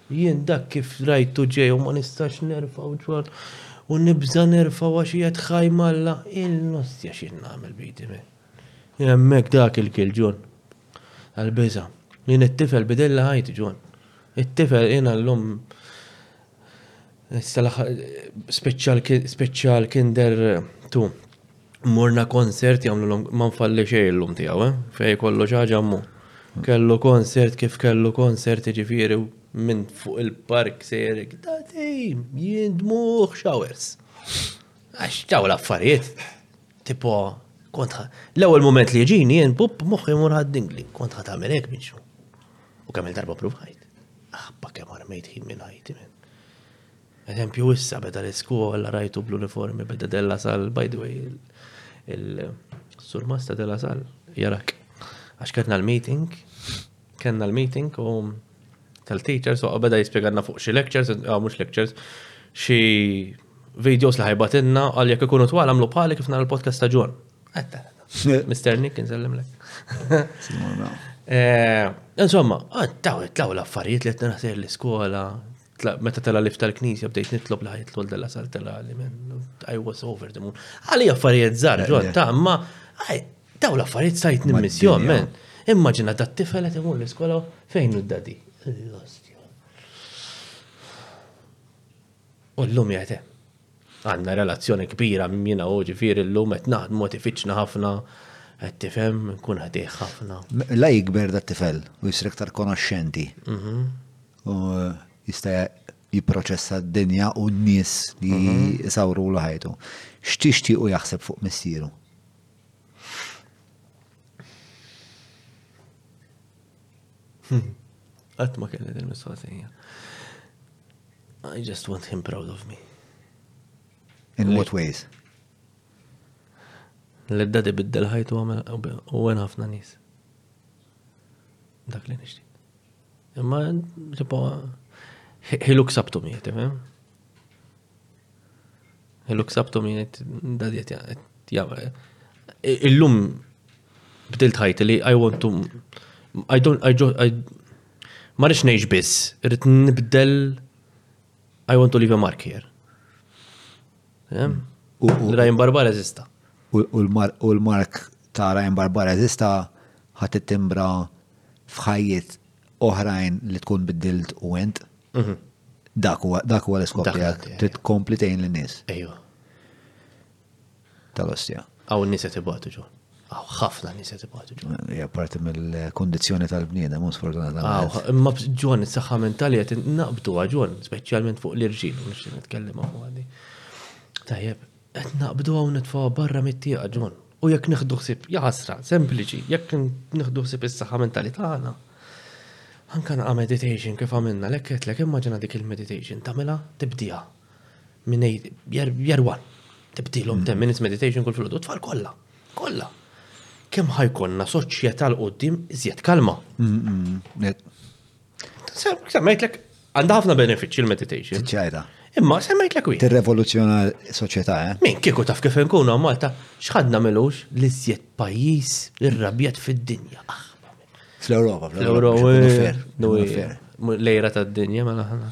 Jien dak kif rajtu ġej u ma nistax nerfgħu ġwann u nibża' nerfgħu għax qiegħed ħaj m'Alla, il-nostja xi nagħmel b'idi me. Hemmhekk dak il-kiel ġwann. Għall-biża'. Jien it-tifel bidilli ħajti ġwann. It-tifel jiena llum issa l-aħħar spiċċa l-kinder tu. Morna konsert jagħmlu ma nfalli xejn illum tiegħu, eh? Fej kollox ħaġa mmu. Kellu konsert kif kellu konsert ġifieri minn fuq il-park sejr daqtejn jindmuħ xawers. Għax daw l-affarijiet, tipo, kontħa, l-ewwel moment li ġini jien bub moħħi mur ħaddingli, kontħa ta' minn hekk biex. U kemm il-darba provajt. Aħba kemm armejt ħin minn ħajti minn. Eżempju issa beda l-iskola rajtu bl-uniformi beda della sal by the way il-surmasta della sal jarak. Għax kellna l-meeting, kellna l-meeting u tal-teachers u beda jispjegalna fuq xi lectures, ah, mhux lectures, xi videos li ħajbatinna għal jekk ikunu twal għamlu pali kif nara l-podcast ta' John. Mr. Nick insellimlek. Eh, insomma, ah, taw taw l-affarijiet li qed naħsir l-iskola, meta tela lif tal-knisja bdejt nitlob li ħajtlu l-della sal tela li minn I was over the moon. Għali affarijiet zar, ġon, ta' ma daw l-affarijiet sajt nimmissjon, men. Immaġina da t-tifel qed imur l-iskola fejn u d-dadi. U l-lum jgħete. Għandna relazzjoni kbira minn u ġifieri llum qed naħdmu qed ifittxna ħafna qed tifhem nkun ħdejh ħafna. La jikber da tifel u jsir iktar konoxxenti. Mhm. U jista' jipproċessa d-dinja u n-nies li jsawru mhm. ħajtu. X'tixtiequ jaħseb fuq missieru? Hmm. Qatt ma kelli din mistoqsija. I just want him proud of me. In what ways? L-ebda di biddel ħajtu għamel u għen ħafna nis. Dak li nishti. Imma, tipo, he looks up to me, tifem? Il-luksabtu minn dadiet Illum bdilt ħajti li I want to I don't I don't I ma rridx ngħix biss, rrid nibdel I want to leave a mark here. Ryan Barbara eżista. U l-mark ta' Ryan Barbara eżista ħat timbra f'ħajjiet oħrajn li tkun biddilt u ent. Mhm. Dak huwa dak huwa l-iskop Dak tiegħek l-għaddi, trid tkompli tgħin lin-nies Ejwa. tal-ostja. Għaw n-nies qed ibatu ġo. Għaw ħafna nies qed ibatu ġo. Hija parti mill-kondizzjoni tal-bniedem, u sfortunatament. Għaw, imma bs- ġon, s-saxħa mentali għet naqbdu ġon, specialment fuq l-irġil, u nix nitkellem għu għaddi. Tajjeb, Qed naqbduha u nitfgħuha barra mit-tieqa, John. U jekk nieħdu ħsieb, jaħasra, sempliċi, jekk nieħdu ħsieb is-saħħa mentali tagħna, anke naqa' meditation kif għamilna l-hekk għedtlek immaġina dik il-meditation tagħmilha tibdiha minn year one. Tibdilhom ten minutes meditation kull filgħodu tfal kollha. Kollha. Kemm ħajkonna soċjetà l qudiem iżjed kalma. Semmejtlek, għandha ħafna benefiċċji l-meditation. Ċajda. Imma semmejtlek wieħed. Tirrevoluzzjona s-soċjetà, eh? Min kieku taf kif nkunu Malta, x'ħad nagħmilux li żjed pajjiż irrabjat fid-dinja. Ah, Fl-Ewropa, fl-Ewropa. Fl-Ewropa. Lejra tad-dinja, mela ħana.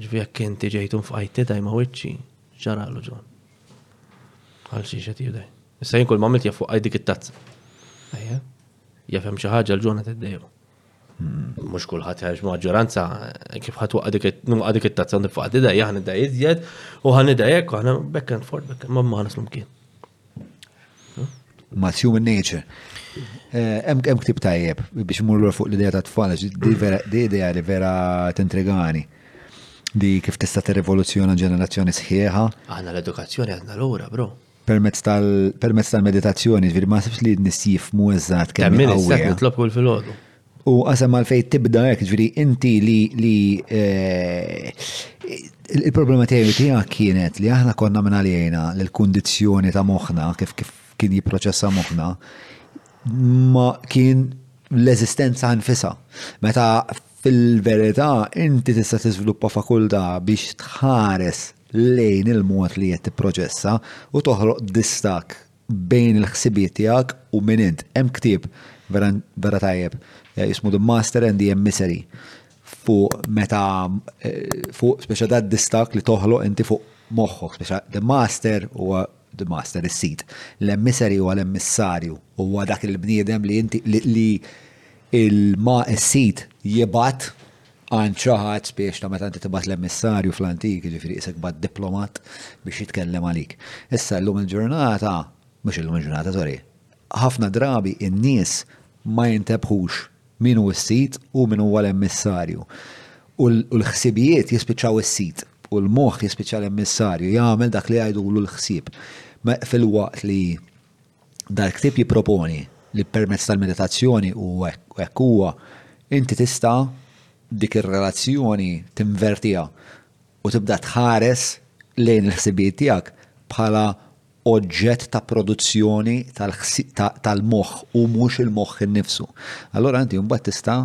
Ġifi jekk inti ġejtu f'qajt tidaj ma' wiċċi, ġaralu ġon. Għal xi xed jidaj. Issa jien kull ma' għamilt jaffu għaj dik it-tazza. Ejja. Jafem xi ħaġa l-ġona tiddejru. Mux kullħat għax maġġoranza kif ħat waqqa dik it-tazza nifaq id-daj, jahni id-daj iżjed, u ħan id-daj ekku, ħana back and forth, back and forth, ma ħana slumkien. Ma' human nature. Eh, hemm hemm ktib tajjeb biex imur fuq l-idea ta' tfal, di idea li vera tintrigani. Di kif tista' tirrivoluzzjona ġenerazzjoni sħiħa. Aħna l-edukazzjoni għadna lura, bro. Permezz tal permezz tal-meditazzjoni, ġifieri ma sibx li nisif mu eżatt kemm. Min nitlob kull filgħodu. U qasam għalfejn tibda hekk, ġifieri inti li li il-problema tiegħi tiegħek kienet li aħna konna minn għalina li l-kundizzjoni ta' moħħna kif kif kien jipproċessa moħħna ma kien l-eżistenza nfisha. Meta fil-verità inti tista' tiżviluppa fakultà biex tħares lejn il-mod li qed tipproċessa u toħloq distakk bejn il-ħsibijiet tiegħek u min int. Hemm ktieb vera, vera tajjeb eh, jismu The Master and the Emissary fuq meta eh, fuq speċa da distak li toħloq inti fuq moħħok speċa The Master huwa The Master is-sid. L-emissary huwa l-emissarju huwa dak il-bniedem li inti li, li il-ma s-sid jibat Għan ċaħat spiex ta' meta inti tibgħat l-emissarju fl-antik, jiġifieri qisek bad diplomat biex jitkellem għalik. Issa llum il-ġurnata, mhux illum il-ġurnata, sorry, ħafna drabi in-nies ma jintebħux min hu s-sid u min huwa l-emissarju. U l-ħsibijiet jispiċċaw is-sid u l-moħħ jispiċċa l-emissarju jagħmel dak li jgħidulu l-ħsieb. Fil-waqt li Dal-ktieb jipproponi li permezz tal-meditazzjoni u hekk huwa inti tista' dik ir-relazzjoni tinvertiha u tibda tħares lejn il-ħsibijiet tiegħek bħala oġġett ta' produzzjoni tal-moħħ u mhux il-moħħ innifsu. Allura inti mbagħad tista'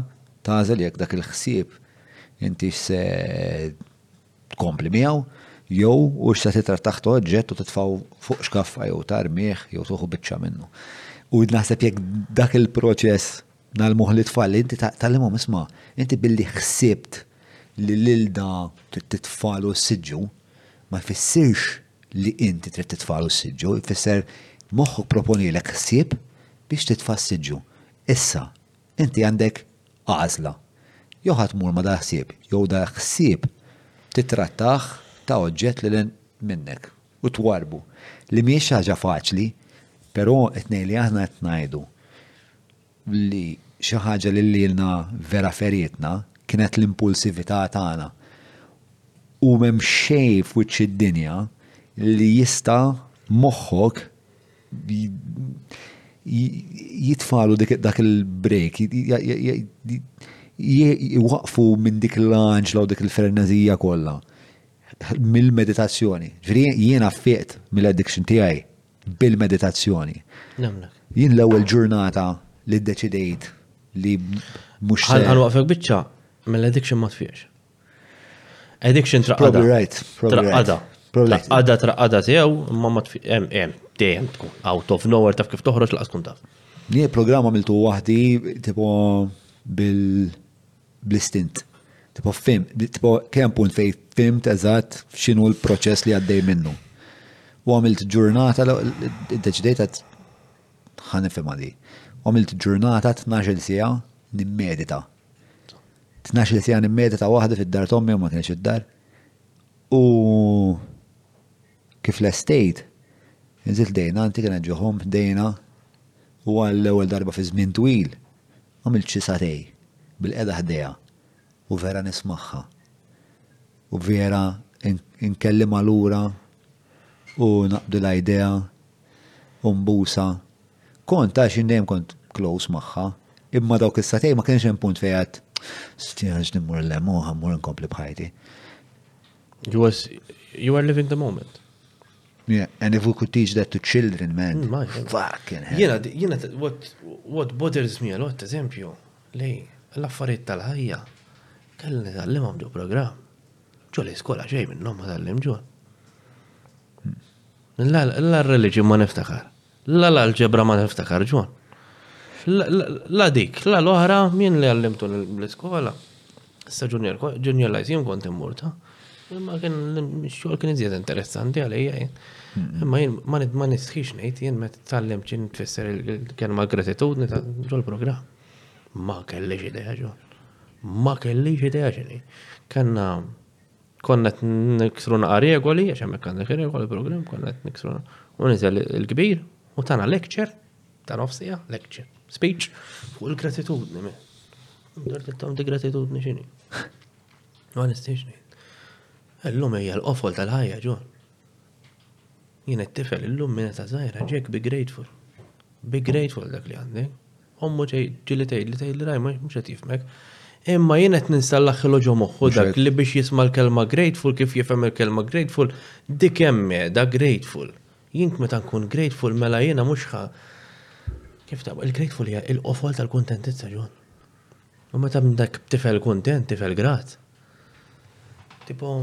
tagħżel jekk dak il-ħsieb intix se tkompli miegħu, jew hux se titrattah ta' oġġett u titfgħu fuq xkaffa jew tarmih jew tieħu biċċa minnu. U naħseb jekk dak il-proċess nagħlmuh lit-tfal li inti tgħallimhom isma' inti billi ħsibt li l-ilda trid titfal u ssiġġu ma jfissirx li inti trid titfal u ssiġġu, jfisser moħħok proponielek ħsieb biex titfa' ssiġġu. Issa, Inti għandek għażla, jew ħa tmur ma' dal-ħsieb, jew dal-ħsieb tittrattah ta' oġġett lil hinn minnek u twarrbu, li mhijiex xi ħaġa faċli, però t-tnejn li aħna qed ngħidu li xi ħaġa li lilna vera feritna kienet l-impulsività tagħna u m'hemm xejn f'wiċċ id-dinja li jista' moħħok jitfalu dak il-break, jwaqfu minn dik l-għanġla u dik il-fernazija kollha mill-meditazzjoni. Ġifieri jiena ffiqt mill-addiction tiegħi bil-meditazzjoni. Jien l-ewwel ġurnata li ddeċidejt li mhux se. Ħalqan waqfek biċċa mill-addiction ma tfiqx. Addiction traqada. Probably right. Traqada. Traqada, traqada tiegħu, imma ma hemm hemm dejjem tkun out of nowhere taf kif toħroġ laqas tkun taf. Li programm għamiltu waħdi tipo bil blistint. Tipo fim, tipo kemm punt fej fim eżatt x'inhu l-proċess li għaddej minnu. U għamilt ġurnata deċidejt għad ħanifhem għadi. Għamilt ġurnata 12 sija nimmedita Tnax-il siegħa nimmedita waħdi fid-dar t'ommi u ma kinitx id-dar. U kif lestejt, nżilt dejna, anti kienet ġo ħomm dejna u għall-ewwel darba fi żmien twil għamilt xi satej bil-qegħda ħdejha u vera nismagħha u vera nkellimha lura u naqbdilha jdejha u mbusa. Kont għax jien dejjem kont close magħha, imma dawk is-satej ma kienx hemm punt fejn għedt stieħax nimmur l-hemm u ħammur inkompli bħajti. You was you were living the moment. Yeah, and if we could teach that to children, man. Mm, Fucking hell. Jena, jena, what, what bothers me a lot, eżempju, li l-affarijiet tal-ħajja, kelli nitallim għamdu program. Ġo li skola ġej minnom ma tallim ġo. La l-reliġjon ma niftakar. La l-alġebra ma niftakar, Ġwan. La dik, la l-oħra, jien li għallimtu l-iskola. Issa junior, junior lajs, jien kont immur ta' Imma kien xogħol kien iżjed interessanti għalija jien. Imma jien ma nistħix ngħid jien meta tallem ċin tfisser il-kelma gratitudni ta' ġol-programm. Ma kellix idea ġol. Ma kellix idea ġini. Kanna Konna qed niksru naqa' regoli, għax hemmhekk għandek regoli programm, konna qed niksru u niżel il-kbir u tana lecture ta' nofsija, lecture, speech fuq il-gratitudni me. Għartiltom di gratitudni xini. Ma nistax ngħid. Illum hija l-qofol tal-ħajja ġon. Jien it-tifel illum minn età żgħira Jack be grateful. Be grateful għal dak li għandek. Ommu ġili tgħidli tgħidli raj mhux qed jifmek. Imma jien qed ninstallaħ ħilu ġo moħħu dak li biex jisma' l-kelma grateful kif jifhem il-kelma grateful dik hemm meda grateful. Jien meta nkun grateful mela jiena mhux ħa kif taqbad il-grateful hija l-qofol tal-kuntentizza ġon. U meta dak tifel kuntent, tifel grat. Tipo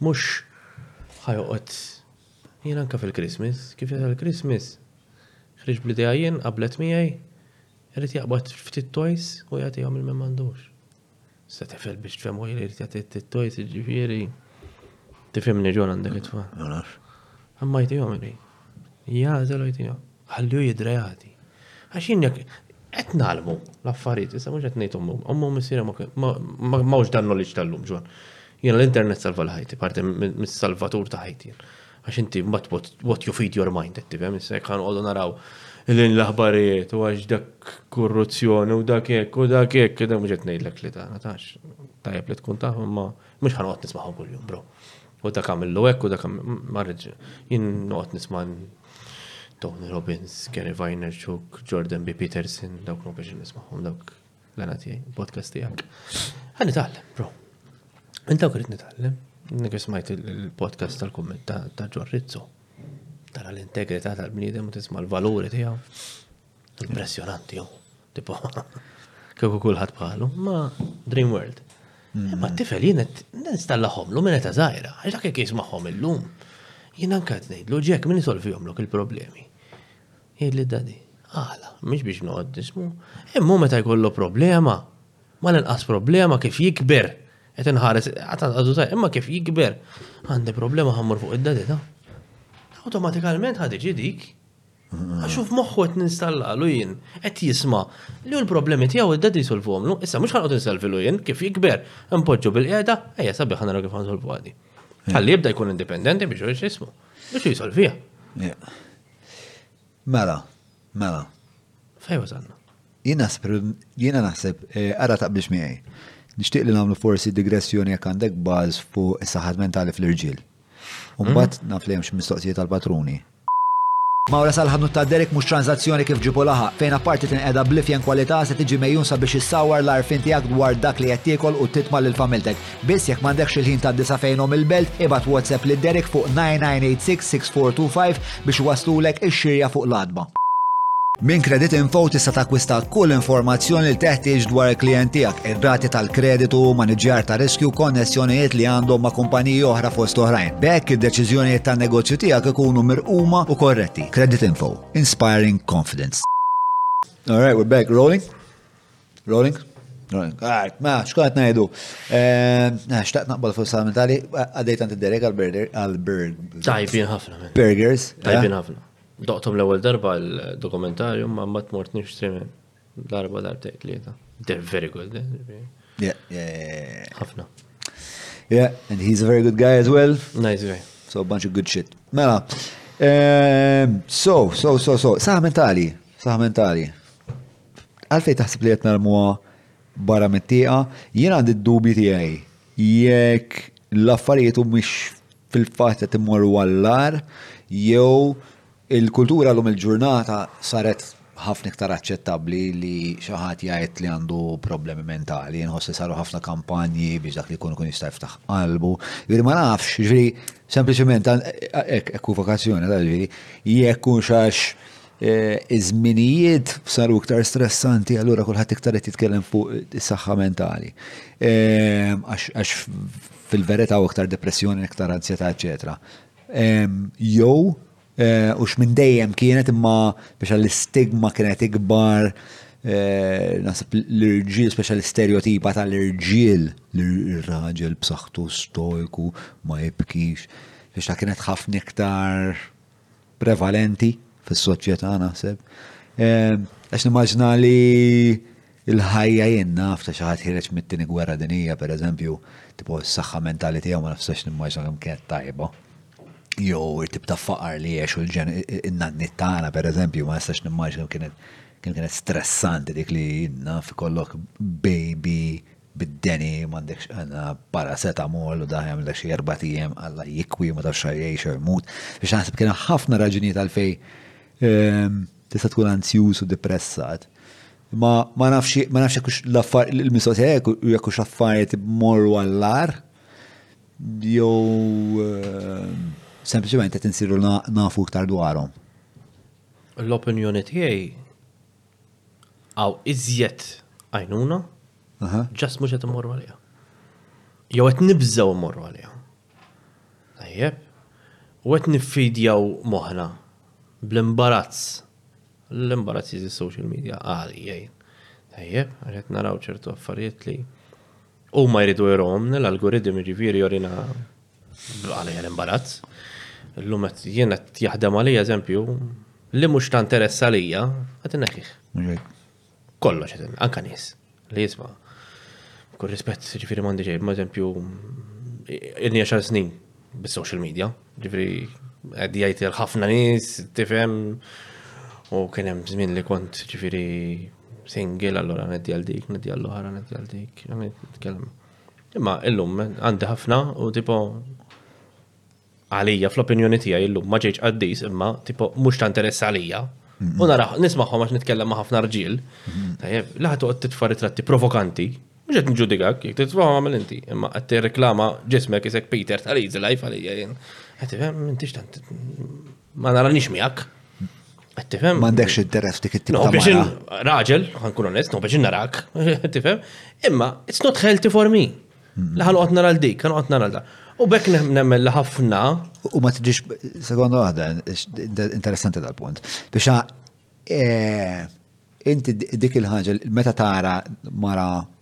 Mhux ħa joqgħod Jien anke fil-Christmas, kif jasal il-Christmas, ħriġt bl-idea jien, qablet miegħi, irid jaqbad ftit toys u jagħtihom lil min m'għandux. Sa tifel biex tifhem u jrid jagħti ftit toys, jiġifieri. Tifhimni ġon għandek it-tfal. Ma nafx. Imma jtihom irid. Jażel u jtihom. Ħalli hu jidreati. Għax jien jekk qed ngħallmu l-affarijiet, issa mhux qed ngħid ommu, ommu missiera m'hawnx dan knowledge tal-lum ġwan. Jiena l-internet salva l-ħajti, parti mis-salvatur ta' ħajti. Għax inti mbagħad what you feed your mind, qed tifhem, issa jekk ħanqogħdu naraw lejn l-aħbarijiet u għax dak korruzzjoni u dak hekk u dak hekk, dak mhux qed ngħidlek li tagħna tax. Tajjeb li tkun taf imma mhux ħanqgħod nismagħhom kuljum, bro. U dak għamillu hekk u dak ma rridx. Jien noqgħod nisma' Tony Robbins, Gary Vaynerchuk, Jordan B. Peterson, dawk ma biex nismaħom dawk l-għana tijaj, podcast tijak. Għan nitallem, bro. Inta u krit nitallem. Nik smajt il-podcast tal-komment ta' Ġorrizzo. Tara l-integrità tal-bniedem u tisma l-valuri tijaw. Impressjonanti, oh. tipo, kieku kulħadd bħalu, ma Dream World. Mm. Ma t-tifel jien nistallaħom l-lum minn ta' zaħira, għax dak jek jismaħom il-lum. Jien anka t-nejdlu ġek minn jisolvi jomlok il-problemi. Jgħid li dadi, għala, miex biex noqgħod nismu. Immu meta jkollu problema, ma l-inqas problema kif jikber. Qed inħares għatan għadu ta' imma kif jikber. Għandi problema ħammur fuq id-dadi ta'. Awtomatikament ħad iġi dik Għaxu f'moħħu qed ninstallalu jien, qed jisma' li l-problemi tiegħu id-dadi jisolvomlu, issa mhux ħanqod inselvilu jien kif jikber, npoġġu bil-qiegħda, ejja sabiħ ħanara kif ħansolvu għadi. Ħalli jibda jkun indipendenti biex jgħix jismu, biex jisolvija. Mela, mela. Fej wasanna. Jiena naħseb, eh, ara taqbilx miegħi. Nixtieq li nagħmlu forsi digressjoni jekk għandek baż fuq is-saħħat mentali fl-irġiel. Umbat mhm. naf li hemm xi mistoqsijiet tal-patruni. Mawra sal-ħanut ta' Derek mhux tranzazzjoni kif ġibu laħa, fejn apparti tinqeda blifjen kwalità se tiġi mejjun sabiex issawar l-arfin tiegħek dwar dak li qed tiekol u titma' lil familtek. Biss jekk m'għandekx il-ħin ta' disa fejnhom il-belt, ibad WhatsApp lil Derek fuq 9986 6425 biex iwasslulek ix-xirja fuq l-għatba. Minn Creditinfo tista' takkwista kull informazzjoni li teħtieġ dwar il-klijent tiegħek, ir-rati tal-kreditu, maniġġjar ta' riskju u konnessjonijiet li għandhom ma' kumpaniji oħra fost oħrajn. B'hekk, id-deċiżjonijiet tan-negozju tiegħek ikunu mirquma u korretti. Creditinfo, inspiring confidence. All right, we're back. Rolling? Rolling? Rolling. Għart, ma, xkot najdu. Eh, eh, xtaqt naqbal fuq samentali, għaddejt għant id-derek għal-burger, għal-burg. Tajbin ħafna. Burgers. Eh? Tajbin ħafna. Doqtom l-ewel darba l-dokumentarju, ma ma t-mort nifstri darba darbtejt li ta. They're very good. Yeah, yeah. Ħafna. Yeah, and he's a very good guy as well. Nice guy. So a bunch of good shit. Mela. Um, so, so, so, so. Saħ mentali. Saħ mentali. Għalfejn taħseb li qed narmuha barra mit-tieqa? Jien għandi d-dubji tiegħi jekk l-affarijiet humiex fil-fatt qed imorru għall-agħar jew il-kultura llum il-ġurnata saret ħafna iktar aċċettabbli li xi ħadd jgħid li għandu problemi mentali. Inħoss li saru ħafna kampanji biex dak li jkun ikun jista' jiftaħ qalbu. Jiġri ma nafx, jiġri sempliċement hekk ekwivakazzjoni tal-ġiri, jekk hux għax Eh, iż-żminijiet saru iktar stressanti, allura kulħadd iktar qed jitkellem fuq is-saħħa mentali. Eh, għax fil-verità u iktar depressjoni, iktar anzjetà, eċetera. Eh, jew u x'minn dejjem kienet imma biex l-istigma kienet ikbar nasib l-irġiel, speċa l-istereotipa tal-irġiel, l-raġel b'saħħtu stojku ma jibkix, biex ta' kienet ħafna iktar prevalenti fis-soċjetà naħseb. Għax nimmaġna li il-ħajja jien naf ta' xi ħadd ħireġ mit-tieni gwerra dinija pereżempju, tipo s-saħħa mentali tiegħu ma nafsax nimmaġna kemm kienet tajba. Jew it-tip ta' faqar li jgħexu l-ġen in-nannit tagħna pereżempju ma nistax nimmaġna kienet kienet stressanti dik li naf ikollok baby bid-deni m'għandekx għandna paracetamol u daħem l xi erba' ijiem alla jikwi ma tafx jgħix u jmut. Biex naħseb kien ħafna raġunijiet għalfej ehm, tista' tkun anzjuż u depressat. Ma ma nafx ma nafx jekk l-affar il-mistoqsija jekk jekk hux affarijiet morru għall-ar jew ehm, sempliċement qed insiru nafu iktar dwarhom. L-opinjoni tiegħi Hawn iżjed għajnuna, ġast mhux qed immorru għaliha. Jew qed nibżgħu mmorru għaliha. Tajjeb. U qed niffidjaw moħħna bl-imbarazz. L-imbarazz jiżi social media għal jgħin. Tajjeb, qed naraw ċertu affarijiet li huma jridu jromna l-algoritm ġifieri jorina Għalija l-imbarazz. L-lum qed jien qed jaħdem għalija eżempju li mhux ta' interess għalija qed inneħħih. Kollox qed anka nies li jisma'. Kull rispett, ġifieri m'għandi ġej, ma' eżempju, inni għaxar snin bis-social media, ġifieri qed jgħid il-ħafna nies, tifhem, u kien hemm żmien li kont ġifieri single allura ngħeddi għal dik, ngħeddi għal oħra, ngħeddi għal dik, nitkellem. Imma illum għandi ħafna u tipo għalija fl-opinjoni tiegħi illum ma ġejġ qaddis imma tipo mhux ta' interess għalija. U nara nismagħhom għax nitkellem ma' ħafna rġiel. Tajjeb, la toqgħod titfa' ritratti provokanti. Mhux qed nġudikak, jekk titfa' għamel inti, imma qed tirreklama ġismek isek Peter tal-easy life għalija jien. Qed tifhem m'intix tant ma naranix miegħek. Tifhem? M'għandekx interess dik it-tip ta' mara. Raġel, ħankun onest, no biex narak, tifhem? Imma it's not healthy for me. Li ħanqot nara l dik, ħanqot nara l U bekk nemmen li ħafna. U ma tiġix, sekonda waħda, interessanti dal-punt. Biex eh, inti dik il-ħaġa, meta tara mara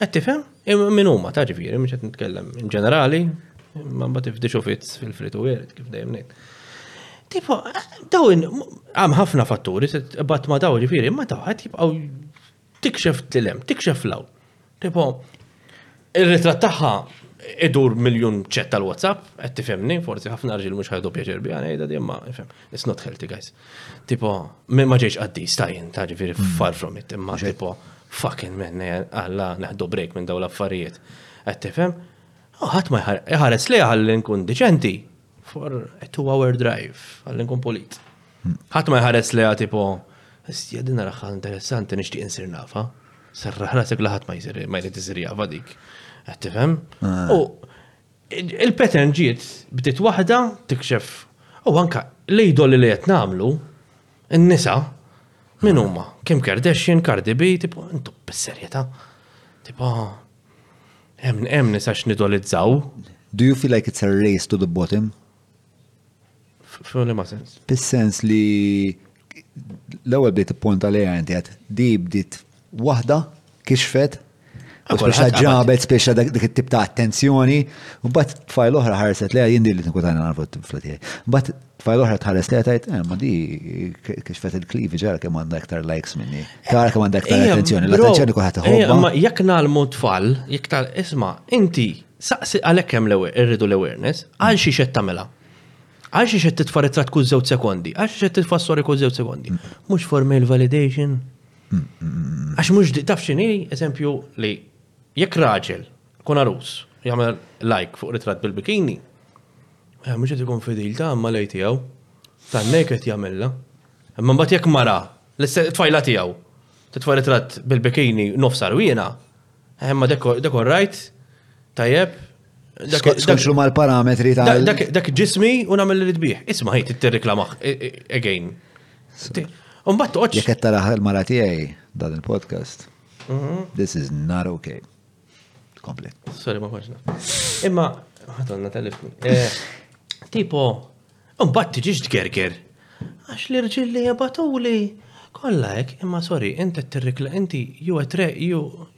Qed tifhem? Min huma ta' ġifieri, mhux qed nitkellem in ġenerali, ma mbagħad ifdix u fitz fil-frit u għerid kif dejjem ngħid. Tipo, dawn għam ħafna fatturi, bat ma daw ġifiri, ma daw għat jibqaw tikxef t-tilem, tikxef law. Tipo, il-ritrat taħħa idur miljon ċet tal-WhatsApp, għed tifemni, forsi ħafna rġil mux ħajdu pjaċer bi għana jda dimma, It's not healthy, guys. Tipo, me ma ġejx għaddi, stajn, ta' ġifiri hmm. far from it, imma tipo, fucking men, eh, għalla neħdu break minn daw l-affarijiet. Għattifem, oh, ħat ma jħares li għalli nkun diċenti for a two hour drive, għalli nkun polit. Hmm. ħat ma jħares li għatipo, stjedina raħħa interessanti nishti insir nafa, sarraħ rasek laħat ma jisir, ma jrid isir jafa dik. Għattifem? Ah. U Il-pattern ġiet, bdiet waħda tikxef u anke l-idoli li qed nagħmlu, in-nisa, min huma? Kim Kardashian, Cardi B, tipo intom bis-serjetà? Tipo hemm nisa x'nidolizzaw. Do you feel like it's a race to the bottom? F'liema sens? Fis-sens li L-ewwel bdiet tipponta lejha inti qed di bdiet waħda kixfet u speċa ġabet speċa dik it-tip ta' attenzjoni, u mbagħad tfajl oħra ħarset lejha jien li tkun tagħna nafu t-tifla tiegħi. Mbagħad tfajl oħra tħares lejha tgħid, eh, ma di kixfet il-klivi ġara kemm għandha iktar likes minni. Tara kemm għandha iktar attenzjoni, l-attenzjoni kulħadd iħobba. Ma jekk nagħlmu tfal, jekk tal isma' inti saqsi għalhekk hemm l-irridu l-awareness, għal xi xed tagħmilha. Għal xiex qed titfa' ritratt kull żewġ sekondi? Għal xiex qed titfa' story kull żewġ sekondi? Mm. Mhux for male validation? Mm, mm, Għax mhux taf x'inhi, eżempju li jekk raġel kun arus jagħmel like fuq ritratt bil-bikini, eh, mhux qed ikun fidil ta' ma lej tiegħu. Tannej qed jagħmilha. Imma mbagħad jekk mara, l-tfajla tiegħu titfa' ritratt bil-bikini nofsar wiena, Imma dak orrajt, tajjeb. Skonċlu ma l-parametri ta' dak ġismi u namel li tbih. Isma ħajt t-reklama e- e- again. Umbat toċ. Jek qed taraħ il-mara tiegħi dan il-podcast. Mhm. This is not okay. Komplet. Sorry ma faċna. Imma ħadonna telefon. Eh, tipo, Imbagħad tiġix tgerger. Għax l-irġiel li jebgħatuli kollha hekk, imma sorry, int qed tirrikla inti you attract you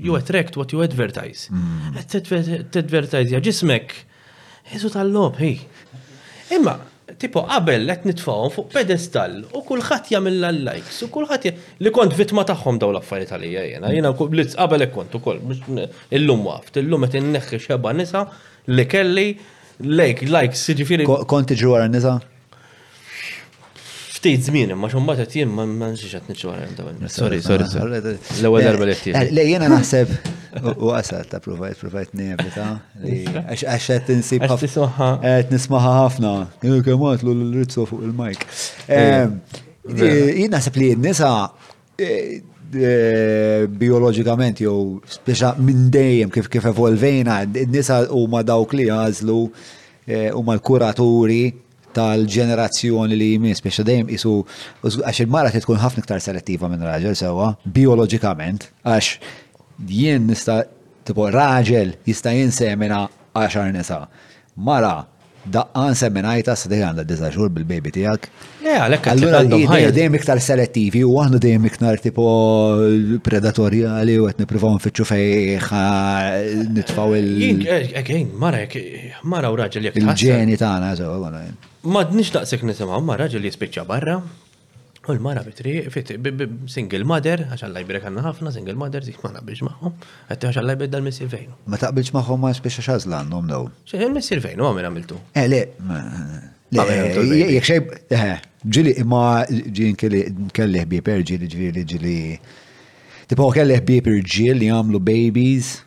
you attract what you advertise. Mm. Qed tadvertizja ġismek. Jesu tal-lob, hi. Imma tipo qabel qed nitfgħu fuq pedestal u kulħadd jagħmilha likes u kulħadd li kont vittma tagħhom dawn l-affarijiet għalija jiena. Jiena bliz qabel hekk kont ukoll illum waft, illum qed inneħħi xeba nisa Li kelli lejk, lajk, siġifiri. Kont tiġi wara nisa? Ftit zmin, ma xumbat qed jien ma nxiex qed niġi wara nisa. Sorry, sorry, sorry. L-ewwel darba li qed eh, Le jiena naħseb u għasal ta' provajt, provajt nevita. Għax qed insib ħafna. Qed nismaħa ħafna. Kemm għatlu l-rizzo fuq il-mike. Eh, eh, jien naħseb li n-nisa biologikament jew speċa minn dejjem kif kif evolvejna, n-nisa huma dawk li jażlu eh, huma l-kuraturi tal-ġenerazzjoni li jmiss biex dejjem isu għax il-mara trid tkun ħafna iktar selettiva minn raġel sewwa bioloġikament għax jien nista' tipo raġel jista' jinsemina għaxar nisa. Mara Daqqa inseminajta sa dejjem għandha disa' xhur bil-baby tiegħek. Le, għalhekk qed Allura għandhom hija ħajr. dejjem iktar selettivi u aħna dejjem iktar tipo predatorjali u qed nippruvaw nfittxu fejn nitfgħu il- Jien, eh, eh, jien, mara jekk, mara u raġel jekk tħassar. il-ġeni tagħna, so, għana. Madnix daqsek nisimgħu ma' raġel jispiċċa barra. U l-mara fitri, single mother, għax għalla jibirek għanna ħafna, single mother, zik ma naqbilx maħħom, għatti għax għalla jibirek dal-missir fejnu. Ma taqbilx maħħom ma spiex għax għazla għannom daw. Xeħ, il-missir fejnu għamil għamiltu. Eh, le, jek xej, eh, ġili imma ġin kelli ħbib erġili ġili ġili. Tipo kelli ħbib irġil li għamlu babies.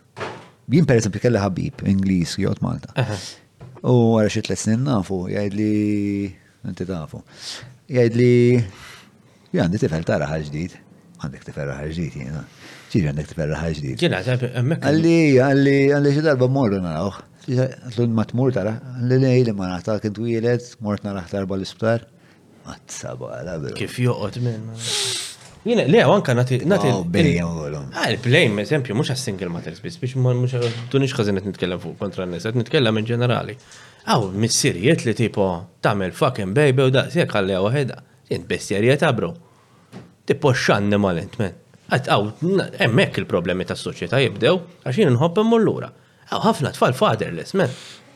Jien per eżempju kelli ħabib Ingliż jgħod Malta. U għara xi tliet snin nafu jgħid li Inti tafu. Jgħid li għandi tifel ta' raħal ġdid. Għandek tifel raħal ġdid jiena. Ġiġi għandek tifel raħal ġdid. Ġiena, hemmhekk. Għalli, għalli, għalli xi darba morru narawh. Għallu ma tmur tara, għalli lej li ma nata kien twieled, mort naraħ darba l-isptar. Għazzaba għala biru. Kif joqgħod minn. Jina, le, għanka nati. Nati. Bejja għolom. Ah, il-blame, eżempju, mux għas-single mothers bis, biex mux għadunix għazin għet nitkellem fuq kontra n-nis, għet nitkellem in ġenerali. Hawn missirijiet li tipo tagħmel fucking baby u daqs hekk ħalliha waħedha. Int b'serjetà bro. Tipo x'annimal int man. Għad hawn hemmhekk il-problemi tas-soċjetà jibdew għax jien inħobb immur lura. Hawn ħafna tfal fatherless man.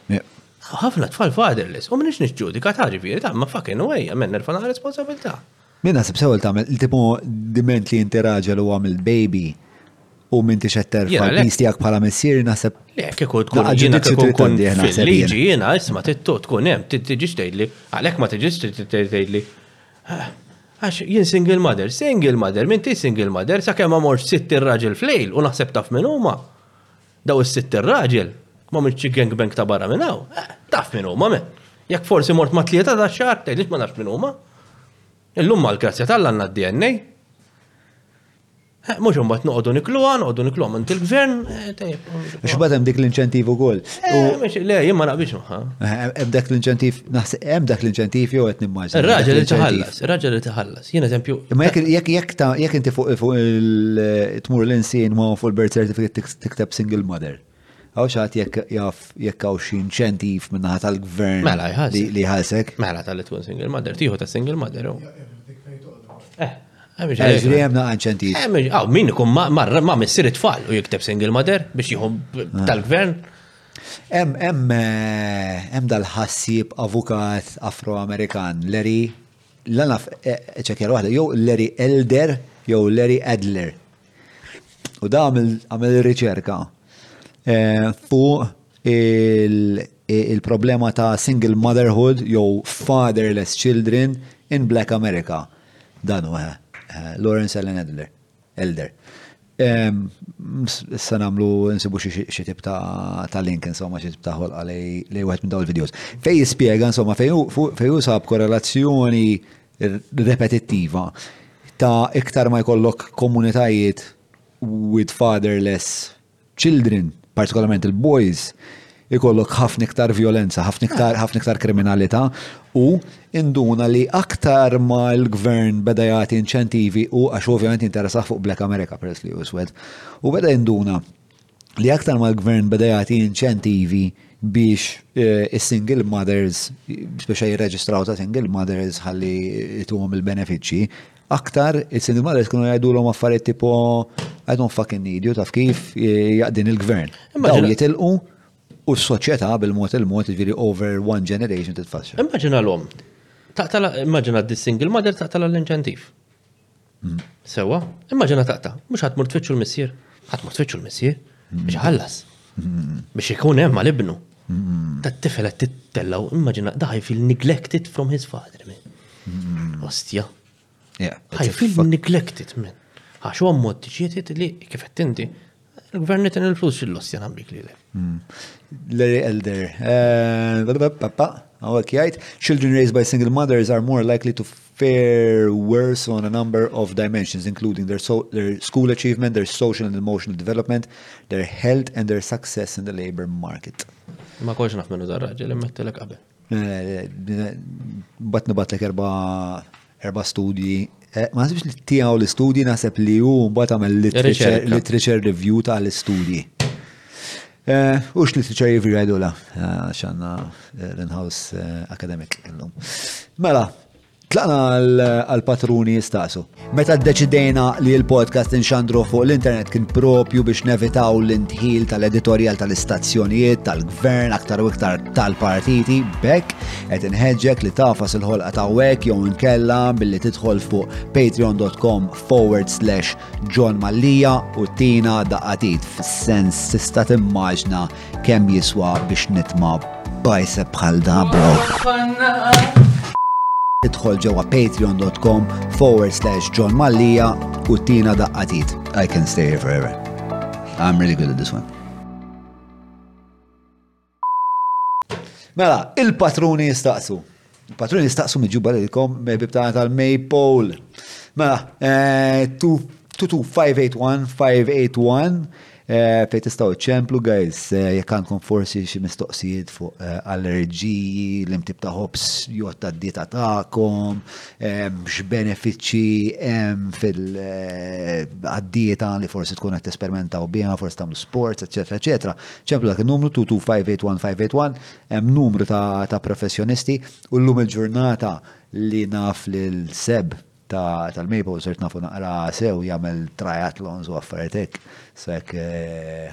Hawn ħafna tfal fatherless u m'iniex niġġudika tara ġifieri tara ma fucking u ejja man nerfa' naqa' responsabilità. Jien naħseb sew qed tagħmel, tipo diment li inti raġel u għamilt baby u m'intix qed terfa' l-piż tiegħek bħala missier naħseb. Le, kieku tkun jiena kieku tkun fil-liġi jiena isma' tittu tkun hemm, tiġix tgħidli, għalhekk ma tiġix tgħidli. Ah, għax jien single mother, single mother, m'inti single mother, sakemm ma morx sitt ir-raġel flejl u naħseb taf minn huma. Daw is-sitt irraġel ma minn xi gangbang ta' barra minn hawn. Eh, taf minn huma me. Jekk forsi mort ma' tlieta da xahar tgħidlix ma nafx minn huma. Illum mal-grazzja tal għandna d-DNA. Eh, mhux imbagħad noqogħdu nikluha, noqogħdu nikluha minn il-gvern. Eh, Mhux bad hemm dik l-inċentiv ukoll. Le, jien ma naqbilx magħha. Hemm dak l-inċentiv, hemm dak l-inċentiv jew qed nimmaġina. Ir-raġel li tħallas, ir-raġel li tħallas. Jien eżempju. Imma jekk jekk ta' jekk inti fuq fuq il-tmur l-insin ma' fuq il-birth certificate tikteb single mother. Għaw xaħat jekk jaf jekk għaw xi inċentiv minnaħa tal-gvern mela, li ħasek. Mela tal-li tkun single mother, tiħu ta' single mother. Eh, Għazri jem naqa inċentiv. Għaw, min ikun ma' missir it-tfal u jikteb single mother biex jħu ah. tal-gvern. Em, em, eh, em dal-ħassib avukat afro-amerikan, Larry L-anaf ċekjera waħda jew Larry Elder jew Larry Adler. U da għamil riċerka eh, fuq il-problema ta' single motherhood jew fatherless children in Black America. Dan u eh, Lawrence Allen Adler. Elder. Issa namlu nsibu xi tip ta' link insomma xi tip ta' ħolqa lej wieħed minn dawn il-videos. Fej jispjega insomma fej hu sab korrelazzjoni repetittiva ta' iktar ma jkollok komunitajiet with fatherless children, partikolarment il-boys, ikollok ħafna iktar violenza, ħafna iktar, ħafna iktar kriminalità u induna li aktar ma l-gvern beda jagħti inċentivi u għax ovvjament interessaħ fuq Black America peress li uswed. U beda induna li aktar ma l-gvern beda jagħti inċentivi biex eh, is-single mothers, speċa jirreġistraw ta' single mothers ħalli jtuhom il-benefiċċji, aktar, il-single mothers kienu jgħidulhom affarijiet tipo I don't fucking need you, taf kif jaqdin il-gvern. Daw jitilqu u s-soċjetà bil-mod il-mod ġifieri over one generation titfaxxa. Immaġina l-om, taqtala, immaġina dis-single mother taqtala l-inċentiv. Mm. Sewa, immaġina taqta, mhux ħadd mur tfittxu l-missier, ħadd mur tfittxu l-missier, mm. biex ħallas. Biex ikun hemm għal ibnu. Tat-tifel qed tittellaw, immaġina da I feel neglected from his father. Ostja. I feel neglected man. Għax huwa mod tiġietit li kif qed inti, il-gvern qed il-flus fil-lostja nambik li Larry Elder. Eh, Għawek jgħid, children raised by single mothers are more likely to There were so on a number of dimensions including their so their school achievement, their social and emotional development, their health and their success in the labor market. Ma konx naf minnu dar raġel, immettilek qabel. Eh, bat nibatlek erba erba studji. Eh, ma nasibx li tiegħu l-istudji naħseb li hu mbagħad għamel literature review ta' l-istudji. Eh, Ux li t-ċar jivri għajdu la, eh, xanna eh, l-in-house akademik illum. Mela, tlaqna għal-patruni jistasu. Meta d-deċidejna li l-podcast inxandru fuq l-internet kien propju biex nevitaw l-intħil tal-editorial tal-istazzjonijiet, tal-gvern, aktar u iktar tal-partiti, bekk, et inħedġek li tafas il-ħolqa ta' wek jew inkella billi tidħol fuq patreon.com forward slash John Mallia u Tina daqatit fis-sens tista' timmaġna kemm jiswa biex nitma' bajse bħal da bro. Idħol ġewwa patreon.com forward slash John Mallia u Tina daqatit. I can stay here forever. I'm really good at this one. Mela, il-patruni jistaqsu. Il-patruni jistaqsu miġuba lilkom mebib ta' tal-Maypole. Mela, 22581-581 fej tistaw ċemplu, guys, eh, jekk għandkom forsi xi mistoqsijiet fuq eh, allerġiji, l-imtib ta' ħobs jgħod ta' dieta tagħkom, eh, x'benefiċċji hemm fil-dieta li forsi tkun qed tesperimentaw biha, forsi tagħmlu sports, eċetera, eċetera. Ċemplu dak in-numru 2258151, hemm numru ta' professjonisti u llum il-ġurnata li naf lil Seb tal-Maples sirt nafu naqra sew jagħmel triathlons u affarijiet hekk. So hekk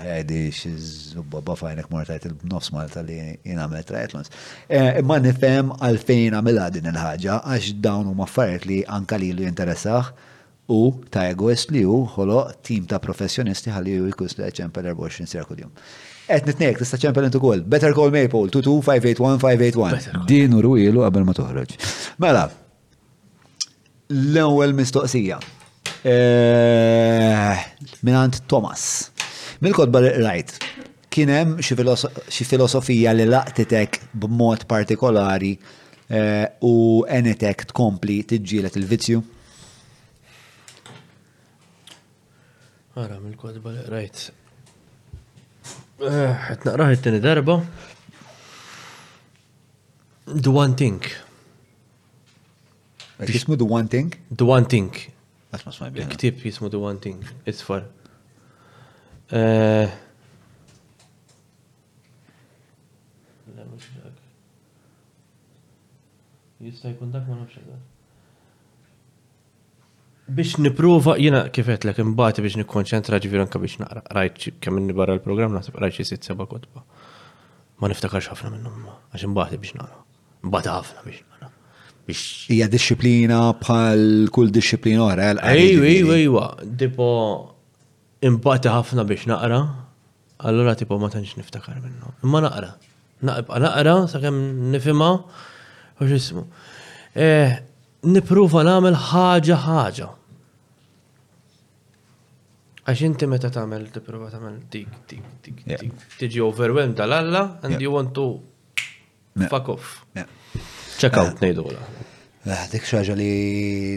ħajdi xi żubbobba f'għajnek mort tgħid il-nofs Malta li jien għamel triathlons. Imma nifhem għalfejn għamilha din il-ħaġa għax dawn huma affarijiet li anke lilu jinteressah Hu, ta' egoist li hu, ħoloq tim ta' professjonisti ħalli hu jkun jista' jċempel 24 siegħa kuljum. Qed nitnejjek tista' ċempel int ukoll. Better call Maypole, 22-581-581. Din u rwielu qabel ma toħroġ. Mela, l-ewwel mistoqsija. Mingħand Thomas. Mill-kotba li qrajt, kien hemm xi filosofija li laqtitek b'mod partikolari u għenitek tkompli tiġġieled il-vizzju? Ara, mill-kodba li rajt. Eh, qed naqraħ it-tieni darba. The one thing. Jismu the one thing? The one thing. Għasma smaj bieħna. Ktib jismu the one thing. Isfar. Eh, Jista' jkun dak ma nafx Biex nipprova, jiena kif għedtlek imbagħad biex nikkonċentra ġifier anke biex naqra qrajt kemm inni barra l-programm naħseb qrajt xi sitt seba' kotba. Ma niftakarx ħafna minnhom għax imbagħad biex naqra. Imbagħad ħafna biex naqra. Biex hija disċiplina bħal kull disċiplina oħra. Ejwa, ejwa, ejwa, tipo imbagħad ħafna biex naqra Allura tipo ma tantx niftakar minnhom. Imma naqra. Naqra naqra sakemm nifhimha u x'ismu. Eh, nipprova nagħmel ħaġa ħaġa. Għax inti meta tagħmel tipprova tagħmel tik tik tik tik tiġi overwhelmed tal-alla and you want to Fuck off. Check out nejdu għala. Eh, dik xaġa li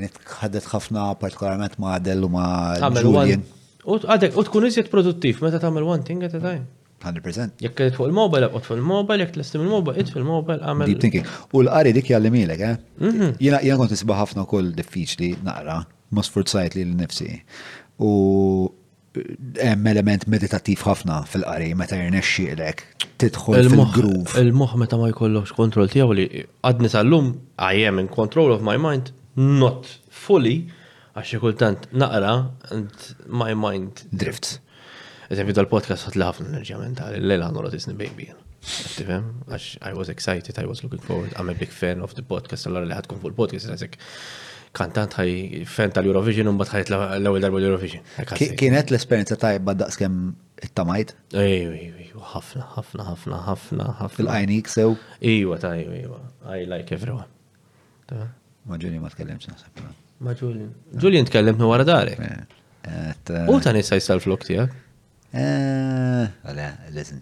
nitħaddet ħafna partikolarment ma' Adel u ma' Julian. U tkun iżjed produttiv meta tagħmel one thing at a time. 100%. Jekk qed fuq il-mobile, qed fuq il-mobile, jekk tlestim il-mobile, qed fuq il-mobile, għamel. Deep thinking. U l-qari dik jallimilek, eh? Mhm. Jena jena kont nisba ħafna kull diffiċli naqra, ma sfurzajt li l-nifsi. U hemm element meditattiv ħafna fil-qari meta jirnexxielek tidħol fil-groove. Il-moħħ meta ma jkollokx kontroll tiegħu li għadni tal-lum I am in control of my mind, not fully, għax kultant naqra and my mind drifts. Eżempju tal-podcast għat li ħafna enerġija mentali, l-lejla għandu tisni baby. Tifem, għax I was excited, I was looking forward, I'm a big fan of the podcast, allora li ħadkun fuq il-podcast, għazek kantant ħaj fan tal-Eurovision un batħajt l-ewwel darba l-Eurovision. Kienet l-esperjenza tajba daqskemm it-tamajt? Ejju, ejju, ħafna, ħafna, ħafna, ħafna, ħafna. Il-għajnik sew? Ejwa, ta' ejwa, ejwa. I like everyone. Ma' Julian ma tkellimx naħseb. Ma' Julian. Julian tkellimt minn wara darek. Eh, eh, U ta' nisa jisal flok tijak? Eh, għale, listen.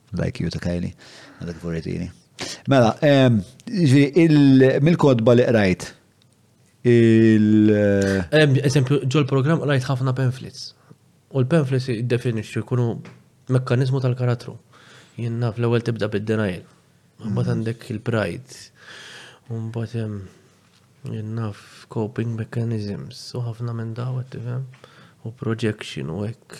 Like you ta' Kajli, għadak furitini. Mela, mill-kodba li qrajt, il- Eżempju, ġol program qrajt ħafna pamphlets. U l-pamphlets jiddefinixxu jkunu mekkanizmu tal-karattru. Jien naf l-ewwel tibda bid-denial. Mbagħad mm. għandek il-pride. Mbagħad hemm jien naf coping mechanisms u ħafna minn daw tifhem u projection u hekk.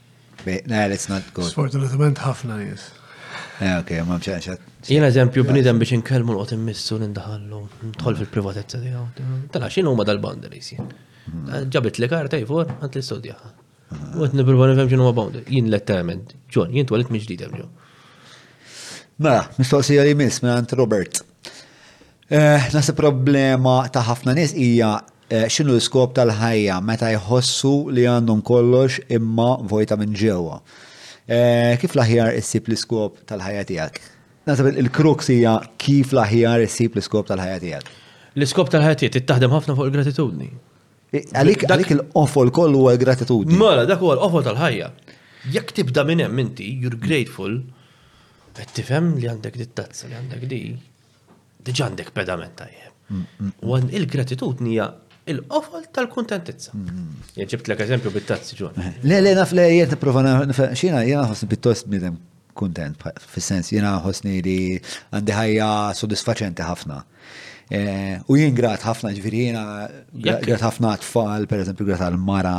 Le, let's not go. Sfortunatament ħafna nies. Eh, ok, ma mxaqxat. Jien eżempju bnidem biex inkellmu l-qot immissu nindaħallu, ntħol fil-privatezza tiegħu. Tala, x'in huma dal-boundaries jien? Hmm. Ġabit li karta jfor, għant li studjaha. Hmm. U għet niprofa nifhem x'in huma boundaries. Jien letteralment, ġon, jien twalit minn ġdid ġon. Mela, mistoqsija li miss minn Robert. Eh, Nasa problema ta' ħafna nies hija X'inhu l-iskop tal-ħajja meta jħossu li għandhom kollox imma vojta minn ġewwa? Kif l-aħjar issib l-iskop tal-ħajja tiegħek? Naħseb il-crux hija kif l-aħjar issib l-iskop tal-ħajja tiegħek. L-iskop tal-ħajja tiegħi trid taħdem ħafna fuq il-gratitudni. Għalik il-qofol kollu huwa l-gratitudni. Mela, dak huwa l-qofol tal-ħajja. Jekk tibda minn hemm inti, you're grateful, qed tifhem li għandek di t-tazza, li għandek di. diġa għandek pedament tajjeb. Wan il-gratitudni hija il-qofol tal-kuntentizza. Jien ġibt lek eżempju bit-tazzi ġon. Le, le, naf le, jien tipprova xina jiena ħossni pittost bnidem kuntent, fis-sens jiena ħossni li għandi ħajja sodisfaċenti ħafna. Eh, u jien grat ħafna ġviri jina, grat ħafna tfal, per eżempju, grat għal-mara,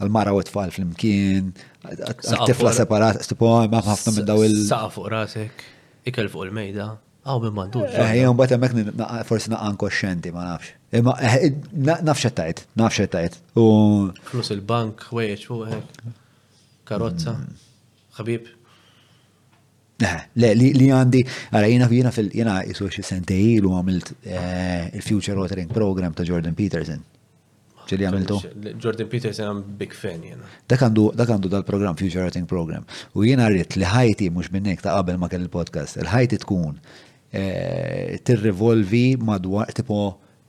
għal-mara u tfal fl-imkien, għal-tifla separat, stipu għam ħafna minn daw il- Saqaf fuq rasek, ikel fuq il-mejda. Għaw minn mandu. Eh, jgħum bat emmek forsi naqan koxxenti, ma nafx. Imma eh, eh, nafx għettajt, nafx għettajt. Flus il-bank, wejċ, u karozza, ħabib. Le, li għandi, għara jina jina fil jina jisu xie sentejil u għamilt il-Future Watering Program ta' Jordan Peterson. ġili għamiltu? Jordan Peterson għam big fan jena. Dak għandu, dak għandu dal-program, Future Writing Program. U jena rrit li ħajti, mux minnek ta' qabel ma kell il-podcast, il-ħajti tkun eh, tirrivolvi madwar, tipo,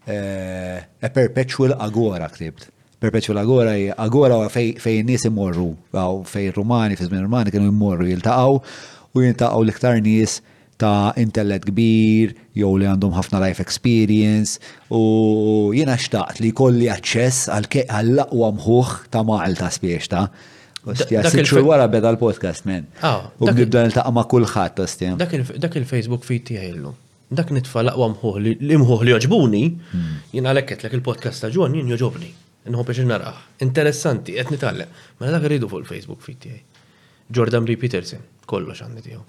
eh, a perpetual agora ktibt. Perpetual Agora hija Agora fejn nies imorru, għaw fejn Rumani, fi żmien Rumani kienu jmorru jiltaqgħu u jiltaqgħu l-iktar nies ta' intellett kbir jew li għandhom ħafna life experience u jiena xtaqt li jkolli aċċess għall-aqwa mħuħ ta' Malta spiexta. Ostja, xhur wara beda l-podcast, men. Ah, u nibda niltaqa' ma' kulħadd, ostja. Dak il-Facebook feed tiegħi llum. Dak nitfa' l-aqwa mħuħ li mħuħ li joġbuni, hmm. jien għalhekk qedlek il-podcast ta' John jien joġobni. Nħobb biex naraħ. Interessanti, qed nitgħallem. Mela dak rridu fuq il-Facebook feed tiegħi. Jordan B. Peterson, kollox għandi tiegħu.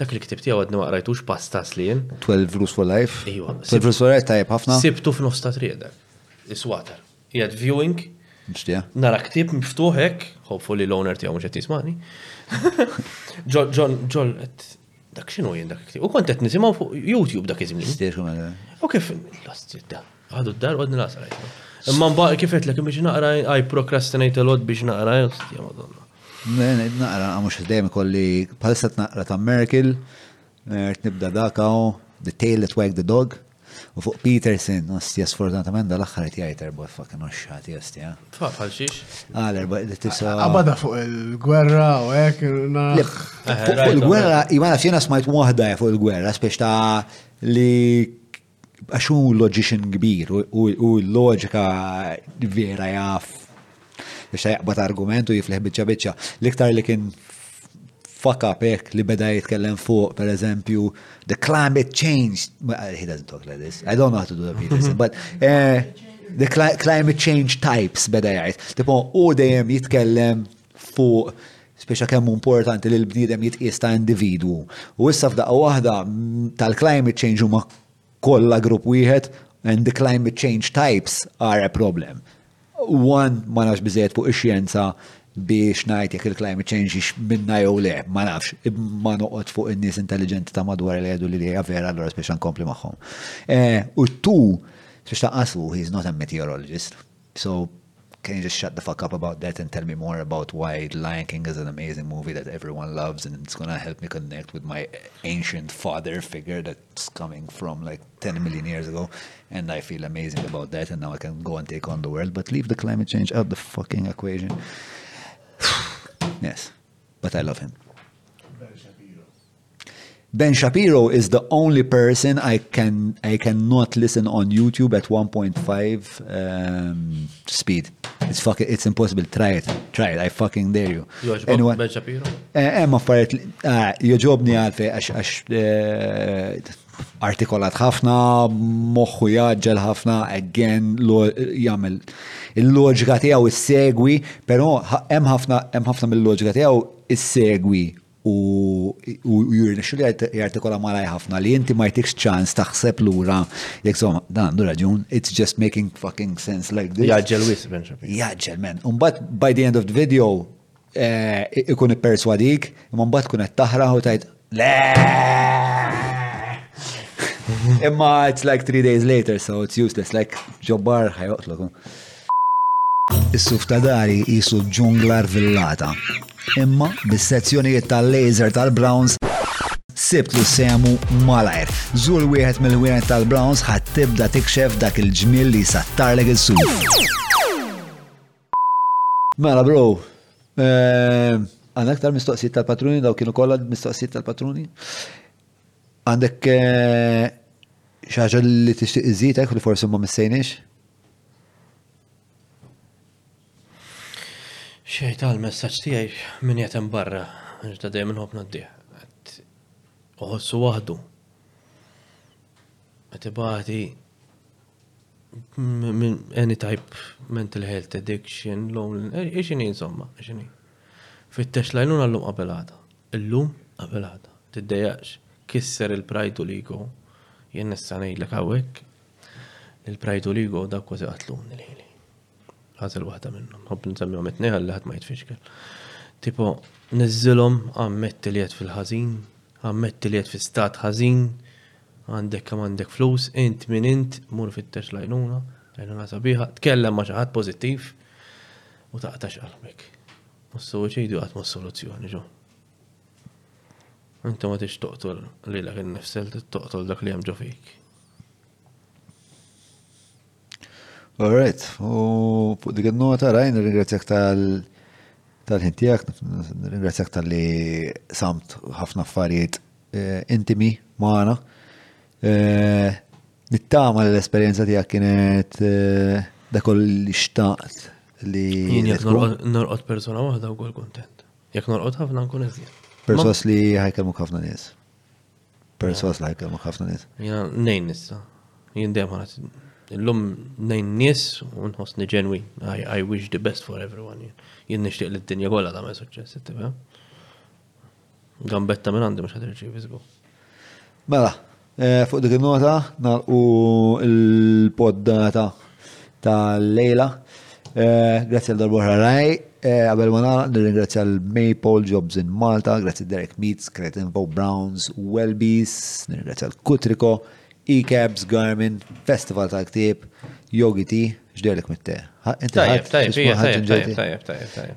Dak li ktibt jew għadni ma qrajtux pasta slien. 12 Rules for Life. Ejwa. 12 Rules for Life tajjeb ħafna. Sibtu f'nofs ta' triq dak. Is-swater. Qiegħed viewing. Mxtieq. Nara ktieb miftuħ hekk, hopefully l-owner tiegħu mhux qed jismani. Ġol ġol ġol dak x'inhu jien dak ktieb. U kont qed nisimgħu fuq YouTube dak iż-żmien. Stiex u mela. U kif l-ost Għadu d-dar għodni laqsa rajt. Imma mbagħad kif qed l biex naqra I procrastinate a lot biex naqra jostja madonna. Naqra mhux dejjem kolli palissa naqra ta' Merkel, qed nibda dakaw The Tale That Wagged the Dog. U fuq Peterson, ostja, sfortunatament dal-axħar qed jgħid erba' fucking oxxati, ostja. Fafal xiex? Għal ah, erba' tisa. Abada fuq il-gwerra u hekk. Eh, fuq il-gwerra, jmana xina smajt waħda fuq il-gwerra, spiex ta' li Għax hu loġixin kbir u l-loġika vera jaf biex jaqbad argument u jifleħ biċċa biċċa. L-iktar li kien faka pek li beda jitkellem fuq, per eżempju, the climate change. He doesn't talk like this. I don't know how to do the Beatles, but uh, the climate change types beda jgħid. Tipo, u dejjem jitkellem fuq speċa kemm importanti li l-bniedem jitqies ta' individwu. U issa f'daqqa waħda tal-climate change huma kollha grupp wieħed and the climate change types are a problem. One ma nafx biżejjed fuq ix-xjenza biex ngħid jekk il-climate change ix minna jew le, ma nafx, ma noqgħod fuq in-nies intelligenti ta' madwar li jgħidu li hija vera allura speċa nkompli magħhom. Eh, u tu, speċa ta' qasu, he's not a meteorologist. So can you just shut the fuck up about that and tell me more about why Lion King is an amazing movie that everyone loves and it's gonna help me connect with my ancient father figure that's coming from like 10 million years ago and I feel amazing about that and now I can go and take on the world but leave the climate change out the fucking equation yes but I love him Ben Shapiro is the only person I can I cannot listen on YouTube at 1.5 um, speed. It's fucking it's impossible. Try it. Try it. I fucking dare you. Anyone? Ben Shapiro? Eh, eh ma affariet ah, joġobni għalfej għax għax eh, artikolat ħafna, moħħu jaġġel ħafna, again, jagħmel il-loġika tiegħu issegwi, però hemm ħafna hemm ħafna mill-loġika tiegħu issegwi u jirnexxu li jartikola malaj ħafna li inti ma jtikx ċans taħseb lura jekk somma dan għandu raġun, it's just making fucking sense like this. Jaġġel wis, Jaġġel, men. Umbat, by the end of the video, eh, ikun ipperswadik, imma mbagħad tkun qed taħra u tajt le. Imma it's like three days later, so it's useless, like ġobbar ħajoqtlok. Is-suf ta' dari qisu ġungla rvillata. Imma, bis-sezzjonijiet tal-laser tal-Browns, sibtlu sehmu malajr. Żur wieħed mill-ħwienet tal-Browns ħa tibda tikxef dak il-ġmiel li jsattarlek is-suf. Mela bro, għandek aktar mistoqsijiet tal-patruni, daw kienu kollha mistoqsijiet tal-patruni? Għandek xi ħaġa li tixtieq iżid hekk li forsi ma missejniex? Xej tal messaġġ tiegħi min qed hemm barra, ta' dejjem inħobb ngħaddih. Uħossu waħdu. Qed ibati minn any type mental health addiction, loneliness, ixini insomma, ixini. Fittex lajnuna l-lum qabelata. Illum qabelata. Tiddejaqx, kisser il-prajdu li jko. Jien nista' ngħidlek hawnhekk Il-pride u l-ego dak kważi qatluni lili. Ħażel waħda minnhom, ħobb nsemmiehom it-tnejn għalli ħadd ma jitfixkel. Tipo, niżilhom ammetti li qed fil-ħażin, ammetti li qed fi stat ħażin, għandek kemm għandek flus, int min int, mur fittex lajnuna, lajnuna sabiħa, tkellem ma' xi ħadd pożittiv u taqtax qalbek. Mus-suwiċidju qatt mhux soluzzjoni ġo. Inti ma tix toqtol li l innifsel toqtol dak li hemm ġo fik. Alright, u fuq dik il-nota rajn ringrazzjak tal- tal-ħin tijak, ringrazzjak tal-li samt ħafna affarijiet eh, intimi maħna. Eh, nittama l-esperienza tijak kienet eh, dakol li xtaqt li. Jien jek norqot persona wahda u għol kontent. Jekk norqod ħafna nkun iżjed. Perswas li ħajkellmu ħafna nies. Perswas li ħajkellmu ħafna nies. Jena nejn nista. Jien dejjem ħares. Illum nejn nies u nħossni ġenwi. I, I wish the best for everyone. Jien nixtieq li d-dinja kollha tagħmel suċċess, ittifhem? Gambetta minn għandi mhux ħadd irċievi żgur. Mela, Fuq dik il-nota, nalqu il-poddata tal-lejla. Grazzi għal darba oħra raj. Għabel ma nagħlaq nirringrazzja l-Maple Jobs in Malta, grazzi Derek Meats, Cretinfo, Browns, Welbies, nirringrazzja l-Kutriko, E-Cabs, Garmin, Festival tal-Ktieb, Yogi Tea, x'derlek mit-te? Tajjeb, tajjeb, tajjeb, tajjeb, tajjeb.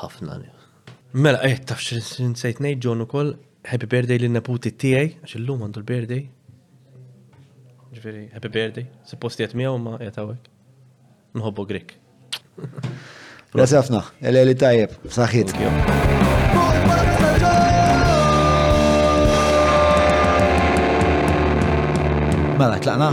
ħafna. Mela, eh, taf x'nsejt ngħid John ukoll, happy birthday lin neputi tiegħi, għax illum għandu l-birthday. Ġifieri, happy birthday. Suppost qed miegħu ma qed hawnhekk. Nħobbu Grek. Grazie ħafna, l-eli tajjeb, saħħit. Mela, tlaqna?